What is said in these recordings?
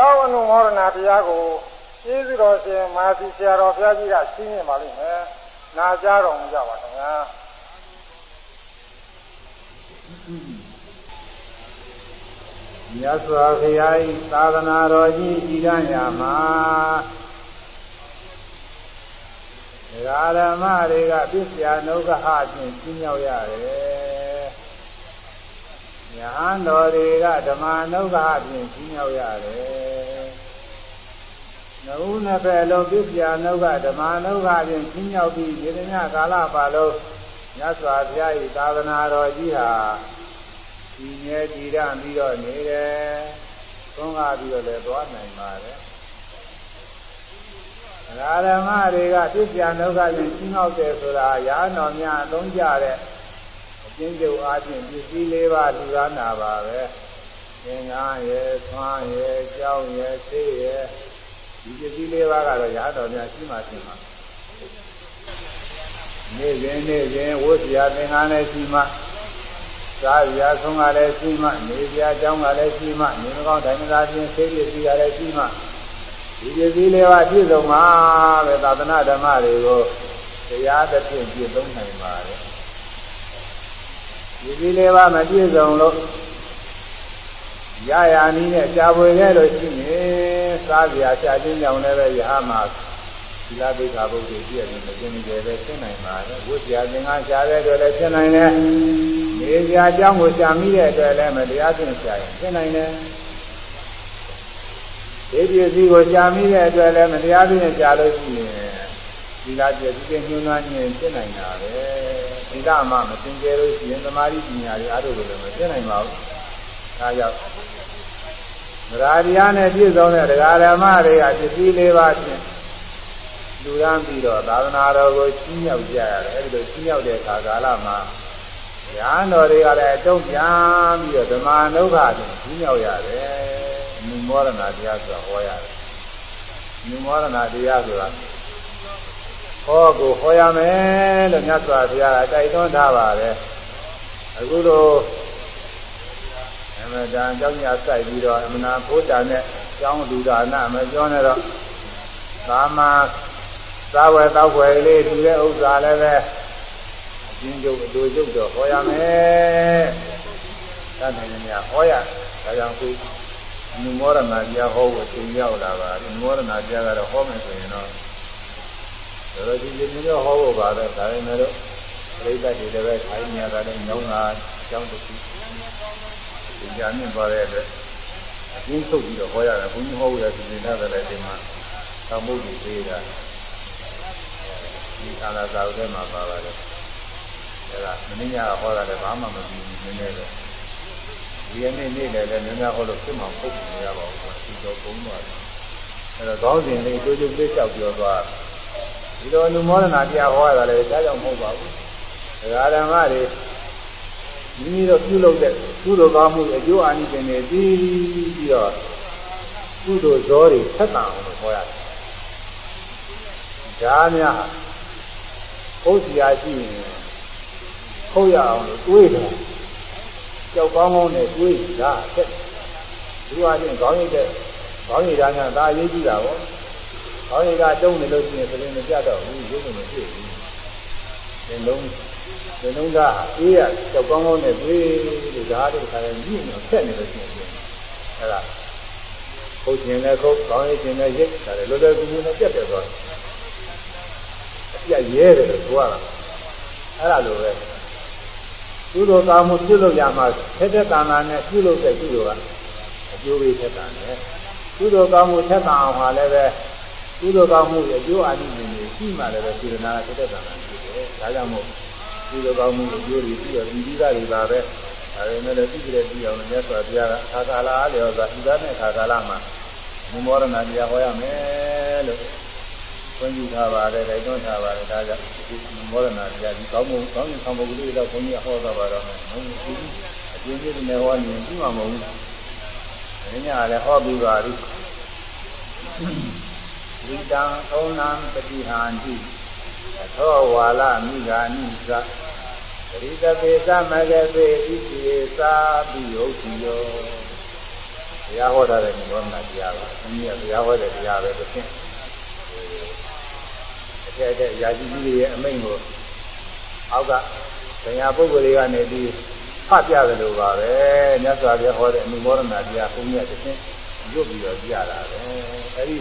ကျောင်းအနုမောဒနာတရားကိုကျေးဇူးတော်ရှင်မာသီဆရာတော်ဘုရားကြီးကရှင်းပြပါလိမ့်မယ်။နာကြားတော်မူကြပါခင်ဗျာ။မြတ်စွာဘုရား၏သာသနာတော်ကြီးဤရညာမှာဒကာဓမ္မတွေကပြစ္ဆာနုဂဟအချင်းရှင်းရောက်ရတယ်။ညာဟန်တော်တွေကဓမ္မနုဂဟအချင်းရှင်းရောက်ရတယ်။ နှုတ်နှစ်ဖက်လုံးပြစ္ဆာနုဂဓမ္မနုဂအချင်းရှင်းရောက်ပြီးဒီညကာလပါလုံးမြတ်စွာဘုရား၏သာသနာတော်ကြီးဟာဒီမြဲကြည်ရပြီးတော့နေတယ်သုံးကားပြီးတော့လည်းသွားနိုင်ပါတယ်ရာဓမ္မတွေကပြည့်ပြနှုတ်ကချင်းရှင်းောက်တယ်ဆိုတာရာတော်များအသုံးကြတဲ့အကျဉ်းချုပ်အားဖြင့်ပစ္စည်းလေးပါးလူသားနာပါပဲသင်္ကန်းရဲ့သွမ်းရဲ့ကြောင်းရဲ့ဆေးရဲ့ ဒီပစ္စည်းလေးပါးကတော့ရာတော်များရှိမှရှိမှနေ့စဉ်နေ့စဉ်ဝိဇ္ဇာသင်္ကန်းနဲ့ရှိမှစားရဆုံးကလည်းရှိမှနေပြအကြောင်းကလည်းရှိမှနေမကောင်းတိုင်းသာချင်းဆေးရည်စီကလည်းရှိမှဒီပစ္စည်းလေးပါပြည့်စုံမှာပဲသာသနာဓမ္မတွေကိုတရားသဖြင့်ပြည့်စုံနိုင်ပါတယ်ဒီပစ္စည်းလေးပါမပြည့်စုံလို့ရရနည်းနဲ့ကြာပွေခဲ့လို့ရှိရင် စားစရာရှာခြင်းကြောင့်လည်းပဲရဟမှာသီလပိဋကဘုရားပြည့်နေတယ်ကျင်းနေတယ်ပဲသိနိုင်ပါတယ်ဝိဇ္ဇာသင်္ကန်းရှာတဲ့အတွက်လည်းဖြစ်နိုင်တယ်နေစရာအကြောင်းကိုရှာမိတဲ့အတွက်လည်းမတရားသင်ရှာရင်ဖြစ်နိုင်တယ်ဒီပစ္စည်းကိုရှာမိတဲ့အတွက်လည်းမတရားသင်ရှာလို့ရှိရင်သီလပြည့်စုံညှိုးနှွမ်းခြင်းဖြစ်နိုင်တာပဲသီလမှမသင်ကြလို့ရှိရင်သမာဓိပညာတွေအားထုတ်လို့လည်းမဖြစ်နိုင်ပါဘူးဒါကြောင့် ဗราတရားနဲ့ပြည့်စုံတဲ့တရားဓမ္မတွေကပစ္စည်းလေးပါးဖြင့်လူရမ်းပြီးတော့သာသနာတော်ကိုချင်းမြောက်ကြရတယ်အဲဒီလိုချင်းမြောက်တဲ့အခါကာလမှာဉာဏ်တော်တွေကလည်းအတုံးပြန်ပြီးတော့ဓမ္မနုခါကိုချင်းမြောက်ရတယ်မြင်မောရဏတရားဆိုတာဟောရတယ်မြင်မောရဏတရားဆိုတာဟောကိုဟောရမယ်လို့မြတ်စွာဘုရားကတိုက်တွန်းထားပါတယ်အခုလို အမတန်ကြောင့်ညာစိုက်ပြီးတော့အမနာဘုဒ္ဓနဲ့ကျောင်းလူဒါနမပြောနဲ့တော့သာမသာဝယ်တောက်ွယ်လေးတူတဲ့ဥစ္စာလည်းပဲအချင်းကျုပ်အတူကျုပ်တော့ဟောရမယ်။တတ်နိုင်နေရဟောရဒါကြောင့်ခုနုမောရဏတရားဟောဖို့သင်ရောက်လာပါနုမောရဏတရားကတော့ဟောမယ်ဆိုရင်တော့တော်တော်ကြီးကြီးမျိုးဟောဖို့ပါပဲဒါပေမဲ့လို့ပြိဿတွေလည်းပဲခိုင်းနေရတာလည်းညောင်းတာကြောင်းတစ်ခု သင်ကြားမြင့်သွားတဲ့အတွက်အချင်းထုတ်ပြီးတော့ဟောရတယ်ဘုန်းကြီးဟောဖို့ရသင်နေတာလည်းဒီမှာသံမှုတွေသေးတာဒီအာလာသာဥထဲမှာပါပါတယ်အဲဒါမင်းညာဟောတာလည်းဘာမှမပြီးဘူးနည်းနည်းတော့ဒီနေ့နေ့လည်းလည်းနည်းနည်းဟောလို့ဖြစ်မှာပုတ်နေရပါဘူးဒီတော့ဘုံသွားတယ်အဲတော့ကောင်းစဉ်လေးတိုးတိုးလေးလျှောက်ပြောသွားဒီလိုအနုမောဒနာတရားဟောရတာလည်းဒါကြောင့်မဟုတ်ပါဘူးဒကာဓမ္မတွေ မိမိတို့ပြုလုပ်တဲ့ကုသိုလ်ကောင်းမှုအကျိုးအာနိသင်တွေပြီးပြီးတော့ကုသိုလ်ဇောတွေဆက်တန်အောင်လို့ဟောရတယ်။ဒါများဟုတ်စီယာရှိရင်ဟုတ်ရအောင်လို့တွေးတယ်။ကြောက်ကောင်းကောင်းနဲ့တွေးတာဆက်ဒီဟာချင်းခေါင်းရိပ်တဲ့ခေါင်းရိပ်သားများဒါအရေးကြီးတာပေါ့။ခေါင်းရိပ်ကတုံးနေလို့ရှိရင်ပြင်မပြတ်တော့ဘူးရုပ်မဖြစ်ဘူး။ဒီလုံး ဒီလုံးကအေးရကြောက်ကောင်းကောင်းနဲ့တွေးလို့ဒါတို့ခါရင်ညှိနေတော့ဆက်နေလို့ရှိရင်အဲ့ဒါဟုတ်ခြင်းနဲ့ခုတ်ခေါင်းရိပ်ခြင်းနဲ့ရိပ်ဒါလည်းလောလောကူကူနဲ့ပြတ်တယ်သွားတယ်။ပြရဲတယ်လို့ပြောတာအဲ့ဒါလိုပဲကုသိုလ်ကောင်းမှုပြုလုပ်ရမှာထက်တဲ့ကာလနဲ့ပြုလုပ်တဲ့ကုသိုလ်ကအကျိုးပေးထက်တာနဲ့ကုသိုလ်ကောင်းမှုထက်တာအောင်ဟာလည်းပဲကုသိုလ်ကောင်းမှုရဲ့အကျိုးအာနိသင်တွေရှိမှလည်းပဲစေတနာထက်တဲ့ကာလရှိတယ်ဒါကြောင့်မို့ ကုသိုလ်ကောင်းမှုအကျိုးတွေပြီးတော့ဒီပြီးသားတွေပါပဲဒါပေမဲ့လည်းသိကြတဲ့ပြီးအောင်မြတ်စွာဘုရားကအခါကာလအားလျော်စွာဤသားနဲ့အခါကာလမှာမောရဏတရားဟောရမယ်လို့ခွင့်ပြုထားပါတယ်တိုက်တွန်းထားပါတယ်ဒါကြောင့်ဒီမောရဏတရားဒီကောင်းမှုကောင်းရင်ဆောင်မှုကလေးတော့ဘုန်းကြီးဟောတာပါတော့မယ်ဟုတ်ပြီအကျဉ်းချင်းနဲ့ဟောရင်ပြီးမှာမဟုတ်ဘူး။ဒီညလည်းဟောပြီးပါပြီ။ဝိတံဩနံပတိဟန္တိ သောဝါလမိဂာနိသပရိသပေသမဂပေဣတိသာပိယုတ်တိယောတရားဟောတာတဲ့နိရောဓတရားပါ။အင်းကြီးကတရားဟောတဲ့တရားပဲတစ်ဆင့်အထက်ထက်ရာဇီကြီးတွေရဲ့အမိန့်ကိုအောက်ကတရားပုဂ္ဂိုလ်တွေကနေပြီးဖတ်ပြတယ်လို့ပါပဲ။မြတ်စွာဘုရားဟောတဲ့နိရောဓတရားဘုန်းကြီးကတစ်ဆင့်ရုပ်ပြီးတော့ကြတာပဲ။အဲဒီ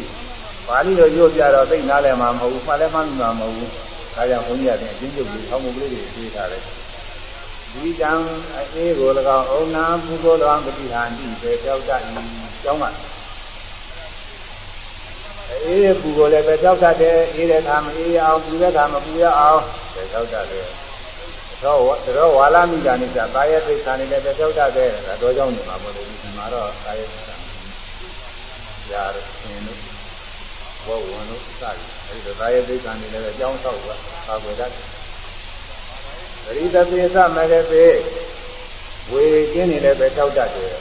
ပါဠိလိုရုပ်ပြတော့သိနားလည်မှာမဟုတ်ဘူး။မှတ်လည်းမှတ်မှာမဟုတ်ဘူး။ဒါကြောင့်ဘုန်းကြီးကအချင်းချုပ်ပြီးအောက်မကလေးတွေပြေးထားတယ်။ဒီတံအေးကို၎င်းအုံနာပုဂ္ဂိုလ်တော်ပฏิဟာတိပဲကြောက်တတ်၏ကျောင်းကအေးပူကိုလည်းပဲကြောက်တတ်တယ်အေးတဲ့ခါမအေးအောင်ပူတဲ့ခါမပူရအောင်ပဲကြောက်တတ်တယ်တော့တော့ဝါလာမိတာနိစ္စကာယသိက္ခာနေလည်းပဲကြောက်တတ်တယ်ဒါတော့ကြောင့်နေမှာမဟုတ်ဘူးဒီမှာတော့ကာယသိက္ခာရာရှင်တို့ ဘောဝင်တို့စသည်အဲဒီတော့ကာယသိက္ခာနေလည်းကြောင်းဆောက်ကပါွယ်တတ်တယ်ပရိသပိသမဂပေဝေကျင်းနေလည်းပဲထောက်တတ်တယ်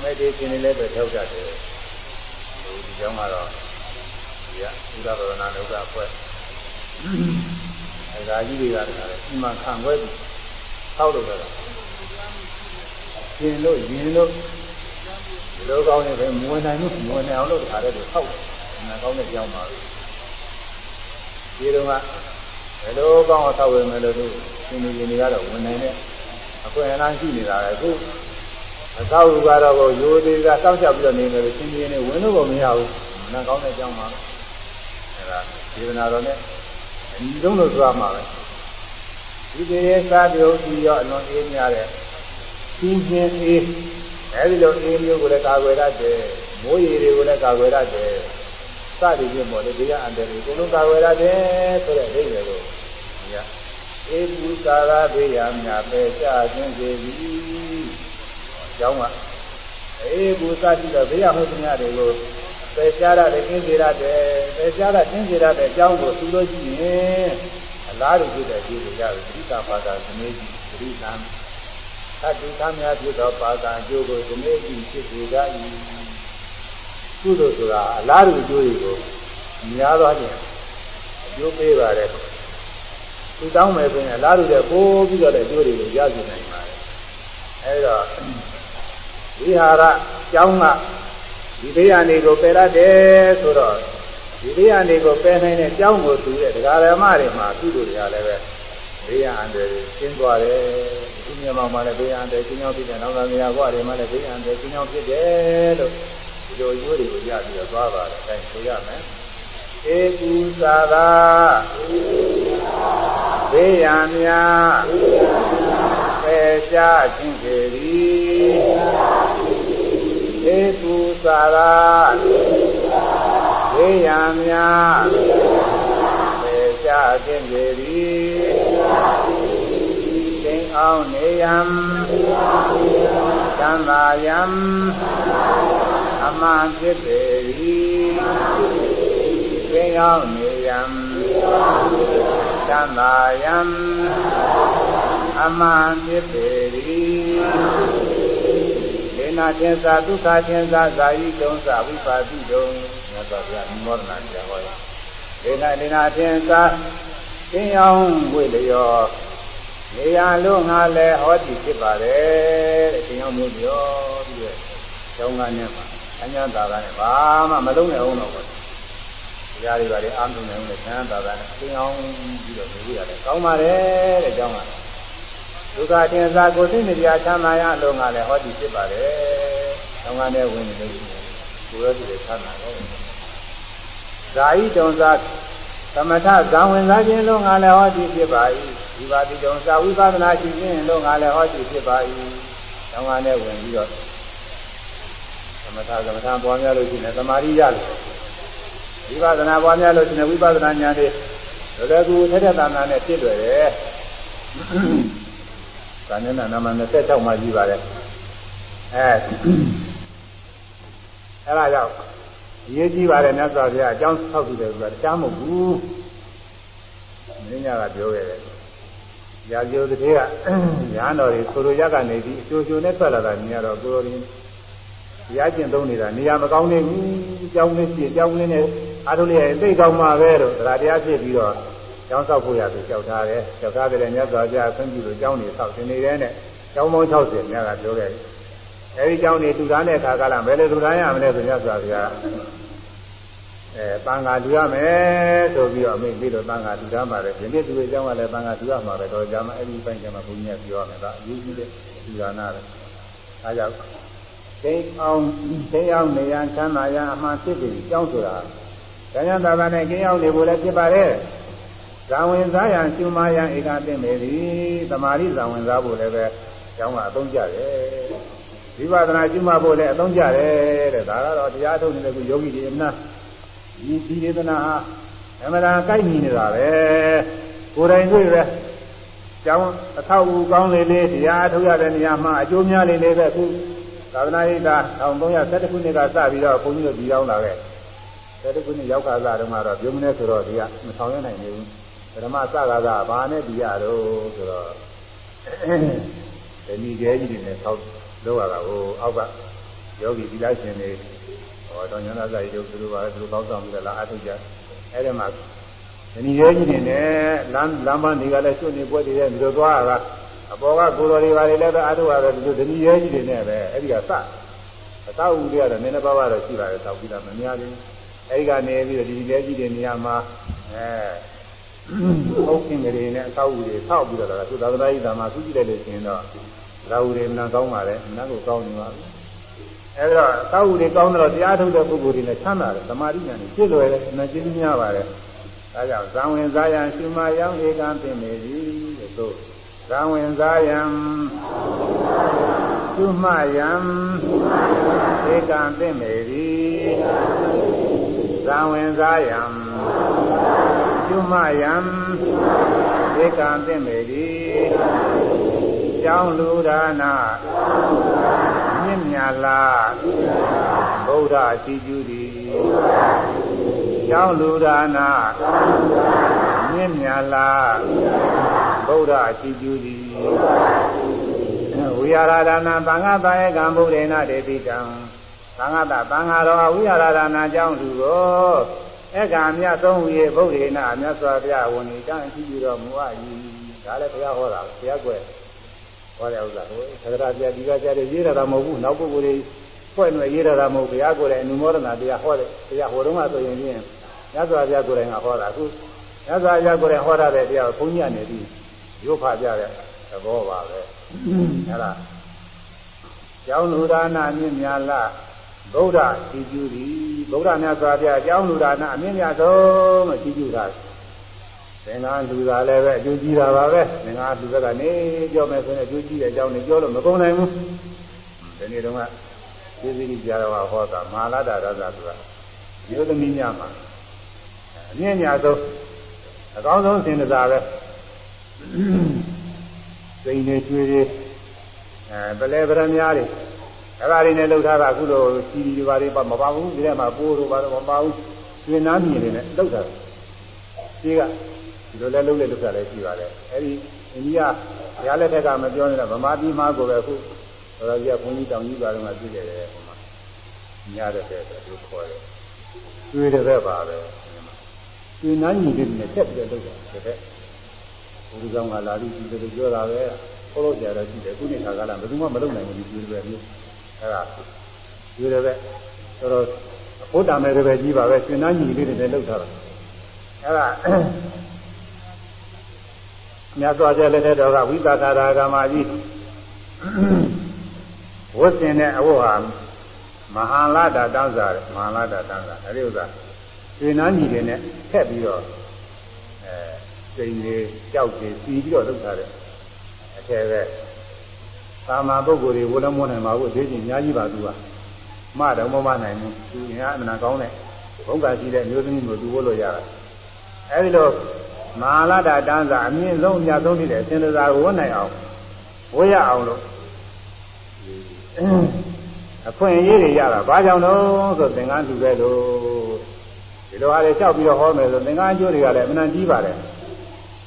မေတ္တေကျင်းနေလည်းပဲထောက်တတ်တယ်ဒီကြောင့်ကတော့ဒီကဥဒ္ဒရဏဒုက္ခဖွဲ့အဲဒါကြီးတွေကတည်းကဒီမှာခံခွဲပြီးထောက်လို့တော့ကျင်းလို့ရင်လို့ဒီလိုကောင်းနေပဲမဝင်နိုင်လို့မဝင်နိုင်အောင်လို့တခါတည်းထောက်တယ် နာကောင်းတဲ့ကြောင်းပါဒီတော့ကဘယ်လိုကောင်းအောင်ထောက်ဝယ်မယ်လို့သူရှင်နေရှင်တွေကတော့ဝင်နိုင်တဲ့အခွင့်အလမ်းရှိနေတာလေအခုအသောလူကတော့ကိုရိုးသေးကစောင့်ရှောက်ပြီးတော့နေတယ်လို့ရှင်နေနေဝင်လို့ကိုမရဘူး။နာကောင်းတဲ့အကြောင်းပါ။အဲဒါဒေသနာတော်နဲ့အညီဆုံးလို့ဆိုရမှာပဲ။ဒီတေသာပြုံးပြီးတော့အလွန်အေးများတဲ့ရှင်းရှင်းအေးအဲဒီလိုအေးမျိုးကိုလည်းကာကွယ်တတ်တယ်။မိုးရေတွေကိုလည်းကာကွယ်တတ်တယ်။ စသည်ဖြင့်ပေါ့လေတရားအန္တရာယ်ကိုလုံးကာကွယ်ရတယ်ဆိုတဲ့အဓိပ္ပာယ်ကိုဒီကဧပုသာရဘေးရမြပဲကြခြင်းစေသည်အကြောင်းကဧပုသရှိတော့ဘေးရမှုတရားတွေကိုပယ်ရှားရတယ်ကျင်းစေရတယ်ပယ်ရှားတာကျင်းစေရတဲ့အကြောင်းကိုသူလို့ရှိရင်အလားတူဖြစ်တဲ့ဒီလိုရတယ်သတိတာပါတာသမီးကြီးသတိတံသတ္တိသမ ्या ဖြစ်သောပါတာအကျိုးကိုသမီးကြီးဖြစ်စေကြ၏ ကုသိုလ်ဆိုတာအလားတူအကျိုးတွေကိုများသောဖြင့်အကျိုးပေးပါတယ်သူတောင်းမယ်ဆိုရင်အလားတူတဲ့ပိုးပြီးတော့လည်းအကျိုးတွေကိုရရှိနိုင်ပါတယ်အဲဒါဝိဟာရကျောင်းကဒီတရားနေကိုပယ်ရတယ်ဆိုတော့ဒီတရားနေကိုပယ်နိုင်တဲ့ကျောင်းကိုသူရဲ့ဒကာရမတွေမှာကုသိုလ်တွေကလည်းပဲဘေးရန်အန္တရာယ်ကျင်းသွားတယ်ဒီမြန်မာမှာလည်းဘေးရန်အန္တရာယ်ကျင်းရောက်ဖြစ်တယ်နောက်လာနေရာဘဝတွေမှာလည်းဘေးရန်အန္တရာယ်ကျင်းရောက်ဖြစ်တယ်လို့ ဒီလိုရိုးတွေကိုရပြီးတော့သွားပါတယ်အဲဒါဆိုရမယ်ဧကုသာသာဘေးရန်များပယ်ရှားခြင်းပေသည်ဧကုသာသာဘေးရန်များပယ်ရှားခြင်းပေသည်သိအောင်နေယံသံသာယံ အမှန်ဖြစ်ပေသည်သိအောင်နေယံသံသာယံအမှန်ဖြစ်ပေသည်ဒေနာသင်္သာဒုက္ခသင်္သာဇာယိတုံးသဝိပါတိတုံးမြတ်စွာဘုရားမောဒနာကြားဟောတယ်ဒေနာဒေနာသင်္သာသိအောင်ဝိလျောနေရလို့ငါလည်းဟောတိဖြစ်ပါတယ်တဲ့သိအောင်မျိုးပြောပြီးတော့ကျောင်းကနေမှာ အညာသာကနဲ့ဘာမှမလုံးနိုင်အောင်တော့ပေါ့တရားတွေပါလေအာမုံနေအောင်နဲ့ဆန်းသာသာနဲ့သိအောင်ပြီးတော့နေရတယ်ကောင်းပါတယ်တဲ့ကျောင်းကဒုက္ခတင်စားကိုသိနေကြချမ်းသာရလို့ငါလည်းဟောတိဖြစ်ပါတယ်ကျောင်းကနေဝင်နေလို့ရှိရင်ကိုယ်ရည်ချမ်းသာတော့ဇာဤတုံစားသမထဇံဝင်စားခြင်းလို့ငါလည်းဟောတိဖြစ်ပါ၏ဒီပါတိတုံစာဝိပဿနာရှိခြင်းလို့ငါလည်းဟောတိဖြစ်ပါ၏ကျောင်းကနေဝင်ပြီးတော့သ မထသမထပွားများလို့ရှိရင်သမာဓိရလို့ဝိပဿနာပွားများလို့ရှိရင်ဝိပဿနာဉာဏ်တွေလောကကူထက်ထက်တန်တန်နဲ့ဖြစ်လွယ်တယ်။ဒါနဲ့နာမ26မှာကြီးပါတယ်။အဲအဲဒါကြောင့်အရေးကြီးပါတယ်မြတ်စွာဘုရားအကြောင်းဆောက်ပြီးတယ်ဆိုတာတရားမဟုတ်ဘူး။မင်းညာကပြောခဲ့တယ်။ရာဇိုတည်းကညာတော်တွေဆိုလိုရကနေပြီးအကျိုးကျိုးနဲ့ထွက်လာတာမြင်ရတော့ကိုယ်တော်ရား ရားကျင့်သုံးနေတာနေရာမကောင်းနေဘူးကြောင်းလေးပြည့်ကြောင်းလေးနဲ့အားထုတ်လိုက်ရင်သိကောင်းမှာပဲတော့သရတရားဖြစ်ပြီးတော့ကျောင်းဆောက်ဖို့ရသူကြောက်ထားတယ်ကြောက်ထားတယ်လည်းမြတ်စွာဘုရားဆင်းပြုလို့ကျောင်းနေဆောက်တင်နေတဲ့နဲ့ကျောင်းပေါင်း60မြတ်ကပြောခဲ့တယ်အဲဒီကျောင်းနေတူတာနဲ့ခါကလာဘယ်လိုတူတာရမလဲဆိုမြတ်စွာဘုရားအဲတန်ခါတူရမယ်ဆိုပြီးတော့အမိပြီးတော့တန်ခါတူတာမှာပဲဒီနေ့သူရဲ့ကျောင်းကလည်းတန်ခါတူရမှာပဲတော့ကြာမှအဲဒီပိုင်းကျမှဘုရားပြောရမယ်ဒါအရေးကြီးတဲ့တူတာနာပဲအားကြောင့် သိအောင်သိအောင်နေရန်ချမ်းသာရန်အမှန်ဖြစ်ပြီးကြောင်းဆိုတာဉာဏ်သာသာနဲ့ကျင်းရောက်နေဖို့လည်းဖြစ်ပါတယ်ဇာဝင်စားရန်ရှုမရန်ဧကသိမေသည်သမာဓိဇာဝင်စားဖို့လည်းပဲကျောင်းကအသုံးကျတယ်ဝိပဿနာရှုမှဖို့လည်းအသုံးကျတယ်တဲ့ဒါကတော့တရားထုတ်နေတဲ့ခုယောဂီတွေအမှန်ဒီဒီဒေသနာဟာအမှန်တရားကိုက်ညီနေတာပဲကိုယ်တိုင်တွေ့ပဲကျောင်းအထောက်အကူကောင်းလေလေတရားထုတ်ရတဲ့နေရာမှာအကျိုးများလေလေပဲခု သာသနာ့ရေးတာ1312ခုနှစ်ကစပြီးတော့ဘုန်းကြီးတို့ဒီရောက်လာခဲ့12ခုနှစ်ရောက်ခါစားတုန်းကတော့ပြုံးနေဆိုတော့ဒီကမဆောင်ရနိုင်ဘူးဓမ္မစကားကဘာနဲ့ဒီရတော့ဆိုတော့ဒီနည်းကြီးတွေနဲ့ဆောက်လောက်ရတာဟိုအောက်ကယောဂီဒီလိုက်ရှင်တွေဟောတော်ညနာစာရီတို့သူတို့ပါသူတို့ကောင်းဆောင်ပြီးတော့လာအထုတ်ကြအဲ့ဒီမှာဒီနည်းကြီးတွေနဲ့လမ်းလမ်းပန်းတွေကလည်းကျွတ်နေပွဲတွေနဲ့ဒီလိုသွားတာ အပေါ်ကကိုယ်တော်တွေပါလေလည်းပဲအထုတ်ရတယ်ဒီလိုဒီနည်းကြီးတွေနဲ့ပဲအဲ့ဒီကစအသောဦးတွေကတော့နည်းနည်းပါးပါးတော့ရှိပါတယ်ဆောက်ပြီးတော့မများဘူးအဲ့ဒီကနေပြီးတော့ဒီနည်းကြီးတွေနေရာမှာအဲဟုတ်ကင်းတွေနဲ့အသောဦးတွေဆောက်ပြီးတော့လာသူသာသနာ့ဤဓမ္မသူကြည့်လိုက်လို့ရှိရင်တော့ရာဟုတွေမနာကောင်းပါလေမနာကိုကောင်းနေပါဘူးအဲဒါသောက်ဥတွေကောင်းတော့တရားထုတ်တဲ့ပုဂ္ဂိုလ်တွေနဲ့ချမ်းသာတယ်သမာဓိဉာဏ်ကြီးပြည့်လွယ်တယ်အမှန်ကျေးဇူးများပါတယ်ဒါကြောင့်ဇံဝင်စားယံရှင်မယံဧကံပင်နေသည်တဲ့ သို့ဇံဝင်စားယံရှင်မယံဧကံပင်နေသည်ဇံဝင်စားယံရှင်မယံဧကံပင်နေသည်ကြောင်းလူဒါနာမြင့်မြတ်လားဗုဒ္ဓရှိကျူသည်ကြောင်းလူဒါနာမြင့်မြတ်လား ဗုဒ္ဓရှိကျူသည်ဝိဟာရဒါနာသံဃာတာယကံဗုဒ္ဓေနတေတိတံသံဃာတသံဃာတော်ဝိဟာရဒါနာကြောင်းလူကိုဧကံမြတ်ဆုံးဝိဗုဒ္ဓေနမြတ်စွာဘုရားဝန်ဤတံရှိကျူတော်မူအပ်၏ဒါလည်းဘုရားဟောတာဘုရားကွယ်ဟောတဲ့ဥစ္စာဟိုသက္ကရာပြဒီကကြတဲ့ရေးရတာမဟုတ်ဘူးနောက်ပုဂ္ဂိုလ်တွေဖွဲ့နေရေးရတာမဟုတ်ဘုရားကိုယ်တိုင်အနုမောဒနာတရားဟောတဲ့တရားဟိုတုန်းကဆိုရင်ဖြင့်ညဇာပြကိုယ်တိုင်ကဟောတာအခုညဇာပြကိုယ်တိုင်ဟောတာတဲ့တရားကိုဘုန်းကြီးကနေပြီး ရုပ်ဖပြတဲ့သဘောပါပဲအဲဒါကျောင်းလူဒါနာမြင့်များလားဗုဒ္ဓရှိကျူသည်ဗုဒ္ဓမြတ်စွာဘုရားကျောင်းလူဒါနာအမြင့်မြတ်ဆုံးလို့ရှိကျူတာသင်္ဃာလူသာလည်းပဲအကျိုးကြီးတာပါပဲသင်္ဃာလူသက်ကနေပြောမယ်ဆိုရင်အကျိုးကြီးတဲ့အကြောင်းနဲ့ပြောလို့မကုန်နိုင်ဘူးဒီနေ့တုန်းကသိသိကြီးကြားတော်ဟောတာမာလာတာရသဆိုတာမျိုးသမီးများမှာအမြင့်ညာဆုံးအကောင်းဆုံးစင်စားပဲ စိန်နေကျွေးတွေအဲပလဲပရမများတွေအဲ့ဒါတွေနဲ့လှုပ်ထားတာအခုလိုစီဒီတွေပါတွေမပါဘူးဒီထဲမှာပိုးတို့ပါတော့မပါဘူးကျွေးနားမြင်နေနဲ့လှုပ်ထားတယ်ဒီကဒီလိုလဲလုံးလဲလုပ်တာလည်းရှိပါတယ်အဲဒီအိန္ဒိယဘုရားလက်ထက်ကမပြောနေတာဗမာပြည်မှာကိုပဲခုတော်ကြီးကဘုန်းကြီးတောင်ကြီးပါတော့မှပြည့်တယ်ဟိုမှာညတဲ့တဲ့သူခေါ်တယ်ကျွေးတဲ့ဘက်ပါပဲကျွေးနားညီတဲ့နဲ့ဆက်ပြီးလုပ်တာတဲ့ ဘုရားကြောင့်ကလာပြီးဒီလိုပြောတာပဲခေါ်လို့ကြတော့ရှိတယ်ခုနှစ်ခါကလာဘယ်သူမှမလုပ်နိုင်ဘူးဒီကျွေးတဲ့ဘက်မျိုးအဲဒါကျွေးတဲ့ဘက်တော်တော်ဘုဒ္ဓမယ်တဲ့ဘက်ကြီးပါပဲကျွေးနားညီလေးတွေနဲ့လုပ်ထားတာအဲဒါမြတ်စွာဘုရားလက်ထက်တော်ကဝိသကာရာဂမကြီးဝတ်ဆင်တဲ့အဝတ်ဟာမဟာလာတာတောင်းစားတယ်မဟာလာတာတောင်းစားအဲဒီဥစ္စာရှင်နာညီတွေနဲ့ထက်ပြီးတော့အဲ စိန်တွေကြောက်တွေစီပြီးတော့လုပ်ထားတယ်အထက်ပဲသာမန်ပုဂ္ဂိုလ်တွေဝလမွန်းနိုင်ပါဘူးအသေးချင်းအများကြီးပါသူကမတော်မမနိုင်ဘူးသူအများအမှန်ကောင်းတဲ့ဘုံကရှိတဲ့မျိုးသမီးမျိုးသူဝတ်လို့ရတာအဲဒီလိုမဟာလတာတန်းစာအမြင့်ဆုံးအများဆုံးဖြစ်တဲ့အရှင်သာကိုဝတ်နိုင်အောင်ဝတ်ရအောင်လို့အခွင့်အရေးတွေရတာဘာကြောင့်တော့ဆိုသင်္ကန်းလူပဲလို့ဒီလိုဟာတွေလျှောက်ပြီးတော့ဟောမယ်ဆိုသင်္ကန်းအကျိုးတွေကလည်းအမှန်ကြီးပါတယ်။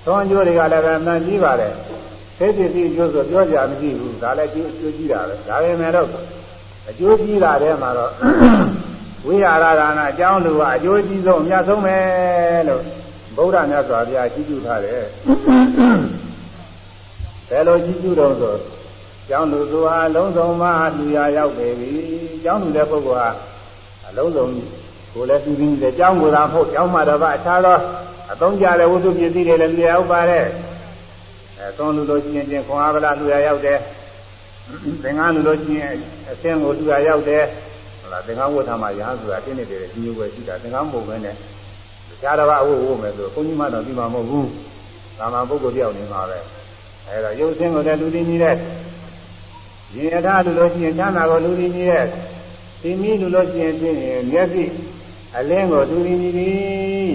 သောအကျိုးတွေကလည်းပဲအမှန်ကြီးပါတယ်။သိသိသိအကျိုးဆိုပြောကြမရှိဘူး။ဒါလည်းအကျိုးအကျိုးကြီးတာပဲ။ဒါပေမဲ့တော့အကျိုးကြီးတာတဲ့မှာတော့ဝိဟာရဒါနာအကြောင်းလူကအကျိုးကြီးဆုံးအများဆုံးပဲလို့ဗုဒ္ဓမြတ်စွာဘုရားကြီးကျူထားတယ်ဘယ်လိုကြီးကျူတော့ဆိုဒကျောင်းလူသူဟာလုံးစုံမှလူရရောက်ပေပြီကျောင်းလူတဲ့ပုဂ္ဂိုလ်ဟာအလုံးစုံကိုလည်းသူပြီးတယ်ကျောင်းကိုယ်သာမဟုတ်ကျောင်းမှာတော့အခြားသော အသုံးကျတဲ့ဝိသုပစ္စည်းတွေလည်းလူရရောက်ပါတယ်အဲသွန်လူလို့ရှိရင်ချင်းခွန်အားဗလာလူရရောက်တယ်သင်္ကန်းလူလို့ရှိရင်အသင်းကိုလူရရောက်တယ်ဟုတ်လားသင်္ကန်းဝတ်ထားမှရဟန်းဆိုတာတင်းနေတယ်ဒီလိုပဲရှိတာသင်္ကန်းပုံပဲနဲ့တခြားတစ်ပါးအဝတ်ဝတ်မယ်ဆိုဘုန်းကြီးမတော်ဒီမှာမဟုတ်ဘူးသာမန်ပုဂ္ဂိုလ်တယောက်နေမှာပဲအဲဒါရုပ်ဆင်းကိုလည်းလူသိကြီးတဲ့ရင်အထားလူလို့ရှိရင်ချမ်းသာကိုလူသိကြီးတဲ့သိမီလူလို့ရှိရင်ဖြင့်မျက်စိအလင်းကိုလူသိကြီးသည်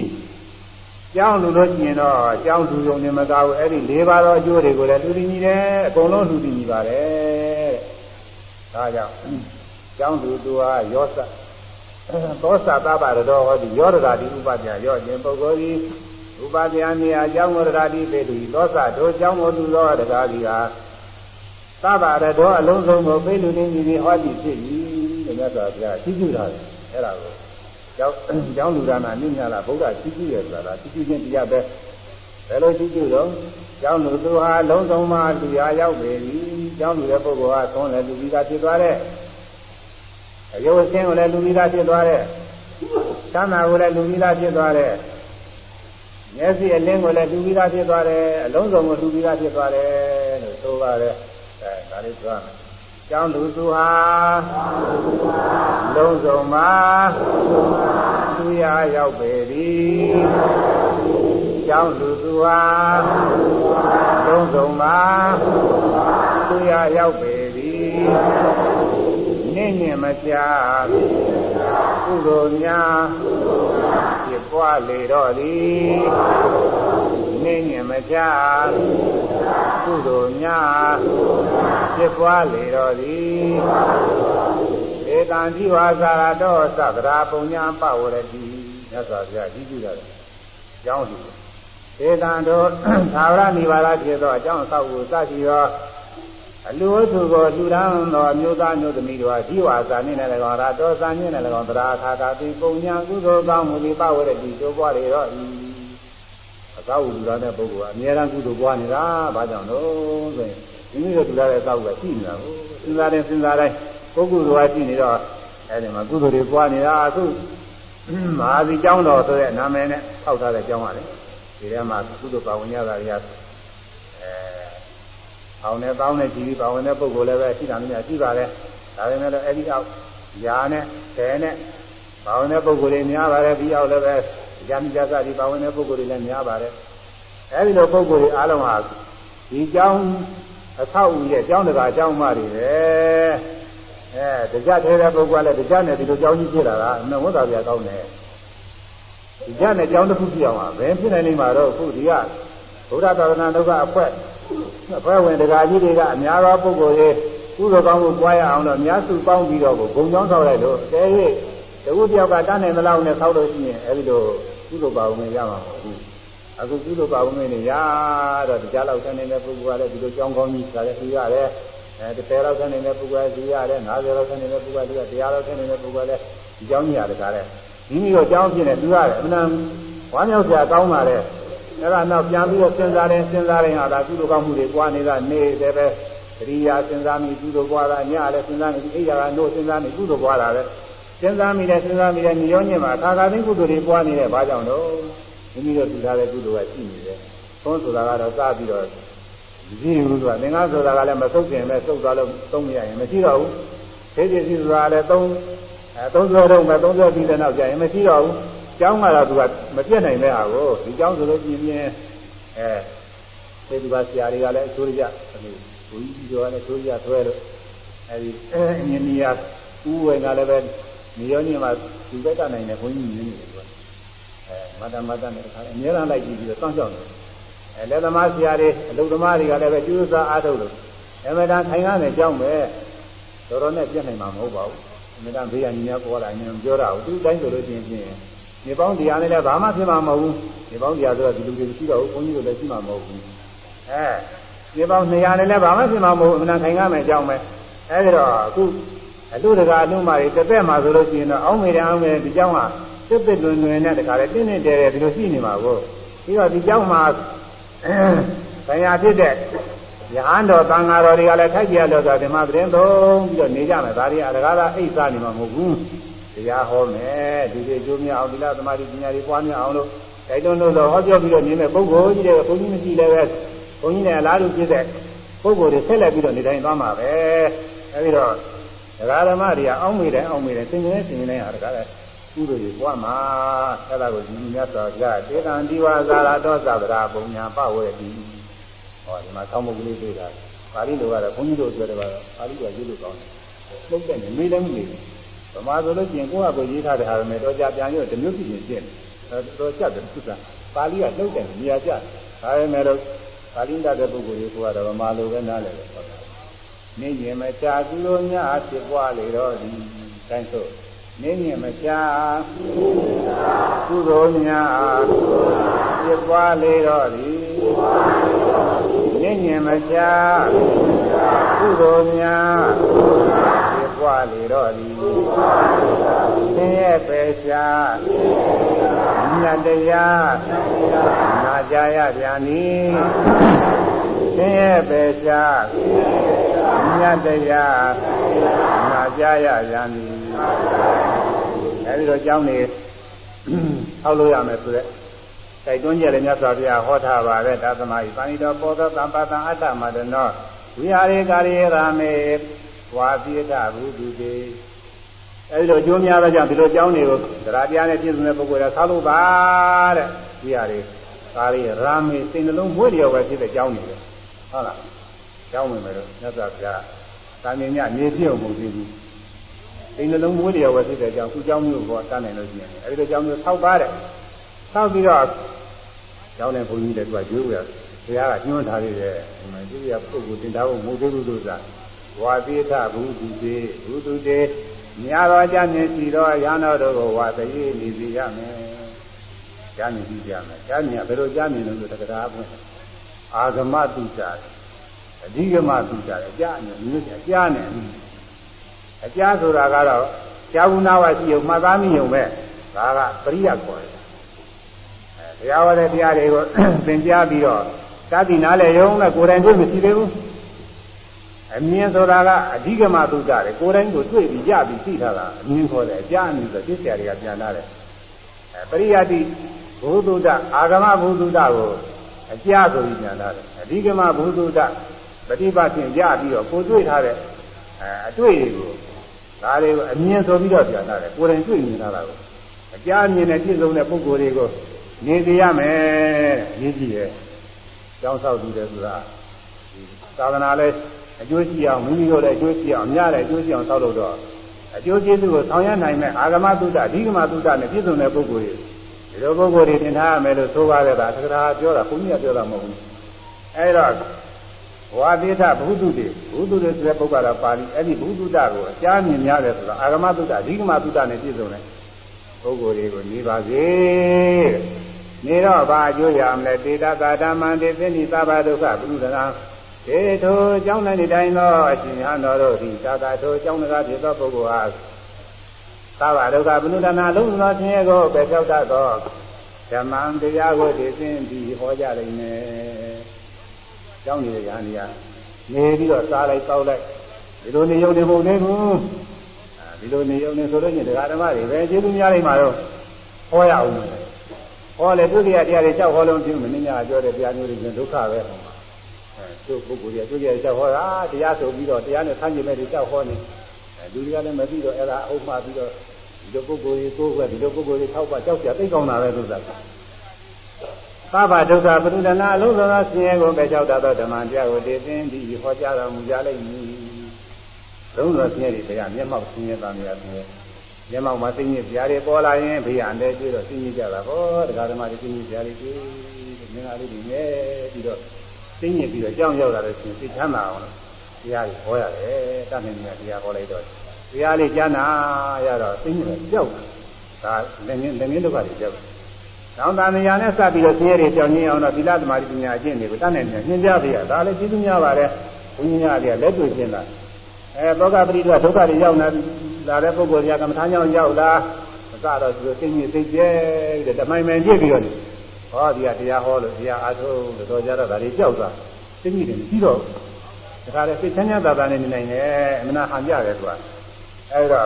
ကျောင်းလူလို့ရှိရင်တော့ကျောင်းသူယုံနေမကားဘူးအဲ့ဒီ၄ပါးသောအကျိုးတွေကိုလည်းလူသိကြီးတယ်အကုန်လုံးလူသိကြီးပါတယ်ဒါကြောင့်ကျောင်းသူသူဟာရောစသောစာသဗ္ဗရတော်ဟောဒီရောဒရာတိဥပဒ္ဒရာရောခြင်းပုဂ္ဂိုလ်သည်ဥပဒ္ဒရာနေအကြောင်းဝရဒရာတိပေတိသောစာတို့ကြောင်းကိုလူသောတရားကြီးဟာသဗ္ဗရတော်အလုံးစုံကိုပိလူနေပြီဟောဒီဖြစ်ပြီတဲ့မြတ်စွာဘုရားသိကျူတာအဲ့ဒါကို ကျောင်းကျောင်းလူဒါနာနိညာလာဗုဒ္ဓသိကျူရဆိုတာသိကျူခြင်းတရားပဲဘယ်လိုသိကျူတော့ကျောင်းလူသူဟာလုံးစုံမှလူရာရောက်ပေပြီကျောင်းလူရဲ့ပုဂ္ဂိုလ်ဟာသွန်းလည်းလူကြီးကဖြစ်သွားတဲ့အယုတ်အစင်းကိုလည်းလူကြီးသားဖြစ်သွားတဲ့သမ်းသာကိုလည်းလူကြီးသားဖြစ်သွားတဲ့မျက်စိအလင်းကိုလည်းလူကြီးသားဖြစ်သွားတယ်အလုံးစုံကိုလူကြီးသားဖြစ်သွားတယ်လို့ဆိုပါတယ်အဲဒါလေးပြောရမယ် ကျောင်းသူသူဟာလုံးစုံမှာသူရရောက်ပေသည်ကျောင်းသူသူဟာလုံးစုံမှာသူရရောက်ပေသည် နင့်ညင်မချကုသိုလ်များဖြစ်ပွားလေတော့သည်နင့်ညင်မချကုသိုလ်များဖြစ်ပွားလေတော့သည်ဧတံဒီဝါစာရတော်သဗ္ဗရာပုံညာပဝရတိမြတ်စွာဘုရားကြီးကြည့်တယ်ကျောင်းသူဧတံတို့သာဝရနိဗ္ဗာန်ဖြစ်သောအကြောင်းအဆောက်ကိုစရှိသော အလူဝတ္ထုကိုလှူဒါန်းသောမျိုးသားမျိုးသမီးတို့ဟာဒီဝါစာနှင့်လည်း၎င်းရာတော်စာနှင့်လည်း၎င်းသရာခါတာတိပုံညာကုသိုလ်ကောင်းမှုဒီပဝရတိတို့ပွားလေတော့ဤအသောလူသားတဲ့ပုဂ္ဂိုလ်ကအများအားကုသိုလ်ပွားနေတာဘာကြောင့်လို့ဆိုရင်မိမိတို့လူသားတဲ့အသောကရှိနေတာကိုစဉ်းစားတယ်စဉ်းစားတိုင်းပုဂ္ဂိုလ်တော်ရှိနေတော့အဲဒီမှာကုသိုလ်တွေပွားနေတာအခုမဟာစီကျောင်းတော်ဆိုတဲ့နာမည်နဲ့ထောက်ထားတဲ့ကျောင်းရတယ်ဒီထဲမှာကုသိုလ်ပါဝင်ရတာတွေကအဲ အောင်နဲ့ပေါင်းနဲ့ကြည်ပြီးပါဝင်တဲ့ပုဂ္ဂိုလ်လည်းပဲရှိတာမျိုးရှိပါတယ်ဒါပေမဲ့လည်းအဲ့ဒီအောက်ယာနဲ့ဆယ်နဲ့ပါဝင်တဲ့ပုဂ္ဂိုလ်တွေများပါတယ်ဒီအောက်လည်းပဲญาတိကြသတိပါဝင်တဲ့ပုဂ္ဂိုလ်တွေလည်းများပါတယ်အဲ့ဒီလိုပုဂ္ဂိုလ်တွေအားလုံးဟာဒီကြောင်းအဆောက်အဦရဲ့ကျောင်းတကာကျောင်းမတွေပဲအဲတရားထဲတဲ့ပုဂ္ဂိုလ်ကလည်းတရားနဲ့ဒီလိုကျောင်းကြီးဖြစ်လာတာနှဝတ်တော်ပြကောင်းတယ်ဒီကြနဲ့ကျောင်းတစ်ခုပြအောင်ပါဘယ်ဖြစ်နိုင်လိမ့်မှာတော့အခုဒီကဘုရားသာသနာတော်ကအဖွဲ အဖွဲ့ဝင်တရားကြီးတွေကအများသောပုဂ္ဂိုလ်တွေကုသိုလ်ကောင်းမှုပွားရအောင်တော့အများစုပေါင်းပြီးတော့ကိုဂုံကြောင်းဆောက်လိုက်လို့တဲ၍တခုတယောက်ကတန်းနိုင်မလောက်နဲ့ဆောက်လို့ရှိရင်အဲဒီလိုကုသိုလ်ပါဝင်ရမှာမဟုတ်ဘူးအခုကုသိုလ်ပါဝင်နေရတော့တရားလောက်ဆန်းနေတဲ့ပုဂ္ဂိုလ်ကလည်းဒီလိုကြောင်းကောင်းကြီးစားတယ်သိရတယ်အဲ30လောက်ဆန်းနေတဲ့ပုဂ္ဂိုလ်ကသိရတယ်50လောက်ဆန်းနေတဲ့ပုဂ္ဂိုလ်ကတရားလောက်ဆန်းနေတဲ့ပုဂ္ဂိုလ်ကလည်းဒီကြောင်းကြီးရတယ်ကားတဲ့မိမိတို့ကြောင်းဖြစ်နေသိရတယ်အမှန်ဝမ်းမြောက်စရာကောင်းပါလေ အဲ့ဒါနောက်ပြန်ပြီးတော့စဉ်းစားတယ်စဉ်းစားရင်ဟာဒါကုသိုလ်ကောင်းမှုတွေပွားနေတာနေတယ်ပဲတရိယာစဉ်းစားမိကုသိုလ်ပွားတာညလည်းစဉ်းစားမိအိယာကနို့စဉ်းစားမိကုသိုလ်ပွားတာပဲစဉ်းစားမိတယ်စဉ်းစားမိတယ်ညရောညင်မှာအခါခါသိကုသိုလ်တွေပွားနေတယ်ဘာကြောင့်လို့မိမိတို့ထူထားတဲ့ကုသိုလ်ကရှိနေတယ်သုံးဆိုတာကတော့စပြီးတော့ဒီလိုဆိုတာသင်္ကားဆိုတာကလည်းမဆုပ်ခင်ပဲစုပ်သွားလို့သုံးမရရင်မရှိတော့ဘူးသေသေစီဆိုတာလည်းသုံးအဲသုံးစောတော့မှသုံးစောပြီးတဲ့နောက်ကျရင်မရှိတော့ဘူး ကျောင်းကတော့သူကမပြတ်နိုင်တဲ့ဟာကိုဒီကျောင်းဆိုလို့ပြင်းပြင်းအဲသေသူပါဆရာတွေကလည်းအချိုးကြအဲဒီဘုန်းကြီးကျော်ကလည်းအချိုးကြဆွဲလို့အဲဒီအင်းနီယာဥဝေကလည်းပဲနေရောညမှာဒီဘက်ကနိုင်တဲ့ဘုန်းကြီးမျိုးတွေပေါ့အဲမတ္တမတ္တနဲ့တခါအများအားလိုက်ကြည့်ပြီးတော့စောင့်ရှောက်နေအဲလက်သမားဆရာတွေအလုပ်သမားတွေကလည်းပဲကျူးစားအားထုတ်လို့အမတန်ထိုင်ကားနဲ့ကြောင်းပဲတော်တော်နဲ့ပြတ်နိုင်မှာမဟုတ်ပါဘူးအမတန်ဘေးကညီများပေါ်လာရင်ပြောတာဘူးသူတိုင်းဆိုလို့ရှိရင် ဒီပေါင်းတရားနဲ့လည်းဘာမှဖြစ်မှာမဟုတ်ဘူးဒီပေါင်းတရားဆိုတော့ဒီလူတွေရှိတော့ဘုန်းကြီးတို့လည်းရှိမှာမဟုတ်ဘူးအဲဒီပေါင်း200နဲ့လည်းဘာမှဖြစ်မှာမဟုတ်ဘူးအမှန်ခိုင်ကားမယ်အကြောင်းပဲအဲဒီတော့အခုအလူတကာအလူမာတွေတစ်သက်မှာဆိုလို့ရှိရင်တော့အောင်းမေတယ်အောင်းမေတယ်ဒီကြောင်းကတစ်သက်လွင်လွင်နဲ့တခါလေတင်းတင်းတဲတဲဒီလိုရှိနေမှာကိုပြီးတော့ဒီကြောင်းမှာဆံရဖြစ်တဲ့ရဟန်းတော်သံဃာတော်တွေကလည်းထိုက်ကြလို့ဆိုဒီမှာသတင်းသုံးပြီးတော့နေကြမယ်ဒါတွေအရကားသာအိတ်စားနေမှာမဟုတ်ဘူး တရားဟောမယ်ဒီတွေကျိုးမြအောင်ဒီလားသမာဓိပညာတွေပွားများအောင်လို့တိုက်တွန်းလို့တော့ဟောပြောပြီးတော့နေမယ်ပုဂ္ဂိုလ်ကြီးတွေဘုန်းကြီးမရှိလည်းပဲဘုန်းကြီးနဲ့အလားတူဖြစ်တဲ့ပုဂ္ဂိုလ်တွေဆက်လက်ပြီးတော့နေတိုင်းသွားမှာပဲအဲဒီတော့ဒကာဓမ္မတွေကအောင်းမိတယ်အောင်းမိတယ်သင်္ကြန်သင်္ကြန်ဟာဒကာလည်းကုသိုလ်တွေပွားမှာအဲ့ဒါကိုဒီမြတ်စွာဘုရားတေတံဒီဝါဇာရတော်သဗ္ဗရာပုံညာပဝေတိဟောဒီမှာဆောင်းမုတ်ကလေးတွေ့တာပါဠိလိုကတော့ဘုန်းကြီးတို့ပြောတယ်ပါတော့ပါဠိကရေးလို့ကောင်းတယ်ပုတ်တဲ့နေမေးလည်းမနေဘူး ဗမာဆိုလို့ကျင်ကိုယ့်ဟာကိုယ်ရေးထားတဲ့ဟာနဲ့တော့ကြာပြန်ရတော့ဓမျိုးဖြစ်ရင်ကျင့်တယ်တော့ကြတယ်သုတ္တပါဠိကနှုတ်တယ်နေရာကျဒါပေမဲ့တော့ပါဠိတတ်တဲ့ပုဂ္ဂိုလ်ကြီးကတော့ဗမာလိုပဲနားလည်တယ်ဟုတ်တယ်နေရင်မချာကုလိုများဖြစ်ပွားလေတော့ဒီတိုင်းဆိုနေရင်မချာကုလိုများဖြစ်ပွားလေတော့ဒီနေရင်မချာကုလိုများဖြစ် ပွားလေတော့ဒီသင်ရဲ့ပေရှာမြတ်တရားနာကြရပြန်သည်သင်ရဲ့ပေရှာမြတ်တရားနာကြရပြန်သည်အဲဒီတော့ကျောင်းနေအောက်လို့ရမယ်ဆိုတဲ့တိုက်တွန်းကြတယ်မြတ်စွာဘုရားဟောထားပါတယ်သာသမာ့ဤပါဏိတော်ပောသောတံပါတံအတ္တမတနောဝိဟာရေကာရေရာမေ ဝါပိတဘုဒ္ဓေအဲဒီတော့ကျိုးများတော့ကြောင့်ဒီလိုကျောင်းတွေကိုသရတရားနဲ့ပြည့်စုံတဲ့ပုဂ္ဂိုလ်ကသာလို့ပါတဲ့ဝိဟာရေကာရေရာမေစိတ်နှလုံးမွေးလျော်ပဲဖြစ်တဲ့ကျောင်းတွေဟုတ်လားကျောင်းဝင်မယ်လို့မြတ်စွာဘုရားတာမင်ညနေပြုံမဟုတ်သေးဘူးစိတ်နှလုံးမွေးလျော်ပဲဖြစ်တဲ့ကျောင်းသူကျောင်းမျိုးကိုတတ်နိုင်လို့ရှိရင်အဲဒီလိုကျောင်းမျိုးဆောက်ပါတဲ့ဆောက်ပြီးတော့ကျောင်းနဲ့ဘုန်းကြီးတွေသူကကျွေးရဘုရားကညွှန်ထားသေးတယ်ဒီမှာကျွေးရပုဂ္ဂိုလ်တင်သားဖို့မဟုတ်သေးဘူးလို့ဆိုတာ ဝါပိထဘုသူတေဘုသူတေမြာတော်ကြမြင်စီတော်ရဟန်းတော်တို့ကိုဝါသိနေစီရမယ်ကြားမြင်စီရမယ်ကြားမြင်ဘယ်လိုကြားမြင်လို့ဆိုတက္ကရာပွင့်အာဂမတုကြတယ်အဓိကမတုကြတယ်ကြားမြင်မျိုးအကြားနဲ့အကြားဆိုတာကတော့ကြားဘူးနာဝရှိုံမှတ်သားမိုံပဲဒါကပရိယခေါ်တယ်အဲတရားဝတဲ့တရားတွေကိုသင်ကြားပြီးတော့သာတိနားလဲရုံနဲ့ကိုယ်တိုင်တွေ့မရှိသေးဘူး အမြင်ဆိုတာကအဓိကမသုဒ္ဓတယ်ကိုယ်တိုင်ကိုတွေ့ပြီးကြပြီးသိထားတာအမြင်ခေါ်တယ်အကြအမြင်ဆိုသိစရာတွေကပြန်လာတယ်အဲပရိယတိဘုသုဒ္ဓအာဂမဘုသုဒ္ဓကိုအကြဆိုပြီးပြန်လာတယ်အဓိကမဘုသုဒ္ဓပฏิပတ်ဖြင့်ကြပြီးတော့ကိုတွေ့ထားတဲ့အဲအတွေ့တွေကိုဒါတွေကိုအမြင်ဆိုပြီးတော့ပြန်လာတယ်ကိုယ်တိုင်တွေ့မြင်ထားတာကိုအကြအမြင်နဲ့ပြည့်စုံတဲ့ပုဂ္ဂိုလ်တွေကိုနေကြရမယ်ရည်ကြည့်ရဲ့ကျောင်းဆောက်သူတယ်ဆိုတာသာသနာလဲ အကျိုးရှိအောင်မိမိတို့လည်းအကျိုးရှိအောင်များတဲ့အကျိုးရှိအောင်ဆောက်လို့တော့အကျိုးကျေးဇူးကိုဆောင်ရနိုင်မဲ့အာဂမသုဒ္ဓအဓိကမသုဒ္ဓနဲ့ပြည့်စုံတဲ့ပုဂ္ဂိုလ်တွေဒီလိုပုဂ္ဂိုလ်တွေသင်ထားရမယ်လို့ဆိုပါတယ်ဗျာသက္ကရာပြောတာဘုန်းကြီးကပြောတာမဟုတ်ဘူးအဲဒါဝါတိထဘုသူတေဘုသူတေဆိုတဲ့ပုဂ္ဂိုလ်ကပါဠိအဲ့ဒီဘုသူတကိုအကြားမြင်များတယ်ဆိုတော့အာဂမသုဒ္ဓအဓိကမသုဒ္ဓနဲ့ပြည့်စုံတဲ့ပုဂ္ဂိုလ်တွေကိုနေပါစေနေတော့ဘာအကျိုးရမလဲတေတသာဓမ္မံတေသနိသဗ္ဗဒုက္ခဘုဒ္ဓ နာေထိုအကြောင်းတိုင်းတိုင်းသောအရှင်ဟန်တော်တို့သည်သာသာထိုအကြောင်းတရားဖြစ်သောပုဂ္ဂိုလ်ဟာသာဝဒုက္ခဘုနုဒနာလုံးသောဆင်းရဲကိုပဲကြောက်တတ်သောဓမ္မံတရားကိုသိသိပြီးဟောကြလိမ့်မယ်။ကြောင်းနေတဲ့ညာနေရနေပြီးတော့စားလိုက်တောက်လိုက်ဒီလိုနေရုံနေပုံနေဘူး။ဒီလိုနေရုံနေဆိုလို့ရှိရင်တရားဓမ္မတွေပဲကျေးဇူးများလိမ့်မှာတော့ဟောရအောင်မယ်။ဟောလေသူတရားတရားတွေကြောက်ဟောလုံးပြုမင်းညာပြောတဲ့တရားမျိုးတွေဒုက္ခပဲဟောမှာ သူ့ပုဂ္ဂိုလ်ကြီးသူ့ရဲ့ကြောက်ဟောတာတရားဆိုပြီးတော့တရားနဲ့ဆန်းကျင်မဲ့တွေကြောက်ဟောနေလူတွေကလည်းမသိတော့အဲ့ဒါအုပ်မှပြီးတော့ဒီလိုပုဂ္ဂိုလ်ကြီးကိုယ်ကဒီလိုပုဂ္ဂိုလ်ကြီးထောက်ပါကြောက်ကြသိကောင်းတာပဲသူကသဗ္ဗဒုက္ခပရိဒနာအလုံးစုံသောဆင်းရဲကိုပဲကြောက်တတ်သောဓမ္မတရားကိုတည်သိပြီးဟောကြားတော်မူကြလိမ့်မည်။လုံးစုံဆင်းရဲတွေတရားမျက်မှောက်ဆင်းရဲတာများဆင်းရဲမျက်မှောက်မှာသိဉ္ဇပြားတွေပေါ်လာရင်ဘေးအန္တရာယ်တွေ့တော့သိဉ္ဇကြတာဟောတရားဓမ္မတွေသိဉ္ဇပြားတွေတွေ့မင်္ဂလာလေးတွေနဲ့ပြီးတော့ သိညစ်ပြီးတော့ကြောင်းရောက်လာလို့ရှိရင်သိချမ်းသာအောင်လို့တရားကြီးဟောရတယ်တတ်နိုင်တယ်တရားဟောလိုက်တော့တရားလေးကြားနာရတော့သိညစ်ကြောက်ဒါလည်းငင်းလည်းငင်းဒုက္ခတွေကြောက်နောက်တန်မြာနဲ့စပ်ပြီးတော့ဆင်းရဲတွေကြောင်းရင်းအောင်တော့သီလသမာဓိပညာအကျင့်တွေကိုတတ်နိုင်တယ်ညင်ကြပေးရဒါလည်းကျေးဇူးများပါတယ်ဘုန်းကြီးများတွေကလက်တွေ့ရှင်းတာအဲသောကပရိဒုဒုက္ခတွေရောက်လာလာတဲ့ပုဂ္ဂိုလ်တွေကကမ္မထာကြောင့်ရောက်လာအစတော့ဒီလိုသိညစ်သိကျဲတဲ့ဓမ္မိုင်မိုင်ပြည့်ပြီးတော့ ဟောဒီကတရားဟောလို့တရားအားထုတ်လို့တော့ကြတော့ဒါတွေကြောက်တာသိသိမိတယ်ပြီးတော့ဒါကြတဲ့စိတ်ချမ်းသာသာနဲ့နေနိုင်တယ်အမှန်ဟန်ကြတယ်သူကအဲဒါ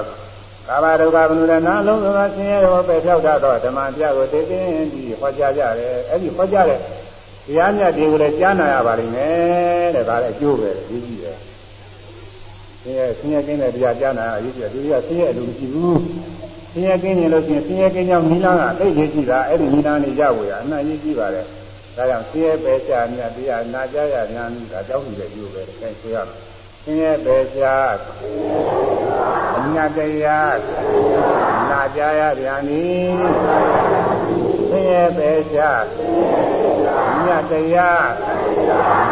ကာမဒုက္ခဘုနုရနာလုံးစုံသောဆင်းရဲတော်ပဲဖြောက်တတ်သောဓမ္မပြကိုသိသိပြီးဟောကြားကြတယ်အဲဒီဟောကြားတဲ့တရားမြတ်တွေကိုလည်းကြားနာရပါလိမ့်မယ်တဲ့ဒါလည်းအကျိုးပဲဒီကြီးတယ်ဆင်းရဲဆင်းရဲကင်းတဲ့တရားကြားနာရအရေးကြီးတယ်ဒီကဆင်းရဲအလိုမရှိဘူး ဆင်းရဲကင်းနေလို့ရှိရင်ဆင်းရဲကင်းကြောင့်မိလားကသိရေးကြည့်တာအဲ့ဒီမိလားနေရဖို့ရအမှန်ရေးကြည့်ပါလေဒါကြောင့်ဆင်းရဲပဲချာမြတ်တရားနာကြရညာမိတာကြောက်နေတဲ့အကျိုးပဲအဲဆိုရမယ်ဆင်းရဲပဲချာအမြတ်တရားနာကြရညာနိဆင်းရဲပဲချာအမြတ်တရား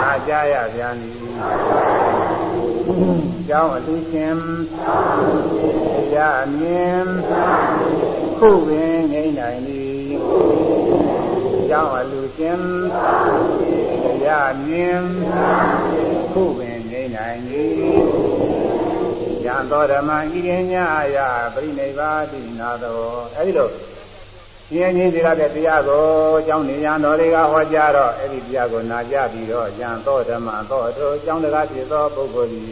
နာကြရညာနိ ကျောင်းအလူရှင်တရားမြင်ခုပင်ငိမ့်နိုင်သည်ကျောင်းအလူရှင်တရားမြင်ခုပင်ငိမ့်နိုင်သည်ယံသောဓမ္မဣရိညာယပရိနိဗ္ဗာတိနာသောအဲဒီလို ရှင်းရင်းသိရတဲ့တရားကိုအကြောင်းနေရန်တော်တွေကဟောကြားတော့အဲ့ဒီတရားကိုနာကြပြီးတော့ယံသောဓမ္မသောအထိုအကြောင်းတရားဖြစ်သောပုဂ္ဂိုလ်သည်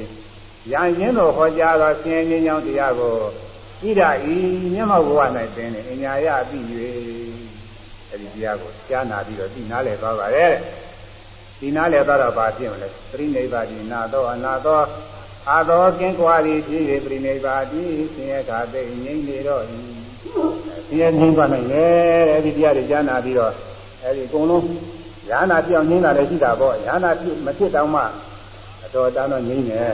ယံရင်းတော်ဟောကြားသောရှင်းရင်းကြောင်းတရားကိုဣဒဤမျက်မှောက်ဘဝ၌သင်နေအညာယအပြီး၍အဲ့ဒီတရားကိုကြားနာပြီးတော့သိနာလဲသွားပါရဲ့ဒီနာလဲသွားတော့ဘာဖြစ်မလဲပရိနိဗ္ဗာတိနာသောအနာသောအာသောကင်းကွာသည်ဖြစ်၍ပရိနိဗ္ဗာတိဆင်းရဲခါသိငြိမ့်နေတော့၏ ဆင်းရဲငြိမ်းသွားနိုင်တယ်အဲ့ဒီတရားတွေကြားနာပြီးတော့အဲ့ဒီအကုန်လုံးညာနာပြောင်းငြိမ်းတာလည်းရှိတာပေါ့ညာနာဖြစ်မဖြစ်တော့မှအတော်တန်းတော့ငြိမ်းတယ်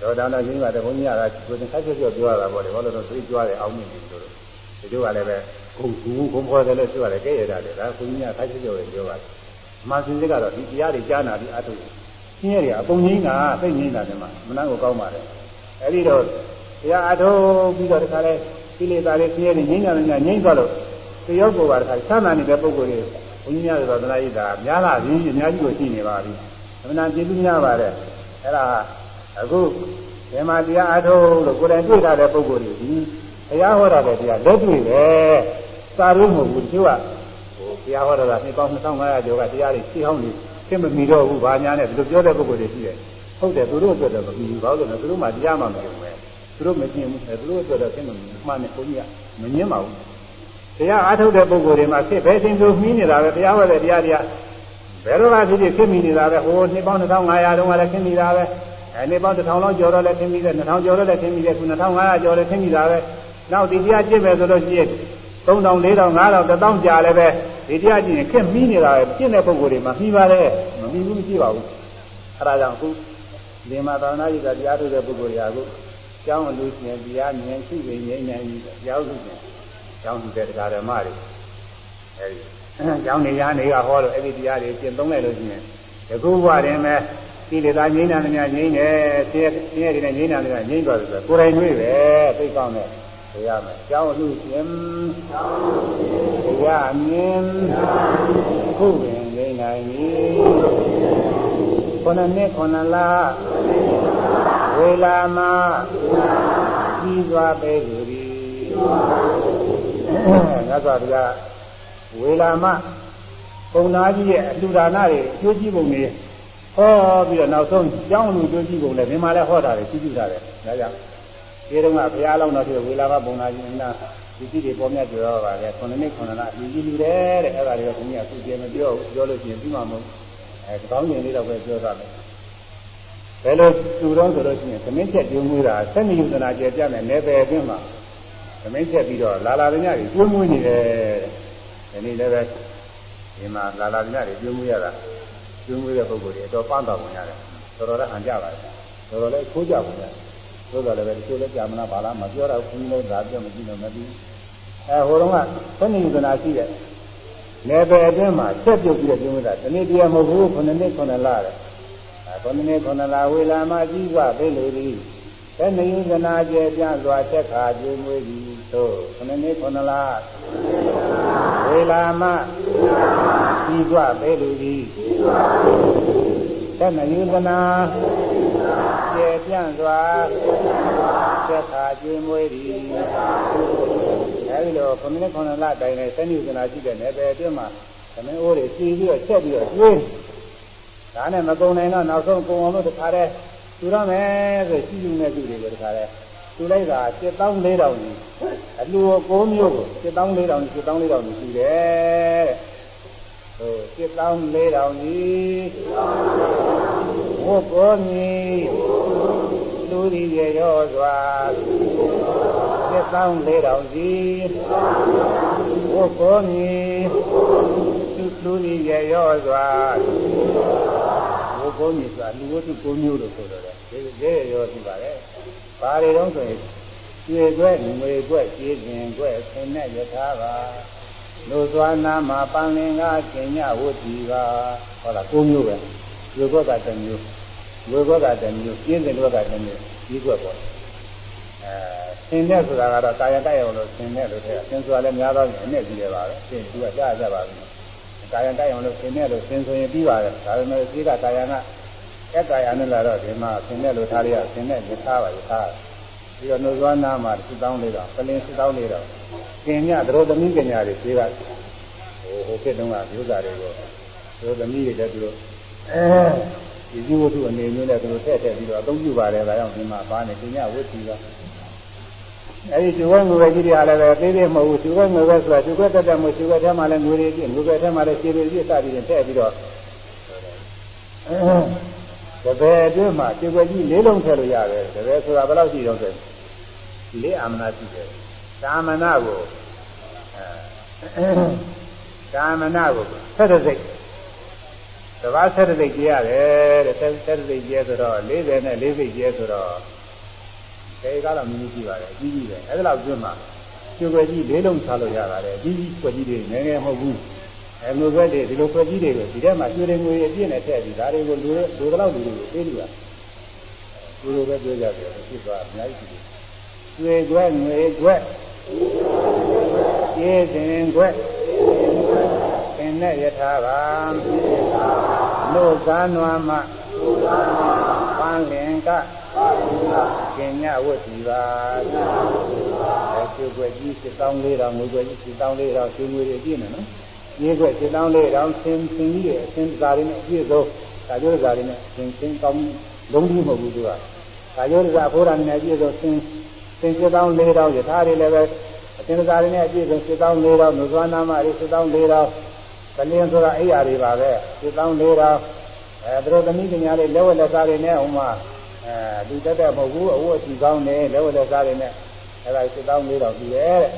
တော်တန်းတော့ငြိမ်းပါတယ်ဘုန်းကြီးကကိုယ်သင်ခက်ချက်ချက်ပြောရတာပေါ့လေဘာလို့လဲဆိုသိကြွားတယ်အောင်းမြင်နေလို့ဒီလိုကလည်းပဲဂုံကူဂုံဖော်တယ်လို့ပြောရတယ်ကဲရတာလေဒါဘုန်းကြီးကခက်ချက်ချက်ပဲပြောပါတယ်အမှန်စင်စစ်ကတော့ဒီတရားတွေကြားနာပြီးအထုဆင်းရဲတွေအကုန်ငြိမ်းတာသိငြိမ်းတာဒီမှာမနှံ့ကိုကောင်းပါတယ်အဲ့ဒီတော့တရားအထုပြီးတော့ဒီခါလဲ ကိလေသာတွေဆင်းရဲတွေငြိမ်းကြတယ်ငြိမ်းသွားလို့တယောက်ကိုပါတခါဆန်းနာနေတဲ့ပုဂ္ဂိုလ်တွေဘုန်းကြီးများတော်သနာ့ဣဒါများလာပြီးအများကြီးကိုရှိနေပါပြီ။သမဏကျေးဇူးများပါတယ်။အဲ့ဒါအခုဓမ္မတရားအထုတ်လို့ကိုယ်တိုင်တွေ့တာတဲ့ပုဂ္ဂိုလ်တွေဒီတရားဟောတာတဲ့တရားလက်တွေ့ပဲ။စာရုံးမဟုတ်ဘူးသူကဟိုတရားဟောတာကနှစ်ပေါင်း2500ကျော်ကတရားတွေရှင်းအောင်နေသိမမီတော့ဘူး။ဘာညာနဲ့ဒီလိုပြောတဲ့ပုဂ္ဂိုလ်တွေရှိတယ်။ဟုတ်တယ်သူတို့အတွက်တော့မပြီးဘူး။ဘာလို့လဲသူတို့မှတရားမှမပြောဘူး။ သူတို့မကျင်ဘူး။သူတို့အတွက်တော့သိမမီမှန်တယ်ဘုန်းကြီးကမငင်းပါဘူး။တရားအားထုတ်တဲ့ပုဂ္ဂိုလ်တွေမှာဖြစ်ပဲရှင်သူမှီးနေတာပဲတရားဟောတဲ့တရားတရားဘယ်တော့မှဖြစ်ဖြစ်ဖြစ်မိနေတာပဲဟိုနှစ်ပေါင်း2500တုန်းကလည်းဖြစ်မိတာပဲအဲနှစ်ပေါင်း1000လောက်ကျော်တော့လည်းဖြစ်မိတယ်2000ကျော်တော့လည်းဖြစ်မိတယ်ခု2500ကျော်လည်းဖြစ်မိတာပဲနောက်ဒီတရားကျင့်မယ်ဆိုလို့ရှိရင်3000 4000 5000 1000ကြာလည်းပဲဒီတရားကျင့်ရင်ခက်မိနေတာပဲကျင့်တဲ့ပုဂ္ဂိုလ်တွေမှာမှီပါတယ်မမှီဘူးမရှိပါဘူးအဲဒါကြောင့်အခုလင်မာသာနာကြီးကတရားထုတ်တဲ့ပုဂ္ဂိုလ်တွေကအခု ကျောင်းအလူရှင်တရားမြင်ရှိနေငြိမ်းနိုင်ပြီးရောက်လို့ရှင်ကျောင်းသူတဲ့တရားဓမ္မတွေအဲဒီကျောင်းနေရနေကဟောလို့အဲ့ဒီတရားတွေကျင့်သုံးလိုက်လို့ရှိရင်ဒီခုဘဝတွင်ပဲကိလေသာငြိမ်းတာများငြိမ်းတယ်ဆင်းရဲဆင်းရဲတွေနဲ့ငြိမ်းတာများငြိမ်းသွားပြီဆိုကိုယ်တိုင်တွေ့ပဲသိကောင်းတယ်သိရမယ်ကျောင်းလူရှင်တရားမြင်ခုပင်ငြိမ်းနိုင်ပြီ ခொနနှစ်ခொနလဝေလာမကြီးစွာပဲလူသည်ငါစွာဘုရားဝေလာမပုံနာကြီးရဲ့အလှူဒါနတွေအကျိုးကြီးပုံတွေဟောပြီးတော့နောက်ဆုံးကျောင်းလူကျိုးကြီးပုံလည်းဒီမှာလည်းဟောတာတွေကြည့်ကြည့်တာလေဒါကြောင့်ဒီတုန်းကဘုရားလောင်းတော်ဖြစ်ဝေလာမပုံနာကြီးနာဒီကြည့်တွေပေါ်မြတ်ကြရောပါလေခုနှစ်နှစ်ခုနှစ်လအမြင်ကြီးလူတယ်တဲ့အဲ့ဒါတွေကဘုရားအခုကျေမပြောဘူးပြောလို့ရှိရင်ပြီးမှမဟုတ် အဲကောင်းကျင်လေးတော့ပဲပြောတာပဲဘယ်လိုသူတော်ဆိုလို့ရှိရင်သမင်းချက်ကျွေးမွေးတာဆက်နေယူသနာကျေပြမယ်နေပယ်အတွင်းမှာသမင်းချက်ပြီးတော့လာလာပညာတွေကျွေးမွေးနေတယ်ဒီနေ့လည်းပဲဒီမှာလာလာမြတ်တွေပြုံးမှုရတာပြုံးမှုတဲ့ပုဂ္ဂိုလ်တွေတော့ပန်းတော်ဝင်ရတယ်တော်တော်လည်းဟန်ကြပါတယ်တော်တော်လည်းခိုးကြပါနဲ့သို့တော်လည်းပဲဒီလိုလည်းကြာမလားဘာလားမပြောတော့ဘူးလို့ဒါပြောမကြည့်လို့မပြီးအဲဟိုတုန်းကသနိယနာရှိတဲ့ လေပယ်အတွင်းမှာဆက်ပြုတ်ပြီးတော့ပြုံးမှုတာဒီနေ့တရားမဟုတ်ဘူးခုနှစ်နှစ်ခုနှစ်လတဲ့အဲခုနှစ်နှစ်ခုနှစ်လဝေလာမကြီးကပဲလေသည်သနိယနာကျေပြစွာချက်ခါကျွေးမွေးသည်သို့ခုနှစ်နှစ်ခုနှစ်လဝေလာမဤကွပဲလူသည်သနယုဒနာကျေပြန့်စွာသက်သာကျွေးမွေးသည် အဲဒီလိုခုနှစ်ခုနှစ်လတိုင်နဲ့သနယုဒနာရှိတဲ့နယ်ပယ်အတွင်းမှာသမင်းအိုးတွေစီပြီးတော့ချက်ပြီးတော့ကျွေးဒါနဲ့မကုံနိုင်တော့နောက်ဆုံးကုံအောင်လို့တခါတည်းသူရမယ်ဆိုရှိယူနေသူတွေကိုတခါတည်းသူလိုက်တာ7400ကြီးအလူကိုမျိုးကို7400ကြီး7400ကြီးရှိတယ်တဲ့ဟို7400ကြီးဘုကောမီလူဒီရရောစွာ 7400ကြီးဘုကောမီလူဒီရရောစွာဘုကောမီဆိုတာလူဝတ္ထုကိုမျိုးလို့ဆိုတော့တယ်ဒီရောရှိပါတယ်ဘာတွေတော့ဆိုရင်ကျွေခွဲငွေခွဲကျေးဇင်ခွဲဆင်းနဲ့ယထာပါလူသွားနာမှာပန်းလင်ကကျင်ညဝတ္တိပါဟောတာကိုမျိုးပဲကျွေခွဲကတမျိုးဝေခွဲကတမျိုးကျေးဇင်ခွဲကတမျိုးဒီခွဲပေါ့အဲ ဆင်းနဲ့ဆိုတာကတော့ကာယကရောလို့ဆင်းနဲ့လို့ထည့်ဆင်းဆိုတာလည်းများတော့အနဲ့ပြီးတယ်ပါပဲဆင်းသူကကြားကြပါပြီကာယကရောလို့ဆင်းနဲ့လို့ဆင်းဆိုရင်ပြီးပါတယ်ဒါပေမဲ့ဒီကကာယကကက်ကာယနဲ့လာတော့ဒီမှာဆင်းနဲ့လို့ထားရဆင်းနဲ့ရထားပါရထားပြီးတော့နှုတ်သွားနာမှာစစ်တောင်းလေးတော့ကလင်းစစ်တောင်းလေးတော့ကျင်ညသရောသမီးကညာတွေသေးကဟိုဟိုဖြစ်တုန်းကမျိုးစားတွေကိုသရောသမီးတွေလည်းသူတို့အဲဒီဇီဝတ္ထုအနေမျိုးနဲ့သူတို့ထည့်ထည့်ပြီးတော့အသုံးပြုပါတယ်ဒါကြောင့်ဒီမှာပါနေကျင်ညဝိသီက အဲဒီကျုပ်ကငွေကြီးတွေအားလည်းပဲသေးသေးမဟုတ်ဘူးကျုပ်ကငွေပဲဆိုတာကျုပ်ကတက်တက်မဟုတ်ကျုပ်ကထဲမှာလည်းငွေတွေပြည့်ငွေပဲထဲမှာလည်းခြေတွေပြည့်စသည်ဖြင့်ထည့်ပြီးတော့တပည့်အတွင်းမှာခြေွယ်ကြီးလေးလုံးထည့်လို့ရတယ်တပည့်ဆိုတာဘယ်လောက်ရှိတော့ဆိုလေးအာမနာရှိတယ်ကာမနာကိုအဲကာမနာကိုဆက်တဲ့စိတ်တဘာဆက်တဲ့စိတ်ကြရတယ်တဲ့ဆက်တဲ့စိတ်ကြဆိုတော့40နဲ့40ကျဲဆိုတော့ ဒီကတော့မြင်ကြည့်ပါတယ်အကြီးကြီးပဲအဲ့ဒါလောက်အတွင်းမှာခြေွယ်ကြီးလေးလုံးချလို့ရတာလေအကြီးကြီးွယ်ကြီးတွေငယ်ငယ်မဟုတ်ဘူးအဲလိုပဲဒီလိုဖွဲ့ကြီးတွေကိုဒီထဲမှာကျွေးတွေငွေအပြည့်နဲ့ထည့်ပြီးဒါတွေကိုလူလူတော့လူတွေကိုပေးလို့ရလူလိုပဲပြောကြတယ်ဖြစ်သွားအများကြီးရှိတယ်ကျွေးခွဲငွေခွဲကျေးဇင်ခွဲသင်နဲ့ယထာပါလို့သာနွားမှပန်းလင်က ကျင်ညဝတ်ဒီပါအဲကျွေးခွဲကြီး7400ငွေခွဲကြီး7400ကျွေးငွေတွေပြည့်နေနော်ရေးခွက်စစ်တောင်းလေးတောင်ဆင်းဆင်းကြီးတဲ့အဆင်းစာတွေနဲ့အပြည့်စုံဒါကြောစာတွေနဲ့ဆင်းဆင်းကောင်းလုံးကြီးမဟုတ်ဘူးသူကဒါကြောစာဘုရားနဲ့အပြည့်စုံဆင်းဆင်းစစ်တောင်းလေးတောင်ယထာတွေလည်းပဲအဆင်းစာတွေနဲ့အပြည့်စုံစစ်တောင်းလေးတောင်နုသွားနာမတွေစစ်တောင်းလေးတောင်ကလင်းဆိုတာအိယာတွေပါပဲစစ်တောင်းလေးတောင်အဲသူတို့သမီးကညာလေးလက်ဝက်လက်စားတွေနဲ့ဟိုမှာ အဲလူတက်တဲ့မဟုတ်ဘူးအဝတ်အထည်ကောင်းတယ်လက်ဝက်လက်စားတွေနဲ့အဲဒါစစ်တောင်းလေးတောင်ပြီးရဲ့တဲ့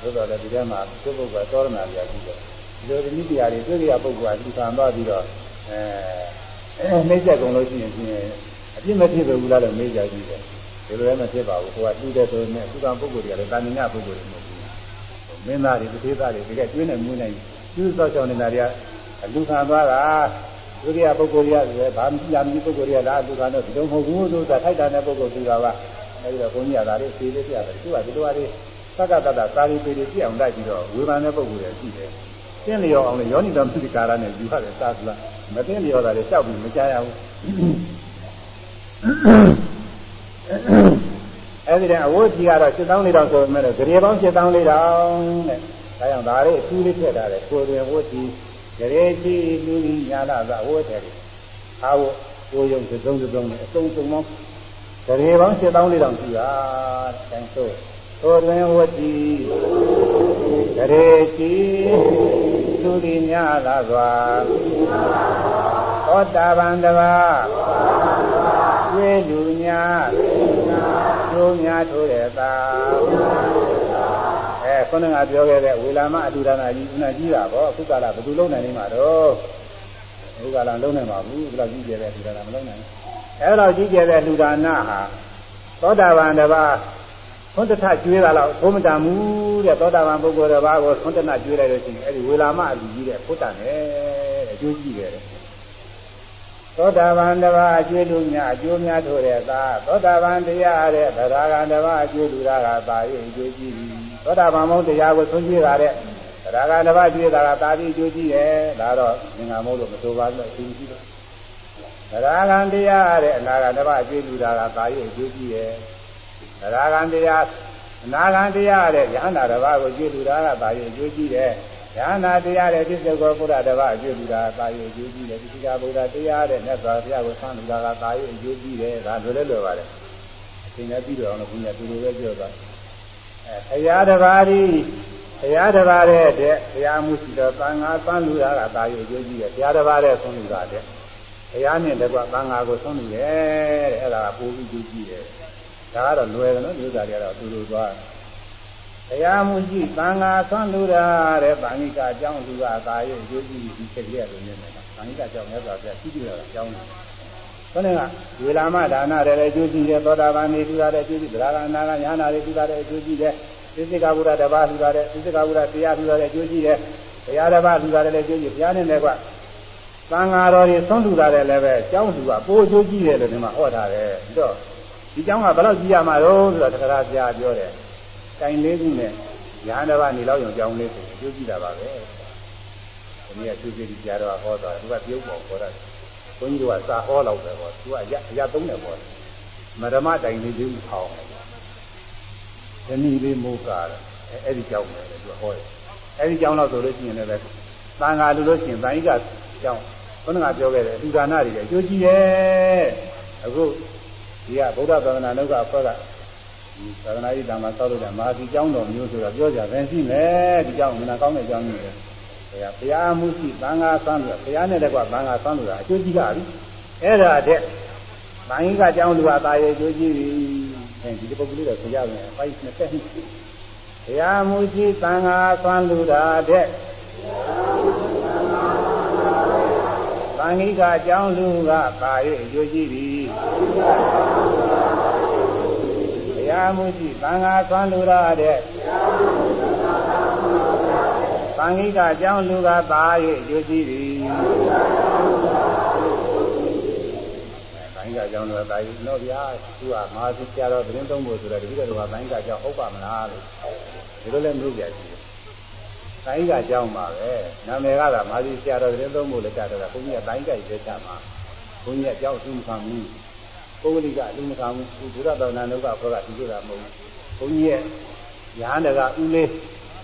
သို့တော်လည်းဒီထဲမှာသူ့ပုဂ္ဂိုလ်သောရဏပြာပြီးတော့ဒီလိုဒီနည်းတရားတွေတွေ့ရပုဂ္ဂိုလ်ကဒီခံသွားပြီးတော့အဲနှိမ့်ဆက်ကုန်လို့ရှိရင်ဖြင့်အပြစ်မဖြစ်ဘူးလားလို့မေးကြကြည့်တယ်ဒီလိုလည်းမဖြစ်ပါဘူးကိုကတူတဲ့ဆိုရင်သူကပုဂ္ဂိုလ်တွေကလည်းတာမညပုဂ္ဂိုလ်တွေမဟုတ်ဘူးမင်းသားတွေတစ်သေးသားတွေတကယ်ကျွေးနေမွေးနေကျူးစောက်ချောင်းနေတာတွေကလူခံသွားတာ ဒုတိယပုဂ္ဂိုလ်တွေကလည်းဘာမှမမြင်ပုဂ္ဂိုလ်တွေကလားလူခံတော့ဒီလိုမဟုတ်ဘူးလို့သာထိုက်တာတဲ့ပုဂ္ဂိုလ်တွေကပါအဲဒီတော့ဘုန်းကြီးကဒါလေးဖြေလေးပြတယ်သူကဒီလိုအရေးသက္ကတတသာရီပေတွေပြအောင်လိုက်ပြီးတော့ဝေဘာနဲ့ပုံကူတယ်ရှိတယ်။ကျင့်လျော်အောင်လေယောနိတံသုတိကာရနဲ့ယူရတယ်သာသလားမသိလျော်တာလေကြောက်ပြီးမကြားရဘူး။အဲဒီတဲ့အဝတ်ကြီးကတော့7000လေးတောင်ဆိုပေမဲ့ဂရေပေါင်း7000လေးတောင်တဲ့။ဒါကြောင့်ဒါလေးအထူးလေးထည့်ထားတယ်ကိုယ်တွင်ဝတ်ကြီး ဂရေကြီးလူကြီးညာလာသာဝတ်တယ်။အာဝကိုယုံသုံးသုံးနဲ့အစုံစုံပေါင်းဂရေပေါင်း7000လေးတောင်ရှိတာ။တိုင်းဆိုသောတွင်ဝတိဂရေတိသူတိညာလာစွာသောတာပန်တပါဝေလူညာကျိုးများထိုးတဲ့သာအဲ ခုနကပြောခဲ့တဲ့ဝေလာမအတူဒါနာကြီးခုနကြီးတာပေါ့အခုကလာဘယ်သူလုံးနိုင်နေမှာတော့အခုကလာလုံးနိုင်မှာဘူးဘယ်လောက်ကြီးကျယ်တဲ့အတူဒါနာမလုံးနိုင်ဘူးအဲလောက်ကြီးကျယ်တဲ့လူဒါနာဟာသောတာပန်တပါသွန်တထကျွေးတာတော့ဘုမတန်မူတဲ့သောတာပန်ပုဂ္ဂိုလ်တစ်ပါးကိုသွန်တထကျွေးလိုက်လို့ရှိရင်အဲ့ဒီဝေလာမအလူကြီးတဲ့ဖုတ္တန်နဲ့အကျိုးကြည့်တယ်သောတာပန်တစ်ပါးအကျွေးလူများအကျိုးများထိုးတဲ့သာသောတာပန်တရားတဲ့ဗရာဂံတစ်ပါးအကျိုးလူတာကသာ၍အကျိုးကြည့်ပြီ သောတာပန်မုန်းတရားကိုသွန်ကြည့်တာတဲ့ဗရာဂံတစ်ပါးကျွေးတာကသာပြီးအကျိုးကြည့်တယ်ဒါတော့ငင်္ဂမို့လို့မဆိုပါဘူးအကျိုးကြည့်တော့ဗရာဂံတရားတဲ့အနာဂံတစ်ပါးအကျိုးလူတာကသာ၍အကျိုးကြည့်တယ်သရဂံတရားအနာဂံတရားတဲ့ယဟန္တာတစ်ပါးကိုကြည့်လူတာကပါရင်ကြိုးကြည့်တယ်ညာနာတရားတဲ့ပြစ္ဆုတ်ကိုဘုရားတပါးအကျိုးပြုတာသာယအကျိုးကြီးတယ်ဒီကဘုရားတရားတဲ့မြတ်စွာဘုရားကိုဆန်းလူတာကသာယအကျိုးကြီးတယ်ဒါလွယ်လဲလွယ်ပါတယ်အချိန်နဲ့ပြီးတော့အောင်လို့ဘုရားသူလိုပဲပြောတာ အဲဘုရားတပါးဒီဘုရားတပါးတဲ့တဲ့ဘုရားမှုရှိတော့သံဃာသံလူတာကသာယအကျိုးကြီးတယ်ဘုရားတပါးတဲ့ဆန်းလူတာတဲ့ဘုရားနဲ့တကွသံဃာကိုဆန်းလူတယ်တဲ့အဲ့ဒါကပိုပြီးကျိုးကြီးတယ်ဒါကတော့လွယ်တယ်နော်မျိုးသားတွေကတော့သူလိုသွားတရားမှုရှိသံဃာဆွမ်းလူတာတဲ့ဗာဏိကအကြောင်းလူကသာရဲ့အကျိုးကြီးဒီချက်ကြီးရတယ်နေမှာဗာဏိကအကြောင်းမြတ်စွာဘုရားကြည့်ကြရတာအကြောင်းတယ် ခဏကဝေလာမဒါနတွေလည်းကျူးစီတယ်သောတာပန်နေကျူတာတဲ့ကျူစီသရဂနာကညာနာတွေကျူတာတဲ့အကျိုးရှိတယ်သစ္စေကဘုရားတပါးလှူတာတဲ့သစ္စေကဘုရားတရားလှူတာတဲ့အကျိုးရှိတယ်ဘုရားတပါးလှူတာတဲ့လည်းကျိုးရှိဘုရားနဲ့လည်းကသံဃာတော်တွေဆုံးလှူတာတဲ့လည်းပဲအကြောင်းလှူတာပိုအကျိုးရှိတယ်လို့ဒီမှာဟောထားတယ်ပြီးတော့ဒီအကြောင်းကဘယ်လောက်ကြည့်ရမှာတော့ဆိုတော့တရားပြပြောတယ်တိုင်လေးခုနဲ့ညာတစ်ပါးနေလောက်ရုံကြောင်းလေးဆိုအကျိုးရှိတာပါပဲဒီနေ့ကသူစီကြီးကြတော့ဟောတာသူကပြုတ်ပေါ်ခေါ်တာ ဘုန်းကြီးတို့ကစာဟောလောက်ပဲပေါ့သူကအရအရသုံးတယ်ပေါ့။မဓမ္မတိုင်လေးကြီးထောင်းတယ်။ဒီနည်းလေးမိုးကားတယ်။အဲ့ဒီကြောင်းပဲသူကဟောတယ်။အဲ့ဒီကြောင်းတော့ဆိုလို့ရှိရင်လည်းသံဃာလူလို့ရှိရင်ဗန်ကြီးကကြောင်းဘုန်းကပြောခဲ့တယ်အလူဒါနတွေအကျိုးကြီးတယ်။အခုဒီကဗုဒ္ဓသာသနာ့လောကအဖွဲ့ကဒီသာသနာ့ရေးတံမှာစောက်လို့တဲ့မဟာဒီကျောင်းတော်မျိုးဆိုတော့ပြောကြတယ်ရှိမယ်ဒီကျောင်းကနာကောင်းတဲ့ကျောင်းကြီးပဲဘု ရားဘုရားမှုရှိသံဃာဆန်းလို့ဘုရားနဲ့တကွသံဃာဆန်းလို့တာအကျိုးကြီးတာပြီအဲ့ဒါတဲ့ဗန်ကြီးကကျောင်းလူကသာရဲ့အကျိုးကြီးပြီအဲဒီပုဂ္ဂိုလ်လေးတော့ဆရာပဲပိုက်20နှစ်ဘုရားမှုရှိသံဃာဆန်းလို့တာတဲ့သံဃိကအကြောင်းလူကပါရဲ့အကျိုးကြီးသည်ဘုရားမှုရှိသံဃာသွမ်းလူရတဲ့သံ ဃိကအကြောင်းလူကပါရဲ့အကျိုးကြီးသည်သံဃိကအကြောင်းလူကပါရဲ့တော့ဗျာသူကမဟာစီဆရာတော်သတင်းသုံးဖို့ဆိုတော့တပည့်တော်ကသံဃိကအကြောင်းဟုတ်ပါမလားလို့ဒီလိုလည်းမလို့ကြရှိတယ်တိုင်းကအကြောင်းပါပဲနာမည်ကတော့မာဇီဆရာတော်သတင်းသုံးဖို့လည်းကြတော့ဘုန်းကြီးကတိုင်းကရေးချမှာဘုန်းကြီးကအကြောင်းသူမခံဘူးပုဂ္ဂလိကအလူမခံဘူးသူဒုရတော်နာနုကဘုရားဒီလိုတာမဟုတ်ဘူးဘုန်းကြီးရဲ့ညာတကဥလေး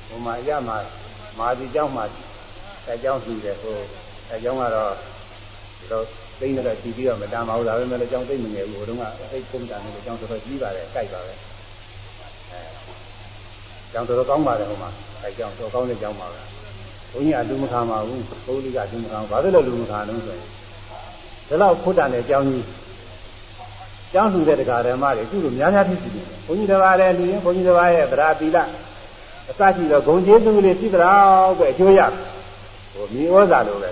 ဟိုမှာရမှာ မာဇီကျောင်းမှာအဲကျောင်းစီတယ်ဟိုအဲကျောင်းကတော့ဒီတော့သိနေတော့ကြည့်ပြီးတော့မတမ်းပါဘူးဒါပဲမဲ့လည်းကျောင်းသိမငယ်ဘူးဟိုတုန်းကသိပုံတန်နေကျောင်းတော်တော်ကြီးပါတယ်ကြိုက်ပါပဲအဲကျောင်းတော်တော်ကောင်းပါတယ်ဟိုမှာအဲကြောင့်တော်ကောင်းတဲ့ကြောင်းပါပဲဘုန်းကြီးအလူမခံပါဘူးဘုန်းကြီးကလူမခံဘာလို့လဲလူမခံလို့ဆိုရင်ဒီလောက်ဖုတ်တန်တဲ့ကြောင်းကြီးကျောင်းလူတဲ့တရားဓမ္မတွေအခုလိုများများဖြစ်နေတယ်ဘုန်းကြီးတစ်ပါးလည်းလူရင်ဘုန်းကြီးတစ်ပါးရဲ့ဗရာတိလ အစရှိတော့ဂုံကျေးဇူးလေးဖြစ်တော့ပဲအကျိုးရဟိုမြေဩဇာလိုပဲ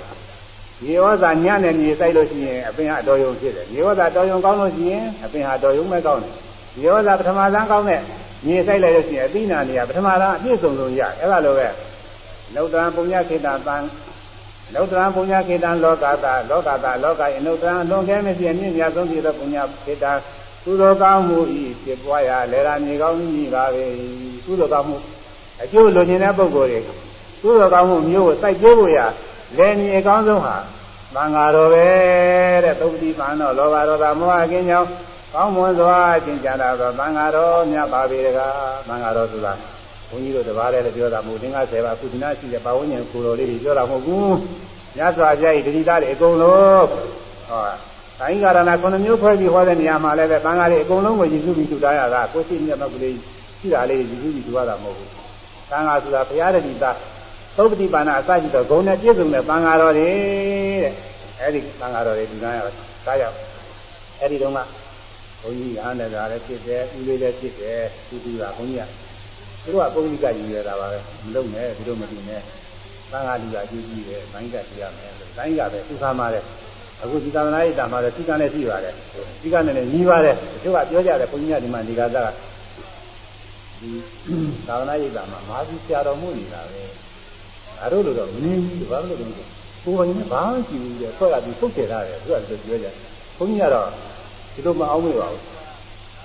မြေဩဇာညံ့တဲ့မြေစိုက်လို့ရှိရင်အပင်ဟာတော်ယုံဖြစ်တယ်မြေဩဇာတော်ယုံကောင်းလို့ရှိရင်အပင်ဟာတော်ယုံမဲ့ကောင်းတယ်မြေဩဇာပထမဇန်းကောင်းတဲ့မြေဆိုင်လိုက်လို့ရှိရင်အသိနာနေရပထမလားအပြည့်စုံဆုံးရအဲ့ဒါလိုပဲလောကံပုညခေတ္တပံလောကံပုညခေတ္တလောကတာလောကတာလောကယနုတံလွန်ကဲမရှိအမြင့်မြတ်ဆုံးဖြစ်သောပုညခေတ္တကုသိုလ်ကောင်းမှုဤဖြစ်ပွားရလေရာမြေကောင်းကြီးပါပဲကုသိုလ်ကောင်းမှု အကျိုးလိုချင်တဲ့ပုဂ္ဂိုလ်တွေကုသိုလ်ကောင်းမှုမျိုးကိုစိုက်ကျိုးဖို့ရလေမြေအကောင်းဆုံးဟာသံဃာတော်ပဲတဲ့သုတိပန်တော့လောဘဒေါသမောဟကင်းကြောင်းကောင်းမွန်စွာကျင့်ကြတာတော့သံဃာတော်မြတ်ပါပေတကားသံဃာတော်ဆိုတာဘုန်းကြီးတို့တပါးလည်းပြောတာမဟုတ်သင်္က10ပါးကုသနာရှိတဲ့ပါဝိညာဉ်ကိုယ်တော်လေးတွေပြောတာမဟုတ်ဘူးမြတ်စွာဘုရားဤတတိသားတွေအကုန်လုံးဟောတိုင်းကာရဏခုနှစ်မျိုးဖွဲ့ပြီးဟောတဲ့နေရာမှာလည်းပဲသံဃာတွေအကုန်လုံးကိုရည်စုပြီးထူထားရတာကိုရှိမြတ်မကလေးရှိတာလေးရည်စုပြီးထူရတာမဟုတ်ဘူး သံဃာဆိုတာဘုရားတတိသားသုပတိပါဏအစရှိသောဂုဏ်နဲ့ပြည့်စုံတဲ့သံဃာတော်တွေတဲ့အဲဒီသံဃာတော်တွေဒီနားရောက်ဒါရောက်အဲဒီတုန်းကဘုန်းကြီးအားနဲ့ဒါလည်းဖြစ်တယ်ဥလေးလည်းဖြစ်တယ်သူသူကဘုန်းကြီးကသူတို့ကပုဂ္ဂလိကယူရတာပါပဲမလုပ်နဲ့သူတို့မလုပ်နဲ့သံဃာလူကအကျိုးကြီးတယ်ဘိုင်းကကြည့်ရမယ်လို့ဘိုင်းကပဲသူခါမှာတဲ့အခုဒီသာသနာ့ရေးတာမှာလည်းဒီကနဲ့ရှိပါတယ်ဒီကနဲ့လည်းညီးပါတယ်တချို့ကပြောကြတယ်ဘုန်းကြီးကဒီမှာဒီကသာ ဒီသာသနာ့ရေးတာမှာမာသီဆရာတော်မှုနေတာပဲအဲတို့လိုတော့မင်းကြီးဘာလို့လဲကိုယ်ပိုင်နဲ့ဘာမှကြည့်ဘူးလေဆွဲလာပြီးပုတ်တယ်ထားတယ်သူကလည်းပြောကြတယ်ဘုန်းကြီးကတော့ဒီလိုမအောင်မေ့ပါဘူး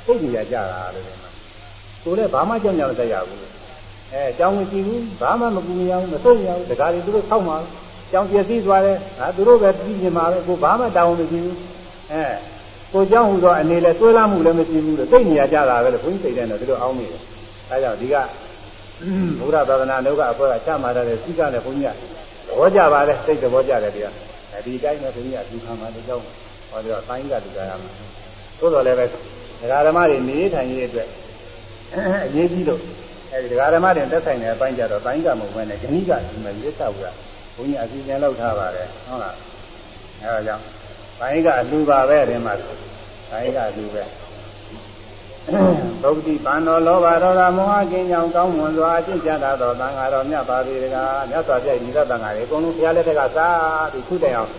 ပုတ်နေရကြတာလို့ကိုယ်လည်းဘာမှကြောက်ကြမသက်ရဘူးအဲအကြောင်းမကြည့်ဘူးဘာမှမကူမရဘူးမဆုံးရဘူးတကားတွေသူတို့ဆောက်မှာကြောင်ပြည့်စည်သွားတယ်ဟာသူတို့ပဲပြီးနေမှာပဲကိုဘာမှတောင်းမကြည့်ဘူးအဲကိုเจ้าဟူသောအနေနဲ့သွေးလာမှုလည်းမရှိဘူးလို့သိနေရကြတာပဲလို့ဘုန်းကြီးသိတယ်တော့ဒီလိုအောင်းမိတယ် အဲကြောင့်ဒီကဘုရားသာသနာလောကအဖွဲကချမှတ်တဲ့စိကနဲ့ဘုန်းကြီးကသဘောကြပါလေစိတ်သဘောကြတယ်တရားအဲဒီတိုင်းနဲ့ဘုန်းကြီးကဒီခံမှာဒီကြောင့်ဟောပြောတိုင်းကလူကြရမှာသို့တော်လည်းပဲဒကာဓမ္မတွေနေထိုင်ရေးအတွက်အရေးကြီးလို့အဲဒီဒကာဓမ္မတွေတက်ဆိုင်တဲ့အပိုင်းကြတော့တိုင်းကမဟုတ်ဘဲနဲ့ဂဏိကဒီမှာရေးဆောက်ကဘုန်းကြီးအစီအစဉ်လုပ်ထားပါတယ်ဟုတ်လားအဲဒါကြောင့်တိုင်းကအလူပါပဲဒီမှာတိုင်းကအလူပဲ ဗုဒ္ဓိပန္နောလောဘဒေါသမောဟကင်းကြောင့်ကောင်းမွန်စွာအကျင့်ကြတတ်သောသံဃာတော်မြတ်ပါပေတကားမြတ်စွာဘုရားဤသတ္တန်ဃာတွေအကုန်လုံးဘုရားလက်ထက်ကစားပြီးခုတိုင်အောင်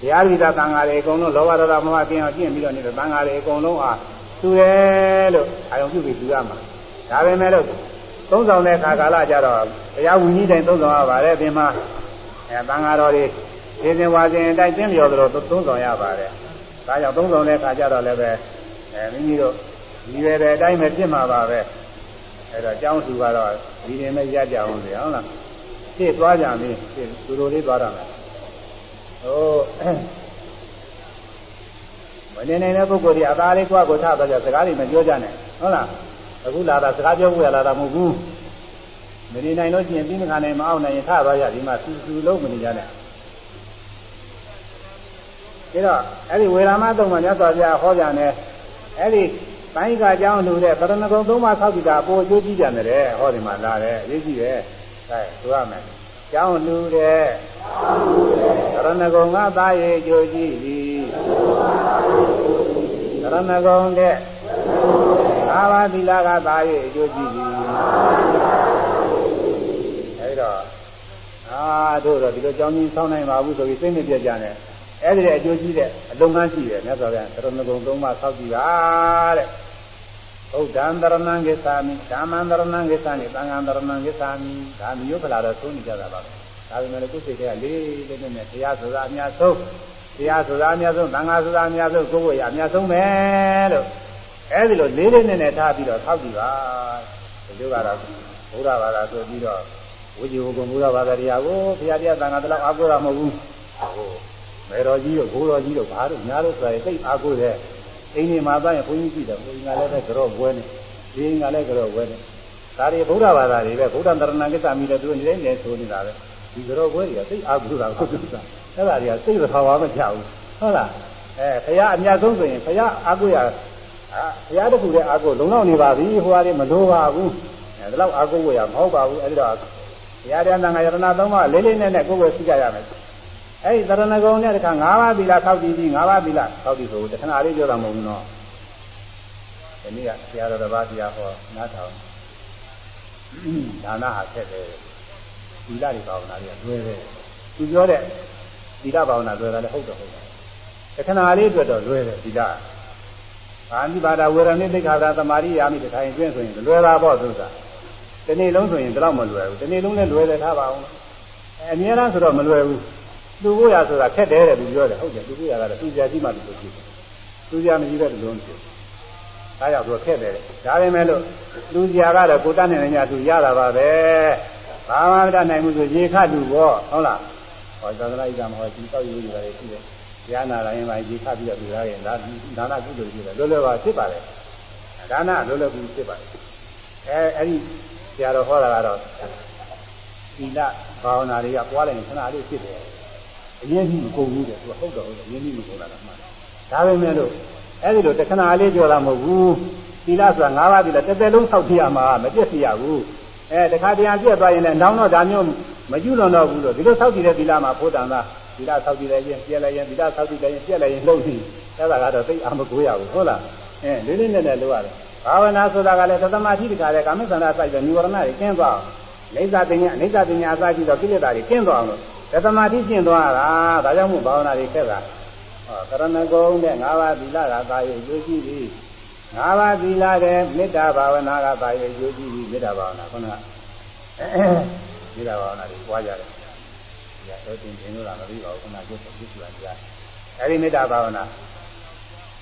ဘုရားဤသတ္တန်ဃာတွေအကုန်လုံးလောဘဒေါသမောဟကင်းအောင်ကျင့်ပြီးတော့နေတဲ့သံဃာတွေအကုန်လုံးအားသူတယ်လို့အာယုံပြုပြီးသူရမှာဒါပဲမဲ့လို့သုံးဆောင်တဲ့ခါကာလကြတော့ဘုရားဝိနည်းတိုင်းသုံးဆောင်ရပါတယ်ဒီမှာအဲသံဃာတော်တွေဒီစဉ်ဝါစဉ်အတိုင်းကျင့်လျော်သလိုသုံးဆောင်ရပါတယ်ဒါကြောင့်သုံးဆောင်တဲ့ခါကြတော့လည်းပဲအဲမိမိတို့ ဒီရတဲ့အတိုင်းပဲဖြစ်မှာပါပဲအဲ့တော့ကျောင်းသူကတော့ဒီရင်မဲ့ရကြအောင်လေဟုတ်လားဖြည့်သွားကြပြီဖြည့်သူတို့လေးသွားတာမယ်ဟိုမနေနိုင်တဲ့ပုဂ္ဂိုလ်တွေအသားလေးကွာကိုထားတော့ကြစကားတွေမပြောကြနဲ့ဟုတ်လားအခုလာတာစကားပြောဖို့ရလာတာမဟုတ်ဘူးမနေနိုင်လို့ရှိရင်ပြီးမခံနိုင်မအောင်နိုင်ရင်ထားသွားရဒီမှာစူစူလုံးမနေကြနဲ့ဒါတော့အဲ့ဒီဝေရာမသုံးမှာမြတ်စွာဘုရားဟောပြန်တယ်အဲ့ဒီ တိုင်းကအကြောင်းလူတဲ့ပရဏဂုံသုံးပါးဆောက်တည်တာပိုအကျိုးကြီးကြတယ်ဟောဒီမှာလာတယ်အရေးကြီးတယ်အဲဆိုရမယ်ကျောင်းလူတဲ့ပရဏဂုံကသားရဲ့အကျိုးကြီးသည်ပရဏဂုံတဲ့သာဝတိလာကသားရဲ့အကျိုးကြီးသည်အဲဒီတော့အာတို့တော့ဒီလိုကြောင်းကြီးဆောင်းနိုင်ပါဘူးဆိုပြီးစိတ်မပြတ်ကြနဲ့အဲ့ဒီအကျိုးကြီးတဲ့အလုံးကန်းရှိတယ်မြတ်စွာဘုရားသရဏဂုံသုံးပါးဆောက်ကြည့်ပါတဲ့ ဘုဒ္ဓံတရဏံဂစ္ဆာမိဓမ္မံတရဏံဂစ္ဆာမိသံဃံတရဏံဂစ္ဆာမိဒါမျိုးခလာတော့သုံးနေကြတာပါပဲဒါပေမဲ့ကိုယ်စိတ်ကလေးလေးနဲ့နဲ့တရားဆိုတာအများဆုံးတရားဆိုတာအများဆုံးသံဃာဆိုတာအများဆုံးကိုယ်ကိုယ်ရအများဆုံးပဲလို့အဲ့ဒီလိုလေးလေးနဲ့နဲ့ထားပြီးတော့ထောက်ကြည့်ပါဒီလိုကတော့ဘုရားဘာသာဆိုပြီးတော့ဝိဇ္ဇဝကုံဘုရားဘာသာတရားကိုဘုရားတရားသံဃာတလောက်အားကိုးတာမဟုတ်ဘူးဟုတ်မေတော်ကြီးတို့ဘိုးတော်ကြီးတို့ဘာတို့ညာတို့ဆိုရင်သိအားကိုးတဲ့ အိမ်နေမှာသားရင်ဘုန်းကြီးကြည့်တယ်ဘုန်းကြီးကလည်းပဲကြော့ပွဲနေဒီအိမ်ကလည်းကြော့ပွဲနေဒါတွေဗုဒ္ဓဘာသာတွေပဲဗုဒ္ဓတရဏကိစ္စမိတယ်သူနေနေနေဆိုနေတာပဲဒီကြော့ပွဲတွေကသိအားကိုးတာကိုသူကအဲ့ဒါတွေကသိသဘာဝမချဘူးဟုတ်လားအဲဘုရားအများဆုံးဆိုရင်ဘုရားအားကိုးရအာဘုရားတခုတည်းအားကိုးလုံလောက်နေပါပြီဟိုဟာတွေမလိုပါဘူးအဲဒီလောက်အားကိုးရမဟုတ်ပါဘူးအဲဒီတော့ဘုရားတရားသံဃာယရဏသုံးပါးလေးလေးနဲ့နဲ့ကိုယ်ကိုယ်သိကြရမယ် အဲ့ဒီသရဏဂုံနဲ့တခါ၅ပါးသီလထောက်တည်ပြီး၅ပါးသီလထောက်တည်ဆိုတခဏလေးပြောတာမဟုတ်ဘူးနော်ဒီနေ့ကဆရာတော်တစ်ပါးတရားဟောနားထောင်ဒါနဟာဆက်တယ်သီလတွေဘာဝနာတွေကလွယ်တယ်သူပြောတဲ့သီလဘာဝနာလွယ်တာလည်းဟုတ်တော့ဟုတ်တယ်တခဏလေးအတွက်တော့လွယ်တယ်သီလဘာနိပါဒဝေရဏိသိက္ခာသမာရိယာမိတခိုင်ကျွင်းဆိုရင်လွယ်တာပေါ့သုသာဒီနေ့လုံးဆိုရင်ဒီလောက်မလွယ်ဘူးဒီနေ့လုံးလည်းလွယ်တယ်ထားပါအောင်အဲအများအားဆိုတော့မလွယ်ဘူး သူ့ကိုရဆိုတာခက်တယ်တဲ့သူပြောတယ်ဟုတ်တယ်သူ့ကိုရကတော့သူ့ကြာကြီးမှသူလို့ဖြစ်တယ်သူ့ကြာမရှိတဲ့လူလုံးဖြစ်ဒါကြောင့်သူခက်တယ်ဒါပေမဲ့လို့လူကြာကတော့ကိုတတ်နေနေကြသူရတာပါပဲဘာမှမတတ်နိုင်ဘူးဆိုရေခတ်လူပေါ့ဟုတ်လားဟောသာသနာ့ဣဒ္ဓမဟောဒီတောက်ယူနေတာလေရှိတယ်ရဟနာတိုင်းမှာရေခတ်ပြီးတော့လူသားရဲ့ဒါဒါနကုသိုလ်ရှိတယ်လွယ်လွယ်ပါဖြစ်ပါလေဒါနလွယ်လွယ်ကူဖြစ်ပါလေအဲအဲ့ဒီဆရာတော်ဟောတာကတော့သီလဘာဝနာတွေကပွားလိုက်ရင်ခဏလေးဖြစ်တယ် အရင်ကြီးမကုန်ဘူးတဲ့သူကဟုတ်တော့ဟုတ်တယ်အရင်ကြီးမကုန်တာကမှန်ဒါပေမဲ့လို့အဲ့ဒီလိုတခဏလေးပြောတာမဟုတ်ဘူးသီလဆိုတာ၅ပါးသီလတစ်သက်လုံးဆောက်ပြရမှာမပြည့်စရဘူးအဲတခါတရံပြည့်သွားရင်လည်းနောင်တော့ဒါမျိုးမကျွလွန်တော့ဘူးလို့ဒီလိုဆောက်တည်တဲ့သီလမှာဘုဒ္ဓံသာသီလဆောက်တည်လိုက်ရင်ပြည့်လိုက်ရင်သီလဆောက်တည်လိုက်ရင်ပြည့်လိုက်ရင်လှုပ်ပြီးအဲ့ဒါကတော့သိအာမကိုရဘူးဟုတ်လားအဲလေးလေးနက်နက်လုပ်ရတယ်ဘာဝနာဆိုတာကလည်းသတ္တမတိတခါလေကာမစန္ဒစိုက်တဲ့និဝရဏတွေကျင်းသွားအောင်အိဋ္ဌပညာအိဋ္ဌပညာအစရှိသောကိလေသာတွေကျင်းသွားအောင်လို့ သမာဓိကျင့်သွားတာဒါကြောင့်မို့ဘာဝနာတွေခက်တာဟောကရဏဂုံနဲ့၅ပါးသီလကသာရဲ့ကျိုးရှိပြီ၅ပါးသီလတဲ့မေတ္တာဘာဝနာကသာရဲ့ကျိုးရှိပြီမေတ္တာဘာဝနာခုနကမေတ္တာဘာဝနာတွေပွားကြတယ်ဒီကတော့တင်တင်လို့လားမသိပါဘူးခုနကကျုပ်ကျုပ်ပြန်ကြားအဲဒီမေတ္တာဘာဝနာ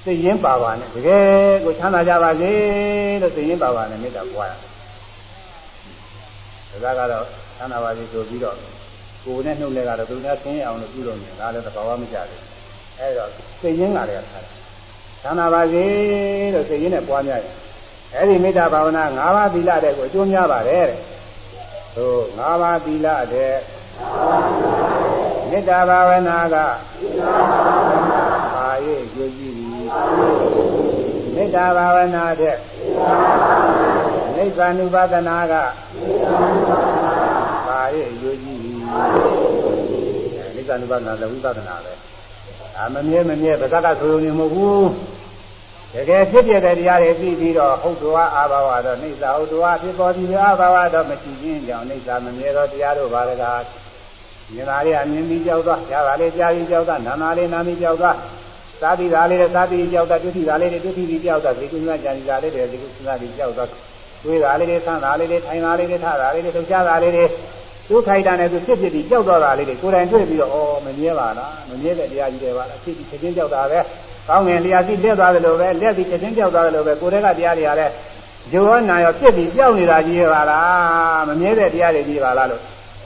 သိရင်ပါပါနဲ့တကယ်ကိုချမ်းသာကြပါစေလို့သိရင်ပါပါနဲ့မေတ္တာပွားရတယ်ဒါကတော့ချမ်းသာပါစေဆိုပြီးတော့ ကိုယ်နဲ့နှုတ်လဲကတော့သူများဆင်းရအောင်လို့ပြုလုပ်နေတာလည်းသဘာဝမကျဘူးအဲဒါစိတ်ရင်းကလည်းထားတယ်သန္တာပါစေလို့စိတ်ရင်းနဲ့ပွားများရင်အဲဒီမေတ္တာဘာဝနာ၅ပါးသီလတဲ့ကိုအကျိုးများပါတယ်တဲ့သို့ငါးပါးသီလတဲ့မေတ္တာဘာဝနာကပါ၍ကြိုးကြည့်သည်မေတ္တာဘာဝနာတဲ့နိဗ္ဗာန်ဥပဒနာကပါ၍ကြိုးကြည့်သည် နိဗ္ဗာန်ဥပဒနာလည်းဝိပဿနာပဲအာမမြဲမမြဲဗဇက်ကဆိုရုံနဲ့မဟုတ်ဘူးတကယ်ဖြစ်ပြတဲ့တရားတွေသိပြီးတော့ဟုတ်တော်အာဘာဝတော့နေသာဟုတ်တော်ဖြစ်ပေါ်ပြီးအာဘာဝတော့မရှိခြင်းကြောင့်နေသာမမြဲတော့တရားတို့ဘာလဲကမြင်လာလေးအမြင်ပြီးကြောက်သွားကြားလာလေးကြားပြီးကြောက်သွားနာနာလေးနာပြီးကြောက်သွားသာတိသာလေးနဲ့သာတိကြောက်သွားဒုတိသာလေးတွေဒုတိပြီးကြောက်သွားဒီကုသကြံစီသာလေးတွေဒီကုသပြီးကြောက်သွားတွေးတာလေးတွေဆန်းတာလေးတွေထိုင်တာလေးတွေထတာလေးတွေလှုပ်ရှားတာလေးတွေ သူခိုက်တာနဲ့သူဖြစ်ဖြစ်ပြီးကြောက်သွားတာလေးတွေကိုယ်တိုင်တွေ့ပြီးတော့ဩမမြဲပါလားမမြဲတဲ့တရားကြီးတွေပါလားဖြစ်ပြီးချက်ချင်းကြောက်တာပဲကောင်းငင်လျာစီလက်သွားတယ်လို့ပဲလက်ပြီးချက်ချင်းကြောက်သွားတယ်လို့ပဲကိုယ်တည်းကတရားတွေကလည်းဂျိုဟောနာရောဖြစ်ပြီးကြောက်နေတာကြီးပါလားမမြဲတဲ့တရားတွေကြီးပါလားလို့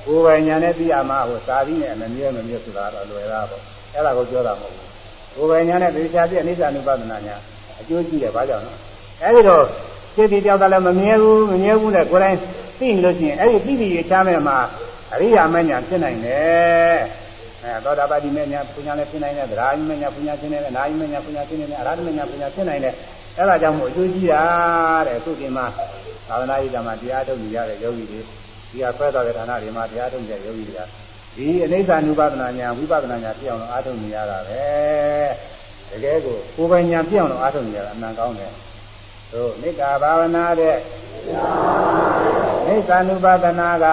ကိုယ်ပိုင်ညာနဲ့သိရမှာဟိုသာပြီးနဲ့မမြဲမမြဲဆိုတာတော့လွယ်တာပေါ့အဲ့ဒါကိုပြောတာမဟုတ်ဘူးကိုယ်ပိုင်ညာနဲ့သေချာပြည့်အိဋ္ဌာနုပဒနာညာအကျိုးကြည့်တယ်ဘာကြောင့်လဲအဲ့ဒီတော့ ဖြစ်ပြီးကြောက်တာလည်းမမြဲဘူးမမြဲဘူးနဲ့ကိုယ်တိုင်သိလို့ရှိရင်အဲ့ဒီသိပြီးချမ်းမဲ့မှာအရိယာမညာဖြစ်နိုင်တယ်အဲသောတာပတိမညာပူညာလည်းဖြစ်နိုင်တယ်ဗရာယမညာပူညာဖြစ်နိုင်တယ်နာယမညာပူညာဖြစ်နိုင်တယ်အရဟတမညာပူညာဖြစ်နိုင်တယ်အဲဒါကြောင့်မို့အကျိုးကြီးတာတဲ့အခုဒီမှာသာသနာ့ရေးဓမ္မတရားထုတ်နေရတဲ့ယောဂီတွေဒီဟာဆွဲတော်တဲ့ဌာနတွေမှာတရားထုတ်တဲ့ယောဂီတွေကဒီအနိစ္စ ानु ပဒနာညာဝိပဿနာညာပြအောင်လို့အားထုတ်နေရတာပဲတကယ်ကိုကိုယ်ပိုင်ညာပြအောင်လို့အားထုတ်နေရတာအမှန်ကောင်းတယ် သို့နိက္ခာဘာဝနာတဲ့နိက္ခာနုပါဒနာက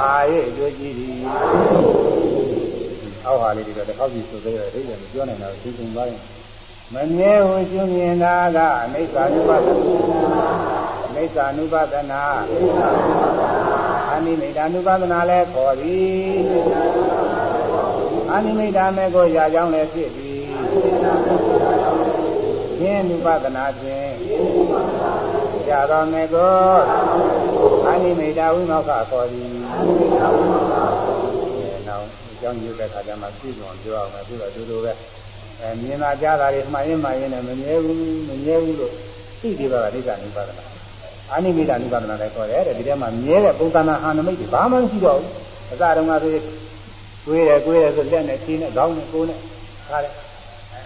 အာရေအကျိုးကြီးသည်အောက်ဟာလေးတွေကတစ်ခေါက်ကြီးဆိုသေးတယ်အိဗယ်မပြောနိုင်တာသိကုန်သွားရင်မမြဲဟုရှုမြင်တာကအိဋ္ဌာနုပါဒနာအိဋ္ဌာနုပါဒနာအနိမိတ်ာနုပါဒနာလည်းခေါ်သည်အနိမိတ်ာမဲ့ကိုရာကြောင်းလည်းဖြစ်သည် ရှင်း ानु ပဒနာဖြင့်ရတော်မေကိုအနိမိတ်ဝိမောက္ခခေါ်သည်နောက်ကြောင်းယူတဲ့ခါကျမှပြည့်စုံပြောအောင်မယ်ပြီးတော့ဒီလိုပဲအဲမြင်လာကြတာတွေမှန်ရင်မှန်ရင်လည်းမမြဲဘူးမမြဲဘူးလို့သိကြပါကဒိဋ္ဌာနိပါဒနာအာနိမိတ်နိပါဒနာလည်းခေါ်တယ်တဲ့ဒီထဲမှာမြဲတဲ့ပုံသဏ္ဍာန်ဟာနမိတ်တွေဘာမှမရှိတော့ဘူးအစတုန်းကဆိုတွေးတယ်တွေးတယ်ဆိုလက်နဲ့ခြေနဲ့ခေါင်းနဲ့ကိုယ်နဲ့ခါတယ်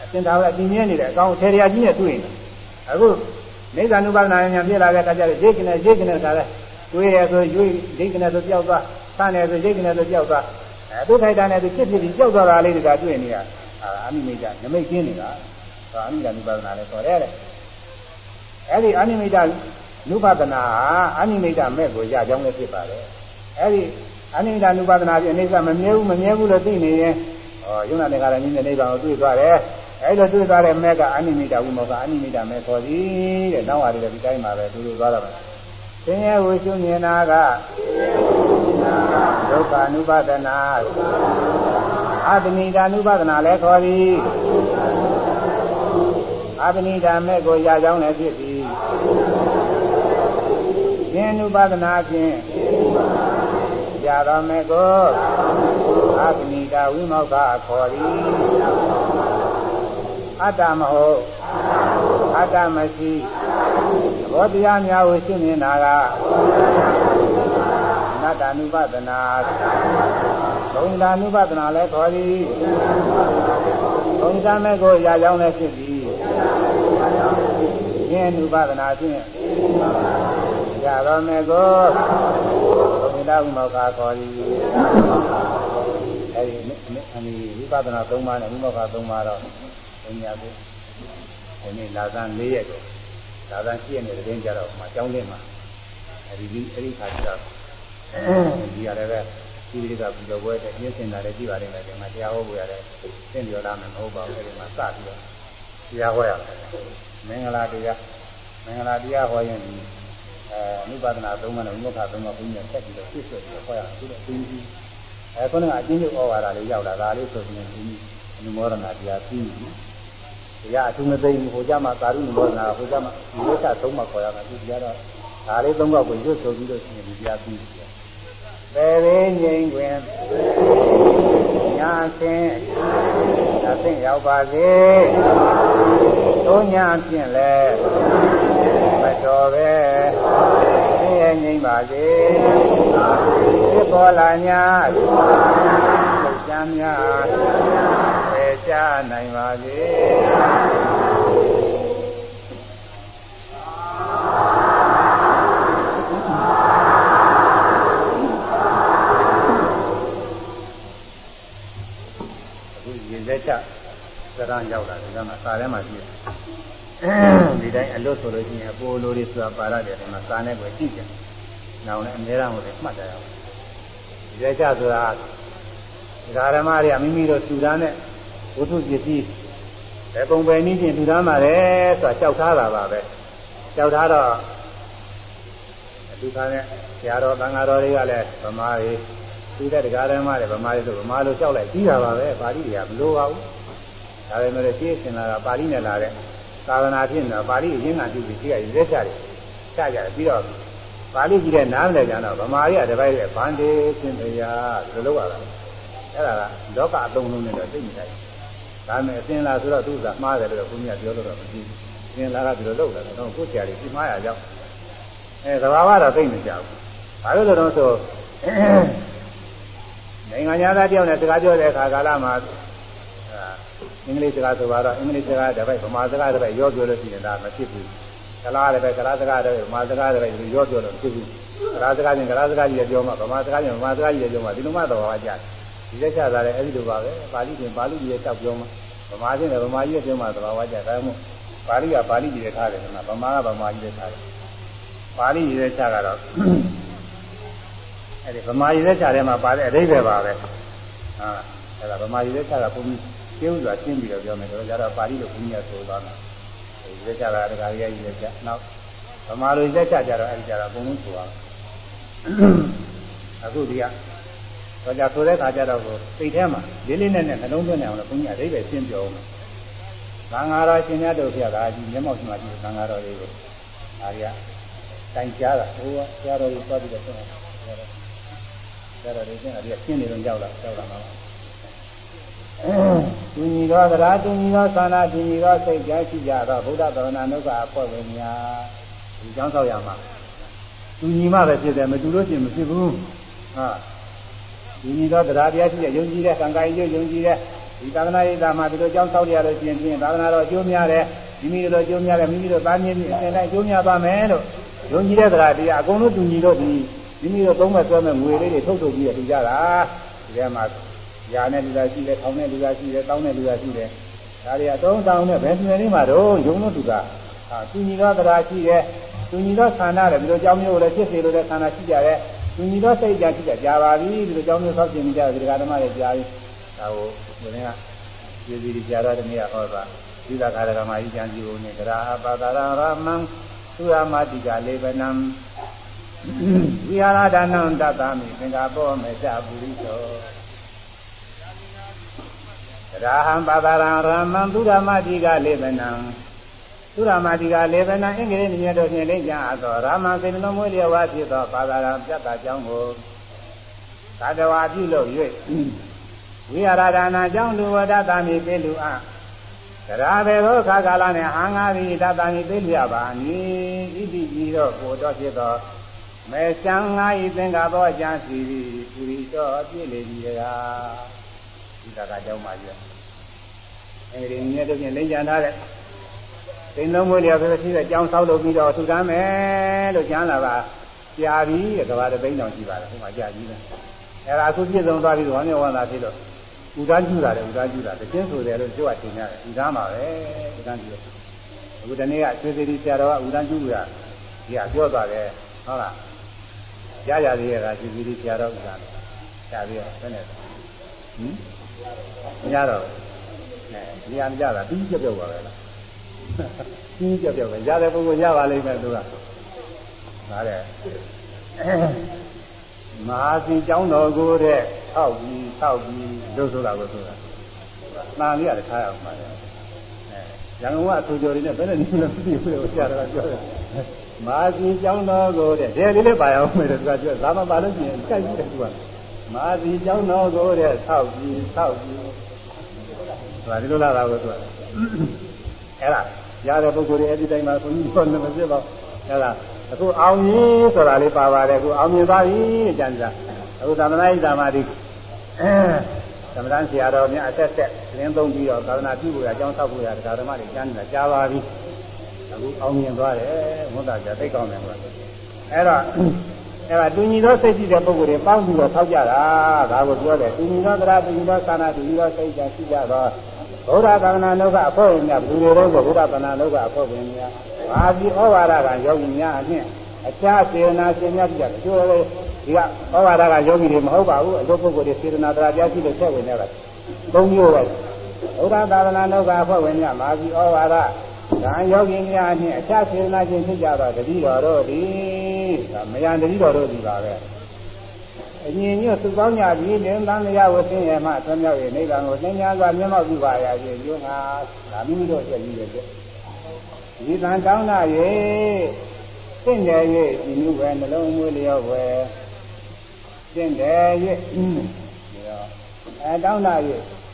အစင်သာကအပြင်းမြဲနေတယ်အကောင်ထေရယာကြီးနဲ့တွေ့နေအခုနိစ္စ ानु ပါဒနာဉာဏ်ပြလာတဲ့အခါကျတော့ရိတ်ကနေရိတ်ကနေခါတယ်တွေးတယ်ဆိုရွေးရိတ်ကနေဆိုကြောက်သွားဆန်းတယ်ဆိုရိတ်ကနေဆိုကြောက်သွားအဲသူခိုက်တာနဲ့သူဖြစ်ဖြစ်ပြီးကြောက်သွားတာလေးတွေကတွေ့နေရအာအနိမိတ်နမိတ်ကျင်းနေတာဒါအနိမိတ် ानु ပါဒနာလည်းခေါ်တယ်တဲ့အဲ့ဒီအနိမိတ်နုပါဒနာဟာအနိမိတ်မဲ့ကိုရကြောင်းလည်းဖြစ်ပါတယ်အဲ့ဒီအနိမိတ်နုပါဒနာပြအိဋ္ဌမမြဲဘူးမမြဲဘူးလို့သိနေရင်ဟောယုံနာတဲ့ကလည်းနည်းနည်းနိဗ္ဗာန်ကိုတွေ့သွားတယ် အဲ့လိုတွေ့သွားတဲ့မဲ့ကအနိမိတ်ဝိမောကအနိမိတ်မဲ့ခေါ်သည်တဲ့နောက်ဟာတွေဒီတိုင်းမှာပဲသူတို့သွားတာပဲသင်ရဲ့ဝိရှုမြင်နာကဒုက္ခ ानु ပါဒနာအတ္တနိဒာ ानु ပါဒနာလည်းခေါ်သည်အတ္တနိဒာမဲ့ကိုရကြောင်းလည်းဖြစ်သည်သင် ानु ပါဒနာဖြင့်ရတော်မဲ့ကိုအတ္တနိဒာဝိမောကခေါ်သည် အတ္တမဟုတ်အတ္တမရှိဘောတရားများကိုရှင်းနေတာကအနတ္တ ानु ပဒနာဘုံဒါ ानु ပဒနာလည်းခေါ်သည်ဘုံဓမဲ့ကိုရာကြောင်းလည်းဖြစ်သည်ဉာဏ် ानु ပဒနာဖြင့်ရတော်မဲ့ကိုဘုံဒါဥမောကခေါ်သည်အဲဒီအမိဝိပဒနာ၃ပါးနဲ့ဥမောက၃ပါးတော့ ဘုညာကိုဒီနေ့လာသန်း၄ရက်ကိုလာသန်းရှိရနေတဲ့တင်းကြတော့မှအကြောင်းလေးမှာအဲဒီအဲ့ဒီခါကျတော့ဒီရတယ်ပဲဒီလေးကပြီးတော့ဘွဲတဲ့ညှင်းစင်တာလည်းကြည့်ပါလိမ့်မယ်ဒီမှာတရားဟောဖို့ရတယ်သင်ပြောလာမယ်မဟုတ်ပါဘူးအဲဒီမှာစပြီးတော့တရားဟောရမယ်မင်္ဂလာတရားမင်္ဂလာတရားဟောရင်ဒီအဲအနုပါဒနာသုံးပါးနဲ့ဝိမုခသုံးပါးဘုညာဆက်ပြီးတော့ပြည့်စုံပြီးတော့ဟောရအောင်ပြီးတော့အင်းကြီးအဲခုနကအချင်းချုပ်ဩဝါဒလေးရောက်လာဒါလေးဆိုရင်ဒီအနုမောဒနာတရားပြီးပြီ တရားအထူးမသိဘူးဟိုကြမှာသာရုဏမောဒနာဟိုကြမှာဒီဝိသသုံးပါးခေါ်ရမှာဒီတရားတော့ဒါလေးသုံးပါးကိုရွတ်ဆိုပြီးတော့ရှင်ဒီတရားပြီးပြီပေရင်းငိမ့်တွင်ညာဆင်းအဆင့်ရောက်ပါစေသုံးညာဖြင့်လဲမတော်ပဲဆင်းရဲငိမ့်ပါစေဖြစ်ပေါ်လာညာလှုပ်ရှားများပေချ နိုင်ပါစေအခုရေသက်ချသရံရောက်လာတယ်ကမှစာထဲမှာကြည့်ဒီတိုင်းအလွတ်ဆိုလို့ရှိရင်အပိုလိုတွေဆိုတာပါရတယ်ဒီမှာစာနဲ့ပဲကြည့်ကြ။နောက်လည်းအများအားကိုလည်းမှတ်ကြရအောင်။ဒီလက်ချဆိုတာဓမ္မတွေကမိမိတို့သူသားနဲ့ ဝိသုပစ္စည်းဘယ်ပုံပဲနည်းချင်းသူသားမှာလဲဆိုတာကြောက်ထားတာပါပဲ။ကြောက်ထားတော့သူသားနဲ့ဆရာတော်သံဃာတော်တွေကလည်းဗမာတွေသူတဲ့တရားဓမ္မတွေဗမာတွေဆိုဗမာလိုကြောက်လိုက်ပြီးတာပါပဲပါဠိတွေကမလိုပါဘူး။ဒါပေမဲ့ရှင်းစင်လာတာပါဠိနဲ့လာတဲ့သာသနာဖြစ်နေတာပါဠိအရင်းခံပြုပြီးရှိရရွေးချတယ်ချကြတယ်ပြီးတော့ပါဠိကြီးတဲ့နားမလဲကြတော့ဗမာရီကတပိုက်တဲ့ဗန္ဒေသင်တရားဒီလိုလုပ်ရတာအဲ့ဒါကလောကအသုံးလုံးနဲ့တော့သိနေတယ် ဒါမဲ့အစင်လာဆိုတော့သူကမှားတယ်လို့ဘုရားပြောလို့တော့မကြည့်အစင်လာကဒီလိုလုပ်လာတယ်တော့ကိုယ်ဆရာကြီးဒီမှားရကြောင်းအဲသဘာဝတော့သိနေကြဘူးဘာလို့လဲတော့ဆိုနိုင်ငံသားတယောက်နဲ့စကားပြောတဲ့အခါကာလမှာအင်္ဂလိပ်စကားဆိုတော့အင်္ဂလိပ်စကားတစ်ပိုက်ဗမာစကားတစ်ပိုက်ရောပြောလို့ရှိရင်ဒါမဖြစ်ဘူးကလားတစ်ပိုက်ကလားစကားတစ်ပိုက်ဗမာစကားတစ်ပိုက်ဒီရောပြောလို့မဖြစ်ဘူးကလားစကားချင်းကလားစကားကြီးပြောမှဗမာစကားချင်းဗမာစကားကြီးပြောမှဒီလိုမှတော့ဟာကြ ဒီလက်ချတာလည်းအဲ့ဒီလိုပါပဲပါဠိချင်းပါဠိကြီးရဲ့တောက်ပြောမှဗမာချင်းလည်းဗမာကြီးရဲ့ပြောမှသဘာဝကြဒါမှမဟုတ်ပါဠိကပါဠိကြီးရဲ့ထားတယ်ကဗမာကဗမာကြီးရဲ့ထားတယ်ပါဠိကြီးရဲ့ချကတော့အဲ့ဒီဗမာကြီးရဲ့ချထဲမှာပါတဲ့အဓိပ္ပာယ်ပါပဲဟာအဲ့ဒါဗမာကြီးရဲ့ချကဘုန်းကြီးကျင်းစွာရှင်းပြီးတော့ပြောမယ်တော့ကြတော့ပါဠိလိုဘုရားဆိုသွားတာဒီလက်ချတာတခါကြီးရဲ့လက်ချနောက်ဗမာလိုလက်ချကြတော့အဲဒီကြတော့အကုန်လုံးဆိုသွားအခုဒီက တော့ကြဆိုတဲ့ခါကျတော့ကိုစိတ်ထဲမှာလေးလေးနက်နက်နှလုံးသွင်းနေအောင်လို့ဘုရားအဓိပ္ပာယ်ရှင်းပြောအောင်သံဃာတော်ရှင်မြတ်တို့ဖျက်ကဒီမျက်မှောက်ရှိမှဒီသံဃာတော်တွေကိုဒါတွေကတိုင်ကြားတာဟိုကဆရာတော်ကြီးသွားပြီးတော့ဆရာတော်တွေရှင်းတာဒီကရှင်းနေတော့ကြောက်လာကြောက်လာမှာသူညီသောသရာသူညီသောသာနာသူညီသောစိတ်ကြားရှိကြတော့ဗုဒ္ဓသာသနာနုကအဖွဲ့ဝင်များဒီကြောင်းဆောက်ရမှာသူညီမှပဲဖြစ်တယ်မတူလို့ရှိရင်မဖြစ်ဘူးဟာ သူညီသောသရာတရားရှိတဲ့ယုံကြည်တဲ့ကံကံယုံယုံကြည်တဲ့ဒီသာသနာ့ရေးတာမှာဒီလိုကြောင်းဆောက်ရလို့ရှိရင်ဖြင့်သာသနာတော်အကျိုးများတယ်မိမိတို့အကျိုးများတယ်မိမိတို့သားမြင့်မြင့်အစဉ်တိုင်းအကျိုးများပါမယ်လို့ယုံကြည်တဲ့သရာတရားအကုန်လုံးသူညီတို့ဒီမိမိတို့သုံးမဲ့ဆွဲမဲ့ငွေလေးတွေထုတ်ထုတ်ပြီးရကြတာဒီထဲမှာရာနဲ့လူသားရှိတယ်ထောင်နဲ့လူသားရှိတယ်တောင်းနဲ့လူသားရှိတယ်ဒါတွေအတုံးတောင်းနဲ့ဘယ်သူတွေမှာတော့ယုံလို့သူကဟာသူညီသောတရားရှိတယ်သူညီသောခန္ဓာတယ်ဒီလိုကြောင်းမျိုးလည်းဖြစ်စေလို့လည်းခန္ဓာရှိကြတယ် သူညီသောစိတ်ကြရှိကြကြပါပြီဒီလိုကြောင်းမျိုးဆောက်ကျင်နေကြတယ်ဒီကဓမ္မရဲ့ကြားပြီးဒါကိုဒီနေ့ကပြည်စီကြားတော်တနေ့ဟောတာသီလခါရကမကြီးကျမ်းစီကိုနေကြရာပါတာရမံသုရမတိကလေဗနံဝိဟာရဒါနံတတမိသင်္ဃဘောမေချပုရိသောရာဟံပါဒရံရမံသုရမတိကလေဗနံ သုရမတိကလေဗနံအင်္ဂလိပ်မြတ်တို့ဖြင့်လိမ့်ကြအပ်သောရာမံစေတလုံးမွေးလျဝါဖြစ်သောပါဒရံပြတ်တာကြောင့်ကိုသာတဝါပြုလို့၍ဝိဟာရဒါနာကြောင့်လူဝဒတာမိပိလူအကရာဘေသောခါကာလနှင့်အာငါသည်တတမိပိလူရပါနိဣတိဤသောကိုတော်ဖြစ်သောမေရှံငါဤသင်္ကာသောအကျမ်းစီပူရိတော်ပြည့်လေပြီတကားဒီကကကြောင်းပါကြအဲဒီမြတ်တို့ဖြင့်လိမ့်ကြံထားတဲ့ သိန်းလုံးမွေးလျော်ဆိုရှိတဲ့အကြောင်းဆောက်လုပ်ပြီးတော့ထူတမ်းမယ်လို့ကျမ်းလာပါကြာပြီကဘာတသိန်းတောင်ရှိပါတယ်ဟိုမှာကြာကြီးတယ်အဲဒါအခုပြည့်စုံသွားပြီးတော့ဝမ်းမြောက်ဝမ်းသာဖြစ်လို့ဥဒန်းကျူတာတယ်ဥဒန်းကျူတာတခြင်းဆိုတယ်လို့ပြောအထင်ရတယ်ဥဒန်းပါပဲဥဒန်းကျူတယ်အခုတနေ့ကရွှေသီရီဆရာတော်ကဥဒန်းကျူတာဒီကပြောသွားတယ်ဟုတ်လားရရသေးရတာရွှေသီရီဆရာတော်ဥဒန်းကြာပြီးတော့ဘယ်နဲ့ဟင်မရတော့အဲနေရာမကြတာပြီးပြပြောက်ပါပဲလား ပြီးပြပြောက်ပဲရတဲ့ပုဂ္ဂိုလ်ရပါလိမ့်မယ်သူကဒါတဲ့မဟာစီကျောင်းတော်ကိုတဲ့ထောက်ပြီးထောက်ပြီးလို့ဆိုတာကိုဆိုတာ။နာလေးရတယ်ထားရအောင်ပါလေ။အဲရန်ကုန်ကအထူကျော်တွေနဲ့ဘယ်နဲ့နေလို့ပြည့်ပြည့်ကိုဆရာတော်ကပြောတယ်။မဟာစီကျောင်းတော်ကိုတဲ့ဒဲလေးလေးပါအောင်မယ်သူကပြော။ဒါမှပါလို့ရှိရင်ကြိုက်ပြီးတယ်သူက။မဟာစီကျောင်းတော်ကိုတဲ့ထောက်ပြီးထောက်ပြီးဒါဒီလိုလာတာကိုသူက။ အဲ့ဒါရတဲ့ပုဂ္ဂိုလ်တွေအဲ့ဒီတိုင်းမှာဘုန်းကြီးကလည်းမဖြစ်ပါဘူး။အဲ့ဒါအခုအောင်ရင်ဆိုတာလေးပါပါတယ်အခုအောင်မြင်သွားပြီကျန်ကြအခုသမဏိသမာဓိအဲသမဏဆရာတော်များအဆက်ဆက်သင်သုံးပြီးတော့သာသနာပြုဖို့အကြောင်းဆောက်ဖို့ရတရားဓမ္မတွေကျမ်းနေတာကြားပါပြီအခုအောင်မြင်သွားတယ်ဘုရားကြာသိကောင်းတယ်ကွာအဲ့တော့အဲ့ဒါတူညီသောစိတ်ရှိတဲ့ပုဂ္ဂိုလ်တွေပေါင်းပြီးတော့ထောက်ကြတာဒါကိုပြောတယ်တူညီသောတရားတူညီသောသာနာတူညီသောစိတ်ကြရှိကြတော့ ဘုရားသာသနာလောကအဖို့ဝင်များဘယ်လိုလဲဆိုဘုရားသာသနာလောကအဖို့ဝင်များဘာပြီးဩဝါဒကယောဂီများအနှင့်အခြားစေနာရှင်များပြတယ်ကျိုးလေဒီကဩဝါဒကယောဂီတွေမဟုတ်ပါဘူးအလုပ်ပုဂ္ဂိုလ်တွေစေနာတရားကြားရှိလို့ဆက်ဝင်နေတာသုံးမျိုးပဲဘုရားသာသနာလောကအဖို့ဝင်များမာပြီးဩဝါဒဒါယောဂီများနှင့်အခြားစေနာရှင်ဖြစ်ကြတော့တတိတော်တို့သည်မယံတတိတော်တို့သည်ပါပဲ အညီညွတ်သူပေါင်းကြပြီးလင်းသံဃာဝဆင်းရမှဆွမ်းမြောက်ရဲ့နိဗ္ဗာန်ကိုသင်ညာစွာမျက်မှောက်ပြုပါရခြင်းကျိုးငါဒါမိမိတို့ချက်ကြီးရဲ့ဒီတန်တောင်းတာ၍တင့်တယ်၍ဒီနုပဲနှလုံးမွေးလျော့ပဲတင့်တယ်၍အဲတောင်းတာ၍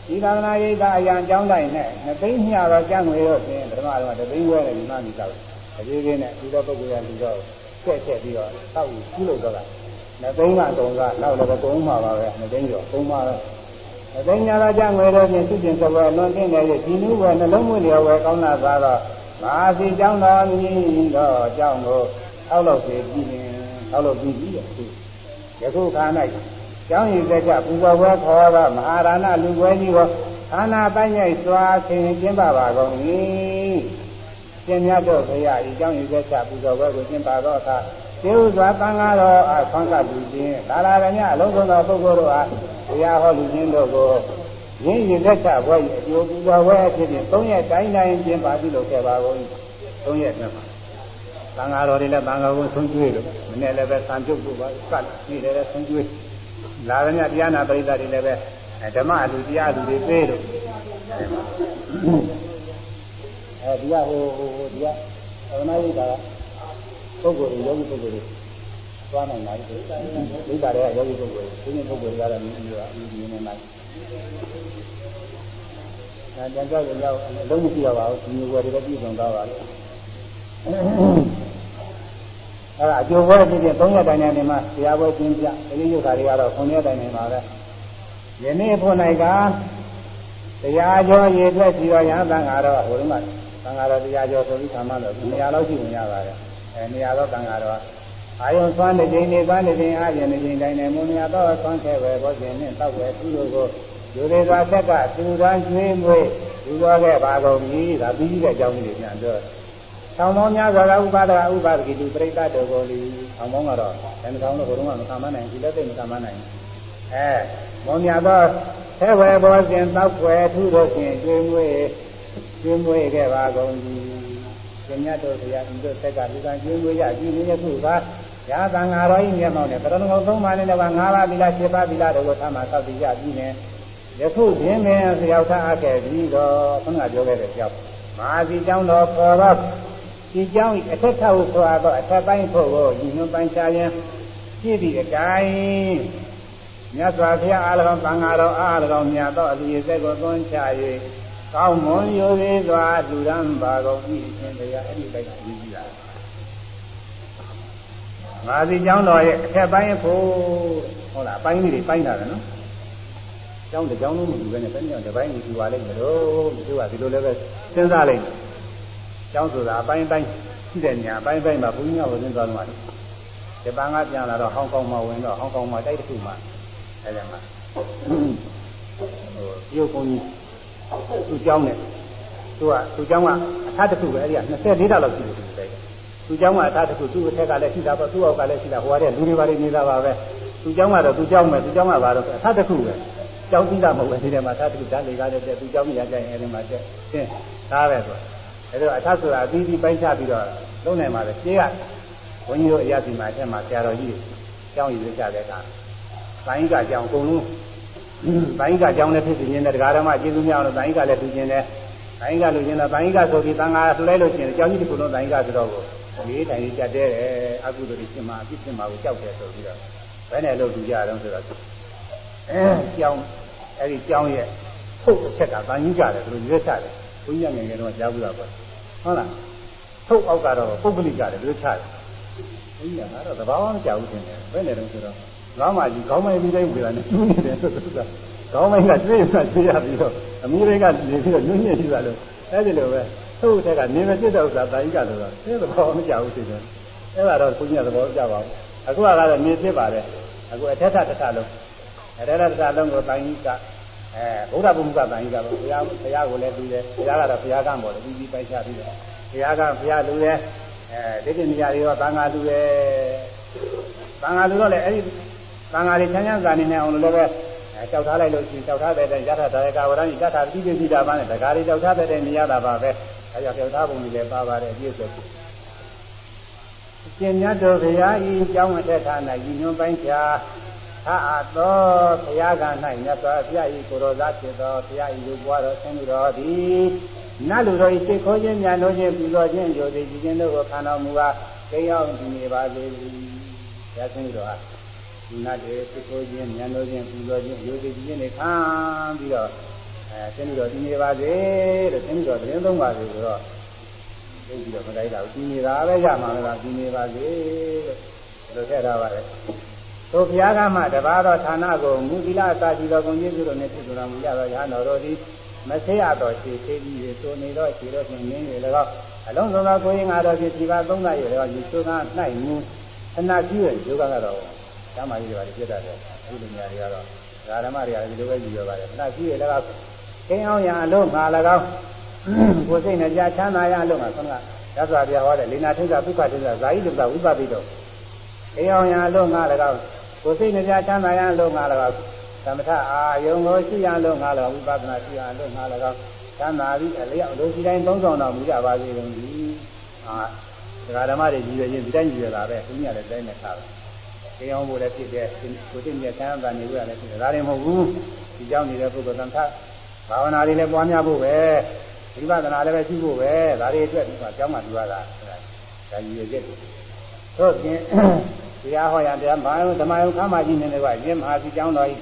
ဒီသာသနာရေးကအရာအကြောင်းတိုင်းနဲ့နှစ်သိန်းမြာတော့ကြံ့ငွေတော့ဖြင့်ပထမတော့တသိန်းဝဲတယ်ဒီမှမိတော့အကြီးကြီးနဲ့ဒီတော့ပုဂ္ဂိုလ်ရလူတော့ဆက်ဆက်ပြီးတော့တောက်ပြီးပြုလုပ်တော့တာ နှစ်သိန်းကတုံကနောက်လည်းတုံးမှာပါပဲနှစ်သိန်းကျော်သုံးပါပဲနှစ်သိန်းညာတော့ကြံ့ငွေတော့ဖြင့်သူကျင်စပွဲလွန်တင်တယ်ရဲ့ဒီနုပဲနှလုံးမွေးလျော့ပဲကောင်းတာသာတော့မဟာစီကျောင်းတော်မြည်တော့အကြောင်းကိုအောက်လို့စီပြီးရင်အောက်လို့ပြီးပြီယခုခါ၌ကျောင်းရည်သက်ကြပူဇော်ပွဲခေါ်တော့မဟာရဏလူပွဲကြီးကိုအာနာပိုင်းရိုက်စွာဆင်ကျင်းပါပါကုန်၏ရှင်မြတ်တို့ဘုရားဤကျောင်းရည်သက်ကြပူဇော်ပွဲကိုကျင်းပါတော့အခါ ကျေဥစွာသံဃာတော်အားဆွမ်းကလူချင်းဒါလာရညအလုံးစုံသောပုဂ္ဂိုလ်တို့အားဘုရားဟောလူချင်းတို့ကိုရင်းရည်သက်ချဘွဲ့အကျိုးပူဇော်ပွဲအဖြစ်ဖြင့်၃ရက်တိုင်းတိုင်းကျင်းပါပြုလုပ်ခဲ့ပါကုန်၏၃ရက်နဲ့မှာသံဃာတော်တွေလည်းသံဃာကိုဆုံးကျွေးလို့မနေ့လည်းပဲသံကျုပ်ကိုပါကတ်ပြီးတယ်ဆုံးကျွေးလာရမြတရားနာပရိသတ်တွေလည်းပဲဓမ္မအလူတရားလူတွေပေးလို့အဲဒီကဟိုဟိုဒီကသရဏယိတာ ပုဂ္ဂိုလ်တွေယောဂီပုဂ္ဂိုလ်တွေသွားနိုင်ပါလိမ့်မယ်ဒိဋ္ဌာတွေကယောဂီပုဂ္ဂိုလ်တွေဒီနေ့ပုဂ္ဂိုလ်တွေကတော့မျိုးမျိုးအပြီးနေနိုင်အဲတန်ကြောက်ရောက်အလုံးမရှိတော့ပါဘူးဒီမျိုးဝယ်တွေလည်းပြည့်စုံသွားပါလိမ့်အဲ့ဒါအကျိုးပွဲဖြစ်ဖြစ်၃ရက်တိုင်တိုင်နေမှာတရားပွဲကျင်းပြဒီလိုရုပ်ခါတွေကတော့9ရက်တိုင်နေမှာပဲယနေ့ဖို့၌ကတရားကျော်ရည်အတွက်စီရောရသံဃာတော်ဟိုတုန်းကသံဃာတော်တရားကျော်ဆိုပြီးဆံမလို့နေရာလောက်ရှိဝင်ရပါတယ် အဲနေရာတော့သံဃာတော်အာယုံသွမ်းတဲ့ချိန်နေသွမ်းတဲ့ချိန်အားဖြင့်နေချိန်တိုင်းနဲ့မုံနေရာတော့သွမ်းခဲ့ပဲဘောခြင်းနဲ့တောက်ပဲသူတို့ကိုယူရသာဆက်ကသူရန်ကျွေးမွေးယူတော်ခဲ့ပါကုန်ပြီဒါပြီးပြီးတဲ့အကြောင်းကြီးပြန်ပြောဆောင်းပေါင်းများစွာကဥပါဒကဥပါဒကိတုပရိသတ်တော်ကိုလီဆောင်းပေါင်းကတော့ဘယ်နှကောင်တော့ဘုရုံးကမခံမနိုင်ဒီလက်သိမခံမနိုင်အဲမောမြတ်သောဆဲဝဲဘောစဉ်တောက်ွယ်ထုတို့ဖြင့်ကျွေးမွေးကျွေးမွေးခဲ့ပါကုန်ပြီ ရှင်မြတ်တို့ဘုရားဒီတို့ဆက်ကလူကကျွေးမွေးရကြည်နေခုကရာသံဃာတော်ဤမျက်မှောက်နဲ့ပရဏဂုံသုံးပါးနဲ့တော့၅ပါးသီလ၈ပါးသီလတို့ကိုထားမှာသောက်ပြီးရပြီးနေယခုပြင်းပင်ဆရာထားအပ်ခဲ့ပြီးတော့ဘုရားပြောခဲ့တဲ့ကြောင့်မဟာစီကျောင်းတော်ခေါ်တော့ဒီကြောင်းအထက်ထဟုဆိုအပ်တော့အထက်ပိုင်းဖို့ကိုညီညွတ်ပိုင်းချရင်ပြည့်ပြီးအတိုင်းမြတ်စွာဘုရားအား၎င်းသံဃာတော်အား၎င်းမြတ်သောအစီအစဉ်ကိုသွန်းချ၍ ကောင်းမွန်ရိုးသေးစွာလူရန်ပါကုန်ဤအရှင်တရားအဲ့ဒီပိုင်းကိုယူကြည့်တာငါစီကျောင်းတော်ရဲ့အထက်ပိုင်းဖို့ဟုတ်လားအပိုင်းလေးတွေပိုင်းတာတယ်နော်ကျောင်းတစ်ကျောင်းလုံးမတူဘဲနဲ့ဘယ်နည်းတစ်ပိုင်းကြီးယူပါလိမ့်မလို့သူကဒီလိုလည်းပဲစဉ်းစားလိုက်ကျောင်းဆိုတာအပိုင်းပိုင်းရှိတဲ့နေရာအပိုင်းပိုင်းမှာဘုန်းကြီးကဝင်သွားလို့ရတယ်ဂျပန်ကပြန်လာတော့ဟောင်ကောင်မှာဝင်တော့ဟောင်ကောင်မှာတိုက်တစ်ခုမှာအဲဒီမှာဟိုရုပ်ကုန်းကြီး သူ့ကျောင်းနဲ့သူကသူ့ကျောင်းကအထားတစ်ခုပဲအဲဒီက24တောက်လောက်ရှိတယ်သူတိုက်သူ့ကျောင်းကအထားတစ်ခုသူ့အထက်ကလည်းရှိတာပေါ့သူ့အောက်ကလည်းရှိတာဟိုကတည်းကလူတွေပါနေနေတာပါပဲသူ့ကျောင်းကတော့သူ့ကျောင်းမယ်သူ့ကျောင်းကပါတော့အထားတစ်ခုပဲကျောင်းပြီးတာမဟုတ်ဘူးဒီထဲမှာအထားတစ်ခုဓာတ်လေကားနဲ့တက်သူ့ကျောင်းကြီးရကြရင်အဲဒီမှာတက်သင်သားပဲဆိုအဲဒါအထက်ဆိုတာအသီးသီးပိုင်းခြားပြီးတော့လုံးနိုင်ပါလေရှင်းကဘုန်းကြီးတို့အရာစီမှာအထက်မှာဆရာတော်ကြီးကျောင်းရည်ကြတဲ့အခါတိုင်းကကျောင်းအကုန်လုံး တိုင်းကကျောင်းနဲ့ဖြစ်နေတယ်တရားဓမ္မကျေးဇူးများအောင်တိုင်းကလည်းသူကျင်တယ်တိုင်းကလူကျင်တော့တိုင်းကဆိုပြီးသံဃာဆိုလိုက်လို့ကျင်ကျောင်းကြီးတစ်ခုလုံးတိုင်းကဆိုတော့ကိုဒီတိုင်းကြီးကြက်တဲ့တယ်အကုသိုလ်တွေရှင်းမှာအဖြစ်ရှင်းမှာကိုကြောက်တယ်ဆိုပြီးတော့ဘယ်နဲ့လို့လူကြတော့ဆိုတော့အဲကျောင်းအဲဒီကျောင်းရဲ့ထုတ်အချက်ကတန်ကြီးကြတယ်သူတို့ရွေးချတယ်ဘုန်းကြီးငယ်ငယ်တော့ကြားဘူးတာပေါ့ဟုတ်လားထုတ်အောက်ကတော့ပုဂ္ဂလိကတယ်လို့ချတယ်အဲ့ဒီကတော့သဘာဝမကြောက်ဘူးတင်တယ်ဘယ်နဲ့တော့ဆိုတော့ ကောင်းမှကြီးကောင်းမိုင်းပြီးတိုင်းဝေတာနဲ့ကျွေးနေတယ်ဆိုတော့ကောင်းမိုင်းကကျွေးမှကျွေးရပြီးတော့အမိတွေကနေပြီးတော့ညှိညှိပြီးပါလို့အဲ့ဒီလိုပဲသူ့ထက်ကနေမပြစ်တဲ့ဥစ္စာတာကြီးကလို့တော့အဲသဘောမကြောက်ဘူးတင်တယ်အဲ့ဒါတော့ဘုရားသဘောကြပါဘူးအခုကတော့နေဖြစ်ပါတယ်အခုအထက်ထတစ်ခါလုံးအထက်ထတစ်ခါလုံးကိုတာကြီးကအဲဘုရားဘုရားတာကြီးကဘုရားဘုရားကိုလည်းပြီးတယ်ဘုရားကတော့ဘုရားကံပေါ်တယ်ပြီးပြီးပိုက်ချပြီးတယ်ဘုရားကဘုရားလူရဲ့အဲဒီတိနေရာတွေရောသံဃာလူရဲ့သံဃာလူတော့လည်းအဲဒီ သံဃာတွေချမ်းချမ်းသာနေနေအောင်လို့လည်းပဲကြောက်ထားလိုက်လို့ရှိရင်ကြောက်ထားတဲ့တိုင်ရထဒါရကဝရဏိရထတိပိစိတာပါနဲ့ဒကာတွေကြောက်ထားတဲ့တိုင်နေရတာပါပဲအဲကြောင့်ကြောက်ထားပုံတွေလည်းပါပါတယ်အပြည့်စုံရှင်မြတ်တော်ဘုရားဤကြောင်းအထက်ဌာနဤညွန်ပိုင်းဖြာသာအပ်သောဘုရားက၌မြတ်စွာဘုရားဤကိုရောသားဖြစ်သောဘုရားဤလူဘွားတော်ဆင်းတော်သည်နတ်လူတို့ဤစိတ်ခေါ်ခြင်းညာလို့ခြင်းပူဇော်ခြင်းယုံကြည်ခြင်းတို့ကိုခံတော်မူကားကိရောက်ဒီနေပါစေ။ဘုရားဆင်းတော်ဟာ နတ်တွေစိတ်ခေါ်ခြင်းညာလို့ခြင်းပူဇော်ခြင်းယုံကြည်ခြင်းတွေခံပြီးတော့အဲဆင်းတော်ဒီနေပါစေတဲ့ဆင်းတော်သတင်းသုံးပါစေဆိုတော့သိပြီးတော့မလိုက်တာဘူးဒီနေတာပဲရမှာလားဒီနေပါစေလို့ထည့်ထားပါတယ်သို့ဘုရားကမှတပါးသောဌာနကိုမူသီလအစာရှိသောဂုဏ်ကျေးဇူးတို့နှင့်ဖြစ်တော်မူရသောရဟန်းတော်တို့သည်မဆေးရသောခြေသေးပြီးသို့နေသောခြေတော်ဖြင့်နင်းနေ၎င်းအလုံးစုံသောကိုယ်ရင်ငါတော်ဖြင့်ဒီပါသုံးနာရ၎င်းဒီသုခ၌မူအနာကြည့်ရဲ့ယောဂကတော့ ဓမ္မကြီးတွေပါပြတ်တတ်တယ်အခုလူများတွေကတော့ဓမ္မတွေကဒီလိုပဲကြည့်ရပါတယ်အနာကြည့်ရဲ့၎င်းကိန်းအောင်ရအလုံးငါ၎င်းကိုယ်စိတ်နဲ့ကြာချမ်းသာရအလုံးငါဆုံးကရသော်ပြဟောတဲ့လေနာထိစ္ဆာပုခ္ခထိစ္ဆာဇာယိလုပ္ပဝိပပိတောကိန်းအောင်ရအလုံးငါ၎င်းကိုယ်စိတ်နဲ့ကြာချမ်းသာရအလုံးငါ၎င်းသမထအာယုံကိုရှိရလို့ငါလောဝိပဿနာရှိရလို့ငါလောသံသာပြီးအလျောက်လူစီတိုင်းသုံးဆောင်တော်မူကြပါစေကုန်သည်ဟာဒကာဓမ္မတွေကြီးရချင်းဒီတိုင်းကြီးရတာပဲသူများလည်းတိုင်းနဲ့ထားတယ် တရားအောင်ဖို့လည်းဖြစ်တယ်ကိုသိမြတ်ဆန်းသာနေလို့လည်းဖြစ်တယ်ဒါရင်မဟုတ်ဘူးဒီကြောင့်နေတဲ့ပုဂ္ဂိုလ်သမထဘာဝနာတွေလည်းပွားများဖို့ပဲဝိပဿနာလည်းပဲရှိဖို့ပဲဒါတွေအတွက်ဒီမှာကျောင်းမှာပြောရတာဒါကြီးရချက်သို့ပြင်တရားဟောရတရားမဟာဓမ္မယုခမ်းမကြီးနေတယ်ကရင်းမဟာစီကျောင်းတော်ကြီး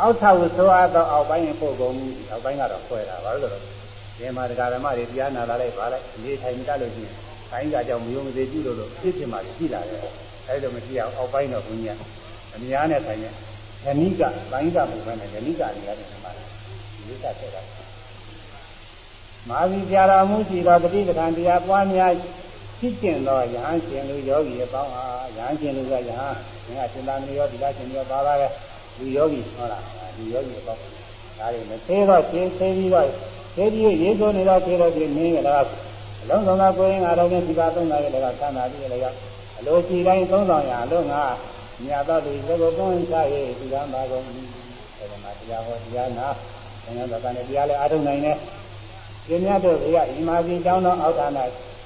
အောက်ထဝဆိုအပ်သောအောက်ပိုင်းပို့ကုန်မှုအောက်ပိုင်းကတော့ခွဲတာဘာလို့လဲဒီမှာတရားဓမ္မတွေတရားနာလာလိုက်ပါလိုက်နေထိုင်ကြလို့ရှိရင်တိုင်းကကြောင့်မယုံမသေးပြုလို့လို့ဖြစ်ဖြစ်မှရှိလာတယ် အဲဒါမရှိအောင်အောက်ပိုင်းတော့ဘုရားအများနဲ့ဆိုင်တဲ့ဓနိကတိုင်းကပုံပဲနဲ့ဓနိကနေရတယ်ဒီမှာဒီကဆက်တာမာဇီပြာတော်မူရှိသောတတိပဌံတရားပွားများဖြစ်ကျင်သောယဟန်ရှင်လူယောဂီအပေါင်းဟာယဟန်ရှင်လူကယဟန်ငါရှင်သာမဏေရောဒီလားရှင်ရောပါပါပဲလူယောဂီဟောတာလူယောဂီပေါ့ဒါတွေမသေးတော့ရှင်းသေးပြီးတော့သေးပြီးရေးဆိုနေတော့သေးတော့ဒီမင်းကလည်းအလုံးစုံသောကိုယ်ရင်အားလုံးနဲ့ဒီပါသုံးတာရဲ့လည်းသံသာပြီးလည်း အလိုရှိတိုင်းသုံးဆောင်ရအလုံးကမြတ်တော်ဒီသဘောကောင်းစားရဲ့ဒီကံပါကုန်ပြီအဲဒီမှာတရားဟောတရားနာဆင်းရဲတော့ကနေတရားလည်းအားထုတ်နိုင်တယ်ပြင်းများတို့ဘုရားဣမာစီကျောင်းတော်အောက်ဌာန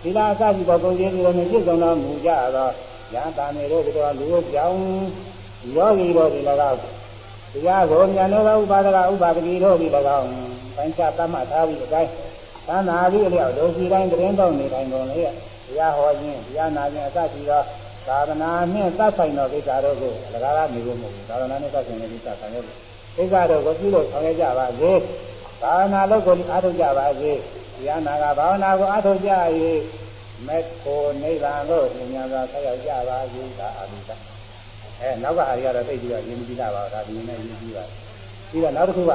သီလအစရှိသောကုန်ကျေးဇူးတွေနဲ့ပြည့်စုံတော်မူကြသောရဟန္တာနေတို့တို့လူကြောင့်ယောဂီတို့ဒီ၎င်းတရားကိုဉာဏ်တော်ဥပါဒကဥပါဒတိတို့ဒီ၎င်းပိုင်းခြားသတ်မှတ်ထားပြီးအတိုင်းသံသာပြီးအလျောက်ဒုစီတိုင်းသတင်းတော်နေတိုင်းကုန်လေ တရားဟောခြင်းတရားနာခြင်းအစရှိသောသာသနာနှင့်သတ်ဆိုင်သောကိစ္စတို့ကိုအလကားနေဖို့မဟုတ်ဘူးသာသနာနဲ့သတ်ဆိုင်တဲ့ကိစ္စဆောင်ရွက်ကိစ္စတို့ကိုပြုလို့ဆောင်ရွက်ကြပါစေဘာဝနာလုပ်ကိုအားထုတ်ကြပါစေတရားနာကဘာဝနာကိုအားထုတ်ကြ၍မေဖို့နိဗ္ဗာန်ကိုဉာဏ်သာဆက်ရောက်ကြပါစေဒါအာမိတအဲနောက်ကဟာတွေကတော့သိပြီးတော့ရင်းမကြည့်တာပါဒါဒီနေ့ရင်းကြည့်ပါပြီးတော့နောက်တစ်ခုက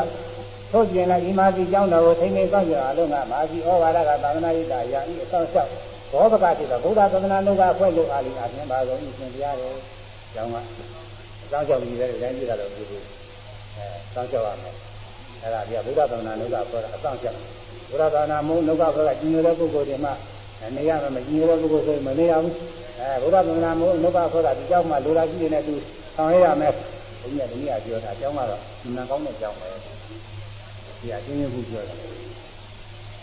ထို့ပြင်လည်းဒီမာစီကျောင်းတော်ကိုထိမ့်သိမ်းဆောင်ကြအလုံးကမာစီဩဝါဒကသာသနာ့ရေးတာရာဤအဆောင်လျှောက် ဘောပကဖြစ်တော့ဗုဒ္ဓသာသနာ့လောကဖွဲ့လို့အားလေးအပြင်ပါဆုံးဤသင်တရားတွေကျောင်းကအဆောင်လျှောက်ပြီးတဲ့တိုင်းပြတာတော့ဒီလိုအဲစောင့်လျှောက်ရမယ်အဲ့ဒါဒီကဗုဒ္ဓသာသနာ့လောကဖွဲ့တာအဆောင်လျှောက်ဗုဒ္ဓသာသနာ့မုန်းလောကဖွဲ့ကကျင်ရတဲ့ပုဂ္ဂိုလ်တွေမှနေရမယ်မကျင်ရတဲ့ပုဂ္ဂိုလ်ဆိုရင်မနေရဘူးအဲဘုရားသန္တာမို့လောကဆိုတာဒီကြောင့်မှလိုလားရှိနေတဲ့သူဆောင်ရရမယ်ဘုရားဒီနေ့ကပြောတာအကြောင်းကတော့နန်ကောင်းတဲ့အကြောင်းပဲဒီအချင်းချင်းခုပြောတာ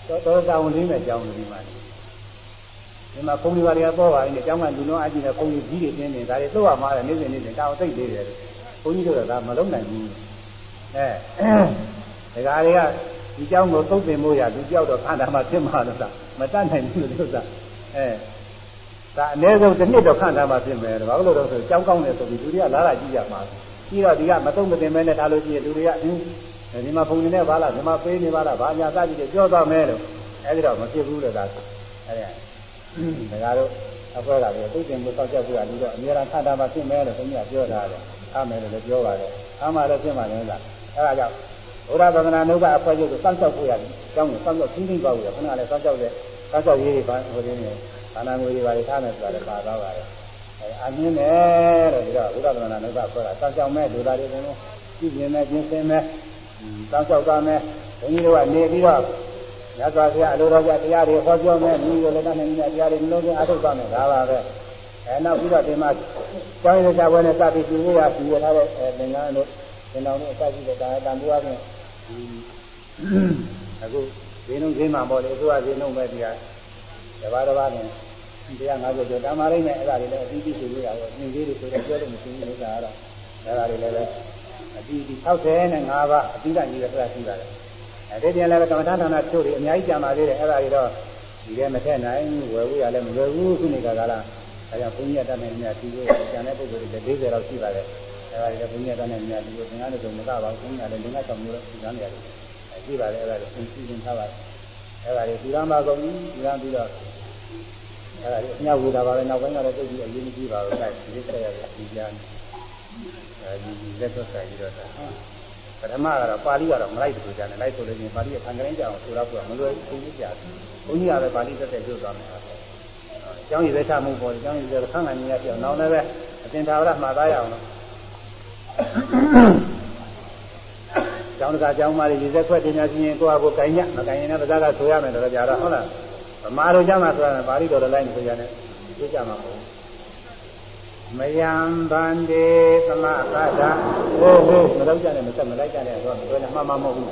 တော့တော့တောင်းရင်းတဲ့အကြောင်းဒီမှာ ဒီမှာဘုံတွေပါတွေကပေါ်ပါရင်ကျောင်းကလူလုံးအကြည့်နဲ့ဘုံကြီးကြီးတွေတင်းနေဒါတွေတော့မှားတယ်နေ့စဉ်နေ့စဉ်တောင်သိသေးတယ်ဘုံကြီးတို့ကဒါမလုံးနိုင်ဘူးအဲဒါကတွေကဒီကျောင်းကိုသုတ်သင်ဖို့ရလူကြောက်တော့ခန္ဓာမှာဖြစ်မှာလို့သာမတတ်နိုင်ဘူးလို့သာအဲဒါအနည်းဆုံးတစ်နှစ်တော့ခန္ဓာမှာဖြစ်မယ်ဘာလို့လဲဆိုတော့ကြောင်းကောင်းတယ်ဆိုပြီးလူတွေကလာလာကြည့်ရမှာပြီးတော့ဒီကမတုံမတင်မဲနဲ့ဒါလို့ကြည့်ရင်လူတွေကအင်းဒီမှာဘုံနေနဲ့ပါလားဒီမှာပေးနေပါလားဘာညာစကြည့်ပြောသွားမယ်လို့အဲဒီတော့မဖြစ်ဘူးလို့သာအဲဒီ ဒါကတော့အဖွဲ့ကလည်းသိကျင်ကိုတောက်ချက်ပြရပြီးတော့အများအားခန္ဓာမှာဖြစ်မယ်လို့ခင်ဗျာပြောထားတယ်အားမယ်လို့လည်းပြောပါတယ်အားမှလည်းဖြစ်မှလည်းလားအဲဒါကြောင့်ဘုရားဗန္ဒနာနုပအဖွဲ့ချုပ်ကိုစောင့်ရှောက်ဖို့ရတယ်အကြောင်းကိုစောင့်ရှောက်ချင်းချင်းပါဖို့ရခဏလည်းစောင့်ရှောက်တဲ့စောင့်ရှောက်ရေးတွေပါဟိုရင်းနေခန္ဓာငွေတွေပါထားမယ်ဆိုတာလည်းပါသွားပါတယ်အဲအမြင်တယ်လို့ပြီးတော့ဘုရားဗန္ဒနာနုပအဖွဲ့ကစောင့်ရှောက်မဲ့လူသားတွေကတော့ကြည့်မြင်မဲ့ကျင်းစင်မဲ့စောင့်ရှောက်သွားမဲ့ဘုန်းကြီးတို့ကနေပြီးတော့ ရသော်ဆရာအလိုတော်ကြတရားတွေဟောပြောမဲ့မိကိုလည်းတတ်နေတဲ့တရားတွေနှလုံးသွင်းအထုတ်သွားမယ်ဒါပါပဲအဲနောက်ပြီးတော့ဒီမှာကျောင်းရည်ကြပွဲနဲ့စပြီးသူရစီရထားတဲ့အဲသင်္ကန်းတို့သင်တော်တို့အစရှိတဲ့ဒါတန်ဖိုးအပြင်အခုဈေးနှုန်းဈေးမှာပေါ့လေအစိုးရဈေးနှုန်းပဲဒီကတပါးတပါးနဲ့150ကျော်တန်မာလိမ့်မယ်အဲ့ဒါတွေလည်းအပြီးပြီးဆိုရတာပေါ့သင်္ကေးတွေဆိုတော့ပြောလို့မရှိဘူးလို့ဆိုတာကတော့အဲ့ဒါတွေလည်းအပြီးပြီး65ပါးအပြီးတကြီးရဆိုတာရှိပါတယ် အဲဒီပြန်လည်းကမ္မထာဌာနချို့တွေအများကြီးကြာပါသေးတယ်အဲ့ဒါတွေတော့ဒီထဲမထက်နိုင်ဝယ်ဖို့ရလည်းမလွယ်ဘူးခုနေကကာလအဲကြောင့်ဘုန်းကြီးတတ်နေမြတ်ဒီလိုကျန်တဲ့ပုဂ္ဂိုလ်တွေ40လောက်ရှိပါတယ်အဲဒါတွေဘုန်းကြီးတတ်နေမြတ်ဒီလိုသင်္ကန်းတွေဆိုမကပါဘူးဘုန်းကြီးကလည်းငါးဆောင်မျိုးတော့ဒီကမ်းနေရတယ်အဲရှိပါတယ်အဲဒါတွေသင်စီစဉ်ထားပါတယ်အဲဒါတွေဒီရမကုန်ပြီဒီရမ်းပြီးတော့အဲဒါတွေအမြောက်ဝေတာပါပဲနောက်ပိုင်းကတော့သိပြီးအရေးမကြီးပါဘူးအဲဒီဆက်ရတဲ့ဒီကြားအဲဒီလက်သက်ဆိုင်ပြီးတော့ ပထမကတော့ပါဠိကတော့မလိုက်ဘူးကြတယ်လိုက်ဆိုလို့ချင်းပါဠိကခံကရင်းကြအောင်ဆိုတော့ကမလွယ်ဘူးသိကြတယ်ဘုန်းကြီးကလည်းပါဠိသက်သက်ပြုသွားမယ်အကြောင်းရည်သက်ချမှုပေါ်အကြောင်းရည်သက်ခန့်ခံနေရပြောင်းနောက်လည်းပဲအသင်္သာဝရမှာသားရအောင်လို့ကျောင်းတကာကျောင်းမလေးရည်သက်ခွက်တင်ညာချင်းကိုယ့်အကိုကိုင်ညမကိုင်ရင်လည်းပါးစားကဆိုရမယ်တော့ကြာတော့ဟုတ်လားဗမာတို့ကျောင်းမှာဆိုရင်ပါဠိတော်လည်းလိုက်နေဆိုရတယ်သိကြမှာမဟုတ် မယံဗန္တိသမသဒ္ဒဟိုးဟိုးမလောက်ကြနဲ့မဆက်မလိုက်ကြနဲ့တော့ပြောနေမှမမဟုတ်ဘူး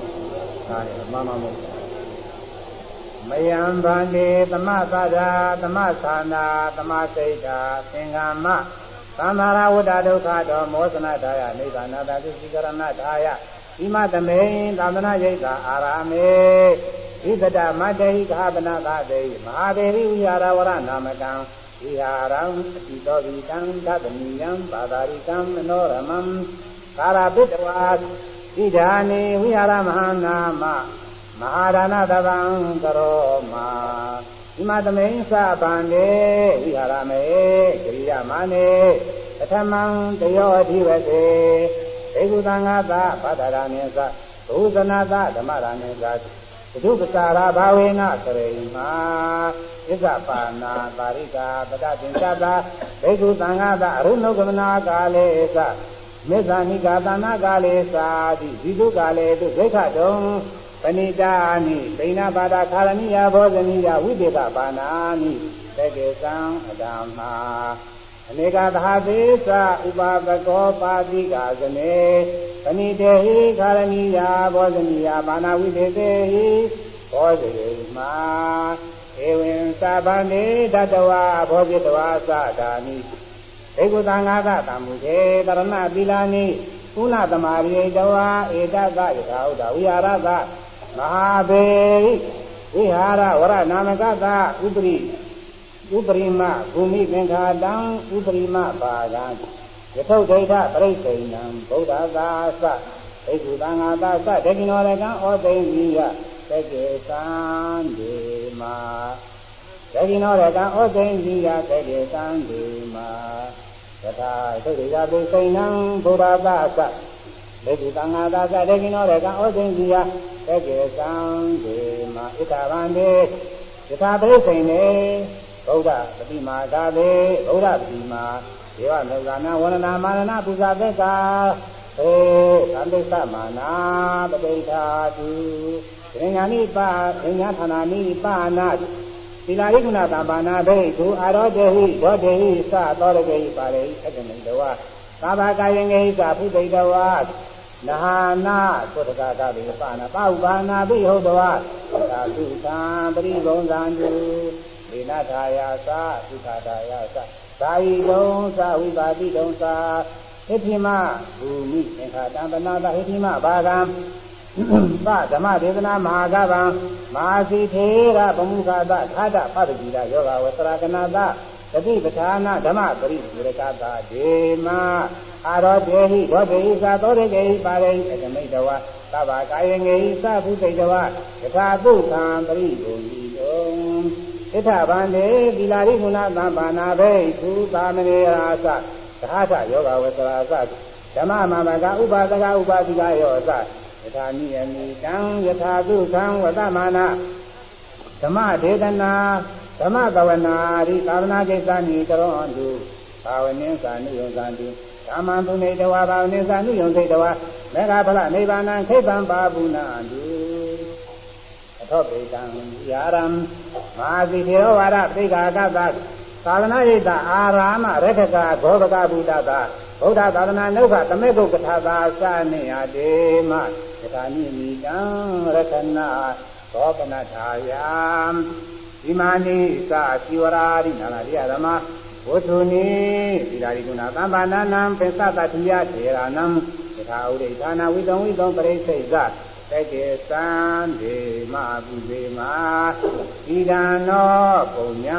ဒါလည်းမှမမဟုတ်မယံဗန္တိသမသဒ္ဒသမသာနာသမစိတ်တာသင်္ကမသံဃာရဝတ္တဒုက္ခတော်မောသနာဒါယနိဗ္ဗာန်တာသုစိကရဏဒါယဣမသမေသာသနာယိတ်တာအာရမေဣသဒမတ္တိခာပနာသတေမဟာဒေဝိဝိဟာရဝရနာမကံဝိ ဟာရံအတိသောဝိတံသတ္တမိယံပါတာရိကံမနောရမံကာရပိတဝါဣဒာနိဝိဟာရမဟာနာမမဟာဒါနတဗံကရောမာဣမသမိန်သဗံနေဝိဟာရမေဂရိယမနေပထမံတယောအဓိဝတေဧကုသံဃာသဗဒရာမေသဘုဇနာသဓမ္မရာမေသ ဘုဒ္ဓစာရဘာဝေနသရိမာဣဇပါဏာပါရိကာပဒတင်္ချတာဘေကုသံဃာသအရုဏုကမနာကာလေသမေဇာနိကာသနာကာလေသာတိဇိတုကာလေတုဒိဋ္ဌတုံပဏိတာနိဒိဏဘာဒခာရဏိယဘောဇနိယဝိတေကပါဏာနိတေကေသံအတမ္မာ အနေကသဟာသေးသဥပါပကောပါတိကာဇနေပဏိတေဟိခာရဏိယဘောဇနိယပါဏဝိတေသေဟိဘောဇေမာဧဝံသဗ္ဗနေတတဝါဘောဇိတဝါသဒါနိဧကုသံဃာသတမှုေတရဏသီလာနိကုလသမารိတဝါဧတသယထာဥဒဝိဟာရသမဟာဘေဝိဟာရဝရနာမကသဥပရိ ဥပရိမဘူမိသင်္ခါတံဥပရိမပါဒံယထုဒိဋ္ဌပရိသေနံဗုဒ္ဓသာသဘိက္ခုသံဃာသာသဒေကိနောရကံဩသိဉ္စီယသကေသံဒေမာဒေကိနောရကံဩသိဉ္စီယသကေသံဒေမာယထာသုရိယပိစိဏံဗုဒ္ဓသာသဘိက္ခုသံဃာသာသဒေကိနောရကံဩသိဉ္စီယသကေသံဒေမာဣဒဗန္တေယထာပရိသေနေ ဗုဒ္ဓပတိမာသာလေဗုဒ္ဓပတိမာဒေဝမေဃနာဝရဏမာနနာပူဇာသက္ကာဟေသံသိသမနာပဋိဌာတုဉာဏိပါဉာဏဌာနာနိပါဏသီလာရိကုဏတပါဏဘိသူအာရောတေဟိဒောတေဟိသသောရကေဟိပါရိအတ္တမိတဝသာဘာကာယငေဟိသဖုတိတဝနဟာနာသုတကကပိပါဏပဥပါဏပိဟုတ်တဝသာသုသံပရိဘုံသံတု ဒေနထာယာသသုခတာယာသသာယိတုံသဝိပါတိတုံသာဟိတိမဘူမိသင်္ခာတံပနာတဟိတိမဘာကံသဓမ္မဒေသနာမဟာကဗံမဟာစီထေရဗမုခာသခါတပတ္တိရယောဂဝသရကနာသတတိပဋ္ဌာနာဓမ္မပရိသေရကတာဒေမအာရောဒေဟိဘောဓိသာသောရကေဟိပါရိအကမိတဝသဗ္ဗကာယငေဟိသဗုသိတဝယထာသုခံပရိဘုံဤတုံ ဣထဗန္တေသီလာရိကုဏသံပါဏဘိသုသာမဏေရာသသာထယောဂဝေသရာသဓမ္မမမကဥပါဒကဥပါတိကယောသယထာနိယမိတံယထာသုခံဝတမနာဓမ္မဒေသနာဓမ္မသဝနာရိသာသနာကိစ္စနိကရောတုဘာဝနိသနုယံသံတိဓမ္မပုနေတဝါဘာဝနိသနုယံစိတ်တဝါမေဃဖလနိဗ္ဗာနံခိဗ္ဗံပါပုဏ္ဏတုအ ထောပိတံယာရံမဟာစီသေရဝါဒပိက္ခာကသသာသနာ့ဣတအာရာမရက္ခကဂောဘကဗုဒ္ဓသာဗုဒ္ဓသာသနာနုခသမေကုတ်ကထာသာစနိယတေမယထာနိမိတံရခဏသောပနထာယံဒီမာနိသာစီဝရာရိနာနာရိယဓမ္မဝုထုနိသီလာရိကုဏသမ္ပါဏနံပိသတတိယထေရနံယထာဥဒိဌာနဝိတံဝိတံပရိစိတ်သ တကေသံဒေမပုဇေမာဣဒံနောပုံညံ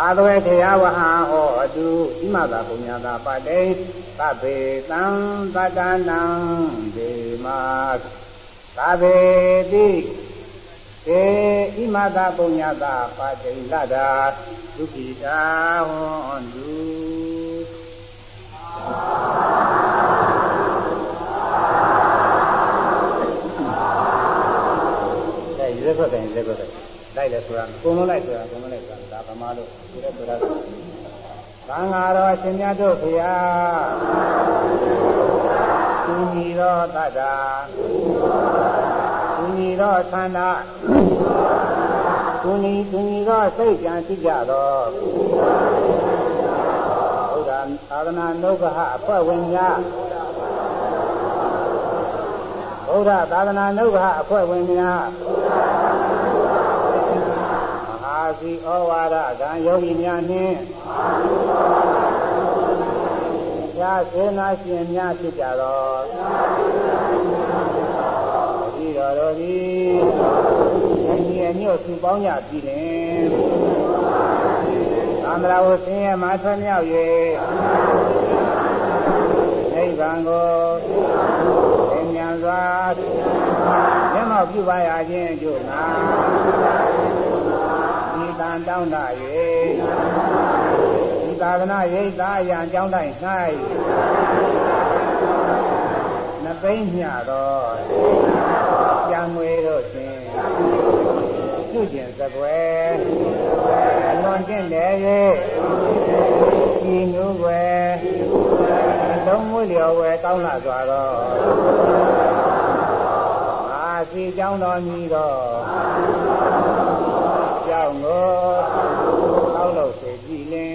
အာသဝေထေယဝဟံဟောတုဣမသာပုညတာပတေသဗ္ဗေတံသတ္တနံဒေမာသဗ္ဗေတိေဣမတာပုညတာပါတိလတာဒုက္ခိတာဟွန်တု အဲရွေးခွက်တယ်ရွေးခွက်တယ်လိုက်လဲဆိုတာအကုန်လုံးလိုက်ဆိုတာအကုန်လုံးလိုက်ဆိုတာဒါဗမာလို့ဒီလိုဆိုတာသံဃာတော်ရှင်မြတ်တို့ဖရာသူညီတော်တတ္တာသူညီတော်သန္တာသူညီသူညီတော်စိတ်ကြံရှိကြတော်ဘုရားသာသနာနုဂဟအဖွဲ့ဝင်များဘုရားသာသနာနုဂဟအဖွဲ့ဝင်များမဟာ စီဩဝါဒကံယောဂီများနှင့်ဖြာစေနာရှင်များဖြစ်ကြတော်ဒီတော်တော်သည်အညီအညွတ်သူပေါင်းကြပြီလင်သံဃာဝဆင်းရဲမှာထွမြောက်၍နိဗ္ဗာန်ကိုသင်ညာစွာမျက်မှောက်ပြုပါရခြင်းအကျိုးငါဒီ တန်တောင်းတ၍ဒီသာသနာရိပ်သာအရာအကြောင်းတိုင်း၌နှသိမ့်မြတော့ကြံငွေတို့ဖြင့်ပြုကျင်စကွယ်အလွန်ကျင့်တယ်၍ဤနုွယ်အလုံးမွေလျော်ဝဲကောင်းလာစွာတော့အာစီကြောင်းတော်မူတော့ ကြောင်းကိုအောက်လို့စေကြည်လင်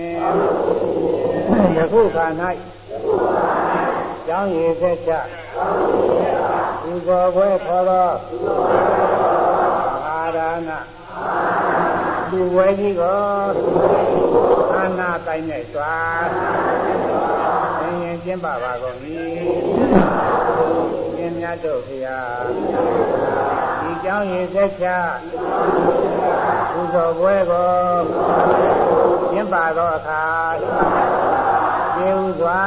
ယခုခါ၌ကျောင်းရည်သက်ချပူဇော်ပွဲခေါ်သောအာရဏလူဝဲကြီးကိုအာနာတိုင်းနဲ့စွာသင်ရင်ကျင်းပပါကုန်၏ရှင်မြတ်တို့ဖျားဒီကျောင်းရည်သက်ချ ပူဇော်ပွဲကိုကျင်းပသောအခါကျေဥစွာ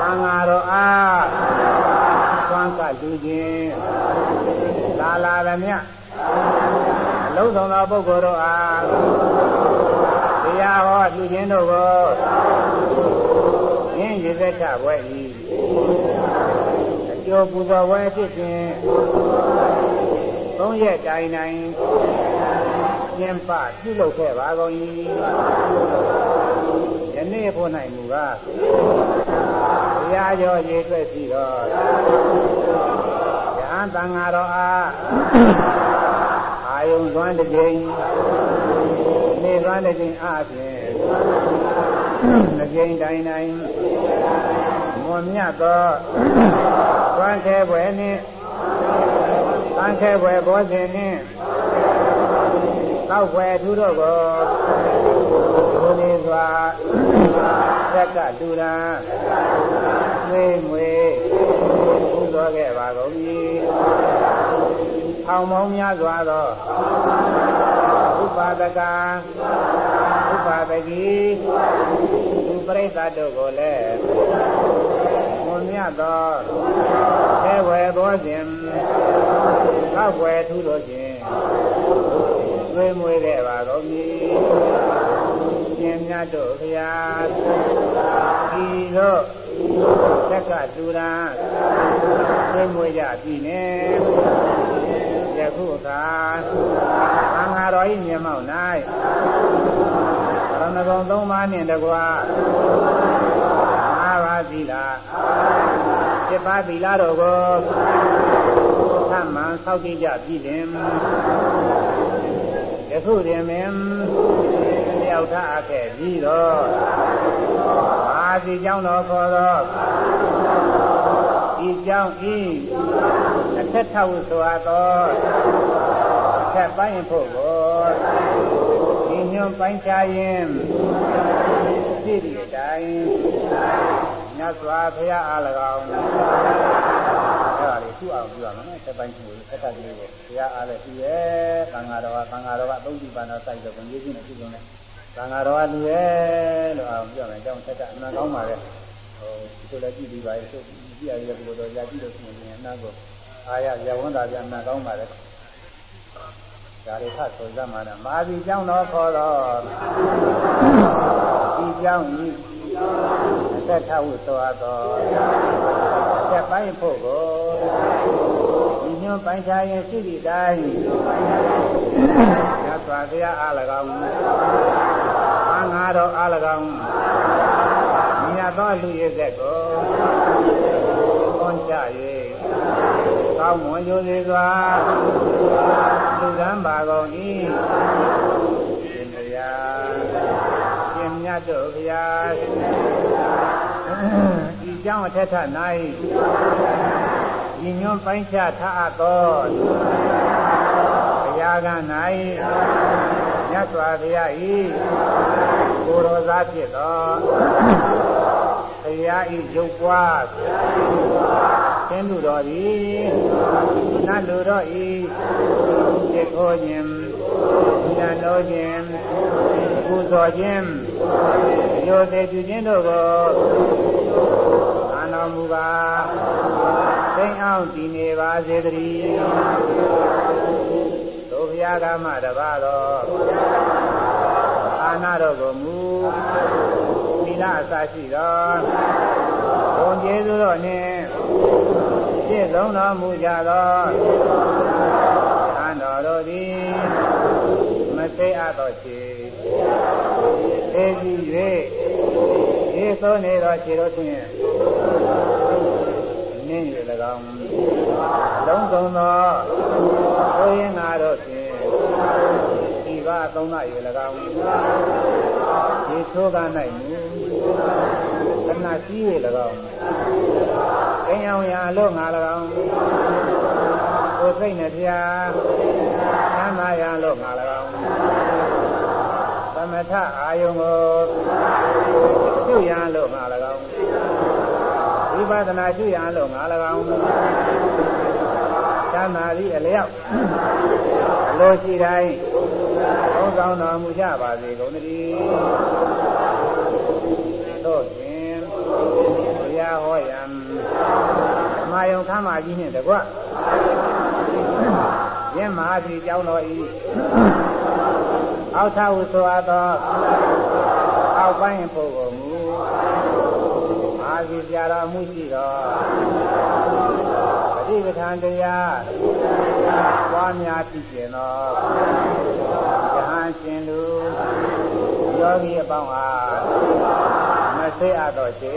သံဃာတော်အားသွမ်းကလူချင်းလာလာရမြအလုံးစုံသောပုဂ္ဂိုလ်တို့အားတရားဟောလူချင်းတို့ကိုရင်းရည်သက်ချပွဲဤအကျိုးပူဇော်ပွဲဖြစ်ခြင်းသုံးရက်တိုင်တိုင် ကျင်းပပြုလုပ်ခဲ့ပါကုန်၏ယနေ့ဖို့၌မူကားတရားကျော်ရေးတွေ့ပြီးတော့ယဟန်တန်ဃာတော်အားအာယုံသွမ်းတစ်ကြိမ်နေသွမ်းတစ်ကြိမ်အားဖြင့်တစ်ကြိမ်တိုင်းတိုင်းမွန်မြတ်သောသွမ်းခဲပွဲနှင့်သွမ်းခဲပွဲဘောဇင်နှင့် သောက်ွယ်သူတို့ကိုဘုလေးစွာသက်ကတူရန်ငွေငွေပူဇော်ခဲ့ပါကုန်၏အောင်မောင်းများစွာသောဥပါဒကဥပါဒကီသူပရိသတ်တို့ကိုလည်းမွန်မြတ်သောသေဝေဘောဇင်သောက်ွယ်သူတို့ဖြင့် သွေးမွေးတဲ့ပါကုန်ပြီရှင်မြတ်တို့ဖျားဤတို့သက်ကတူရာသွေးမွေးကြပြီနဲ့ယခုအခါသံဃာတော်ဤမြေမောက်၌ရဏဂုံသုံးပါးနှင့်တကွာအာဘာသီလာ7ပါးသီလာတို့ကိုသမန်ဆောက်တည်ကြပြီလင်ယ ခုတွင်မင်းလျောက်ထားခဲ့ပြီးတော့အာဒီကြောင့်တော်ခေါ်သောဤကြောင့်ဤအထက်ထဝဆိုအပ်သောအထက်ပိုင်းဖို့ကိုဒီညွန်ပိုင်းချရင်ရှိသည့်အတိုင်းမြတ်စွာဘုရားအား၎င်း အဲ့ဒါလေးသူ့အောင်ပြရမယ်နော်ဆက်ပိုင်းသူ့ကိုဆက်တတ်ကလေးကိုဘုရားအားလည်းပြီးရဲ့သံဃာတော်ကသံဃာတော်ကသုံးကြည့်ပါတော့စိုက်တော့ဘုံကြီးချင်းနဲ့ပြုလုပ်နေသံဃာတော်ကလူရဲ့လို့အောင်ပြရမယ်အကြောင်းဆက်တတ်အမှန်ကောင်းပါလေဟိုဒီလိုလည်းကြည့်ပြီးပါရဲ့သူကြည့်ရတဲ့ပုဂ္ဂိုလ်တော်ကြာကြည့်လို့ရှိရင်အနာကိုအာရရဝန္တာပြန်အမှန်ကောင်းပါလေဒါလေးထဆိုကြမှာနဲ့မာဒီကြောင့်တော့ခေါ်တော့ဒီကြောင့်ဤအသက်ထဝသောအပ်သောဆက်ပိုင်းဖို့ကို ဒီညွန်ပိုင်းချရင်ရှိသည့်တိုင်းသတ်စွာဘုရားအား၎င်းအာငါတော်အား၎င်းမြတ်သောလူရည်သက်ကိုခွန်ချ၍ကောင်းမွန်ရိုသေစွာလူကံပါကုန်၏ရှင်ဘုရားရှင်မြတ်တို့ဘုရားဤကြောင့်အထက်ထ၌ ညီညွတ်ပိုင်းခြားထားအပ်သောဘုရားက၌မြတ်စွာဘုရား၏ကိုယ်တော်သားဖြစ်သောဘုရား၏ရုပ်ပွားသင်လူတော်သည်နတ်လူတော်ဤစေခိုးခြင်းဉာဏ်တော်ခြင်းပူဇော်ခြင်းရိုသေပြုခြင်းတို့ကိုအာနောမူကား သိအောင်တည်နေပါစေတည်းသို့ဘုရားကမှတပါတော်အာနာတော်ကိုမူသီလအစရှိတော်ဘုံကျေးဇူးတော်နှင့်ပြည့်စုံတော်မူကြသောသံတော်တို့သည်မသိအပ်သောခြေသိကြည့်၍ရေသောနေသောခြေတို့ဖြင့်န င်း၍၎င်းလုံးစုံသောကိုရင်နာတို့ဖြင့်ဒီပါသုံးနာ၍၎င်းဒီသောက၌မူခဏရှိ၍၎င်းအင်းအောင်ရာလို့ငါ၎င်းကိုစိတ်နဲ့တရားသမ်းသာရာလို့ငါ၎င်းသမထအာယုံကိုပြုရန်လို့ငါ၎င်းဝိ ပဿနာပြုရန်လို့ငါ၎င်းသမ်းသာသည်အလျောက်အလိုရှိတိုင်းဘုံဆောင်တော်မူကြပါစေကုန်သတည်းတို့ဖြင့်ဘုရားဟောရန်မာယုံခမ်းမကြီးနှင့်တကွယင်းမဟာဒီကျောင်းတော်ဤအောက်ထဟုဆိုအပ်သောအောက်ပိုင်းပုဂ္ဂိုလ်မူ အာဇီပြတော်မူရှိသောပฏิပဌာန်တရားပွားများဖြစ်ခြင်းသောယဟန်ရှင်လူယောဂီအပေါင်းအားမသိအပ်သောခြေ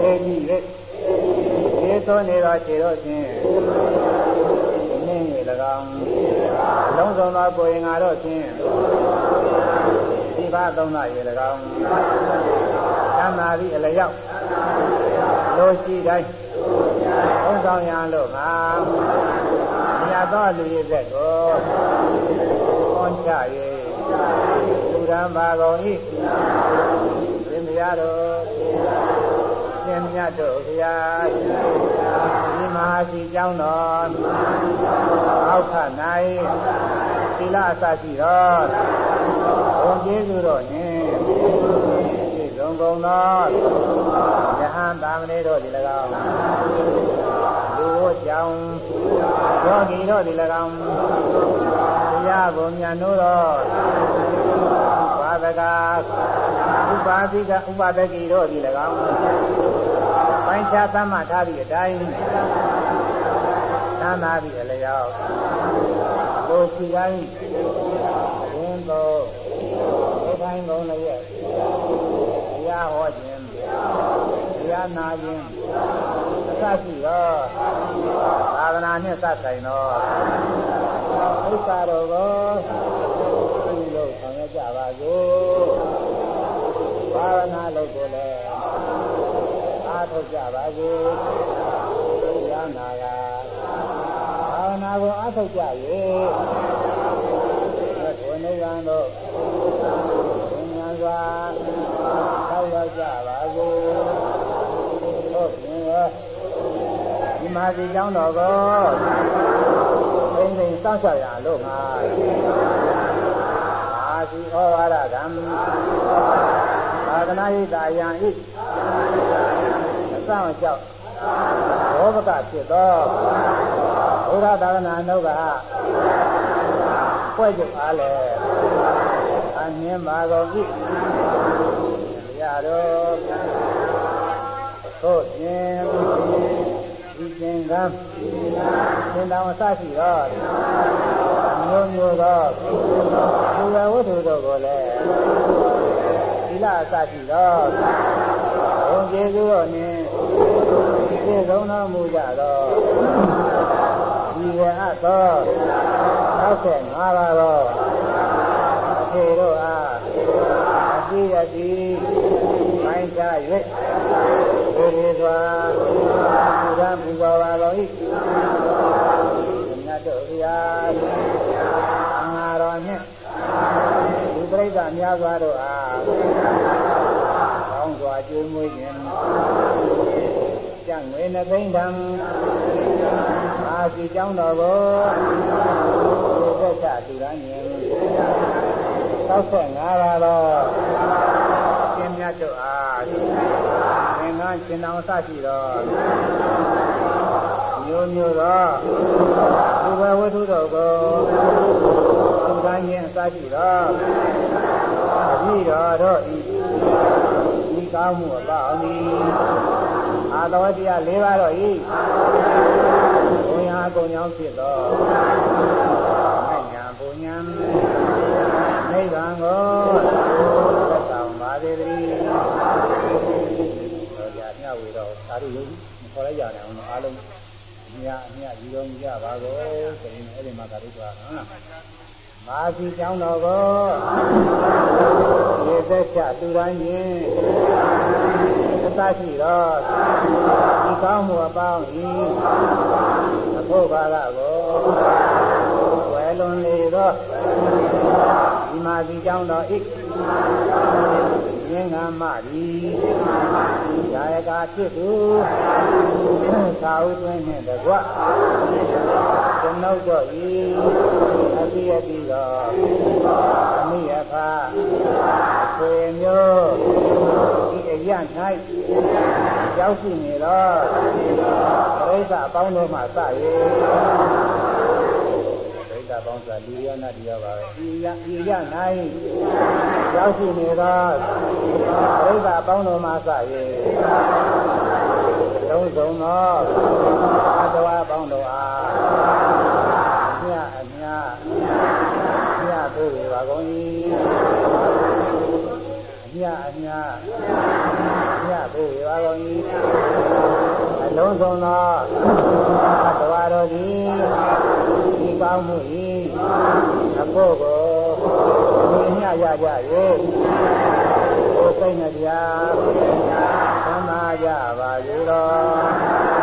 သိပြီး၍ဒီသောနေသောခြေတို့ဖြင့်နင်း၍၎င်းလုံးစုံသောကိုယ်ရင်ငါတို့ဖြင့်ဒီပါသုံးနာ၍၎င်း သံသာပြီးအလျောက်လိုရှိတိုင်းဘုံဆောင်ရန်လို့ငါမြတ်သောလူရည်သက်ကိုဟောချ၍လူရန်ပါကုန်၏သင်္ဗျာတော်ရှင်မြတ်တို့ဘုရားဒီမဟာစီကျောင်းတော်အောက်ခ၌သီလအစရှိတော်ဘုံကျေးဇူးတော်နှင့်ပြည့်စုံ ကုန်သောယဟန်တာမဏေတို့ဒီ၎င်းလူတို့ကြောင့်ယောဂီတို့ဒီ၎င်းရားကိုမြတ်နိုးတော်ဘာဒကဥပါတိကဥပါဒကိတို့ဒီ၎င်းပိုင်းခြားသမထားသည့်အတိုင်းသမ်းသာသည့်အလျောက်ကိုယ်စီတိုင်းဝင်းသောဒီတိုင်းကုန်လည်းရဲ့ တရားဟောခြင်းတရားနာခြင်းအစရှိသောသာသနာနှင့်စဆိုင်သောဥစ္စာတော်ကိုပြုလို့ဆောင်ရွက်ကြပါစို့ဘာဝနာလုပ်ကိုလည်းအားထုတ်ကြပါစို့တရားနာကဘာဝနာကိုအားထုတ်ကြ၍ဘုနိဗ္ဗာန်တို့ မှာဒီကြောင်းတော်ကိုသိသိစောင့်ရှောက်ရလို့မှာအာစီဩဝါဒကံသာသနာ့ဣဒာယံဣအဆောင်လျှောက်ဘောပကဖြစ်သောဘုရားသာသနာနှုတ်ကဖွဲ့ကြပါလေအမြင်ပါကုန်၏ရတော်သို့ဖြင့် ဒီသင်္ကန်းသင်တော်အစရှိသောမျိုးမျိုးသောဘုရားဝတ္ထုတို့ကိုလည်းသီလအစရှိသောဘုံကျေးဇူးတော်နှင့်ပြည့်စုံတော်မူကြသောဒီဝအပ်သော65ပါးသောထေတို့အားအကြည့်ရသည်ပိုင်းခြား၍ဘုရေစွာ ဘုရားပူဇော်ပါတော်၏မြတ်တို့ဗျာအငါတော်နှင့်ဒီပြိဿများစွာတို့အားကောင်းစွာကျွေးမွေးခြင်းကျင့်ငွေနှသိမ့်တံအာစီကြောင်းတော်ကိုသက်ချတူရန်ခြင်း65ပါးသောရှင်မြတ်တို့အားသင်္က န်းရှင်တော်စရှိသောမျိုးမျိုးသောဘုရားဝတ္ထုတော်ကိုသင်္ကန်းခြင်းစရှိသောအပြီးတော်တို့ဤဒီကောင်းမှုအပေါင်းဤအာတော်တရား၄ပါးတော့ဤဘုရားကုံကြောင်းဖြစ်သောအညာဘုညာနိဗ္ဗာန်ကိုသက်ဆောင်ပါစေတည်းတော်ကြညဝေ တော့သာရုပ်ခေါ်လိုက်ကြတယ်အောင်အားလုံးအမြအမြယူတော်မူကြပါကုန်ဆိုရင်အဲ့ဒီမှာသာရုပ်ကနော်မာစီကျောင်းတော်ကိုရေသက်ချသူတိုင်းချင်းသတ္တရှိတော့ဒီကောင်းမှုအပေါင်းဤအဖို့ပါကကိုဝယ်လွန်လေတော့ဒီမာစီကျောင်းတော်ဤ ငင်းငါမဒီဇာယကာဖြစ်သူသာဝတွင်နှင့်တကွကျွန်ုပ်တို့ဤအတိအတိသောအမိယဖာဆွေမျိုးဒီအရ၌ရောက်ရှိနေသောပရိသတ်အပေါင်းတို့မှစ၍ တာပေါင်းစွာလူရနာတရားပါပဲဤရဤရ၌ရောက်ရှိနေသောပရိသတ်အပေါင်းတို့မှစ၍လုံးစုံသောအတဝါပေါင်းတို့အားမြတ်အမြတ်မြတ်ဖို့ရပါကုန်၏အမြတ်အမြတ်မြတ်ဖို့ရပါကုန်၏အလုံးစုံသောအတဝါတို့သည် ပေါင်းမှု၏အဖို့ကိုဒီညရကြ၍ကိုယ်စိတ်နှပြသမ္မာကြပါစေတော်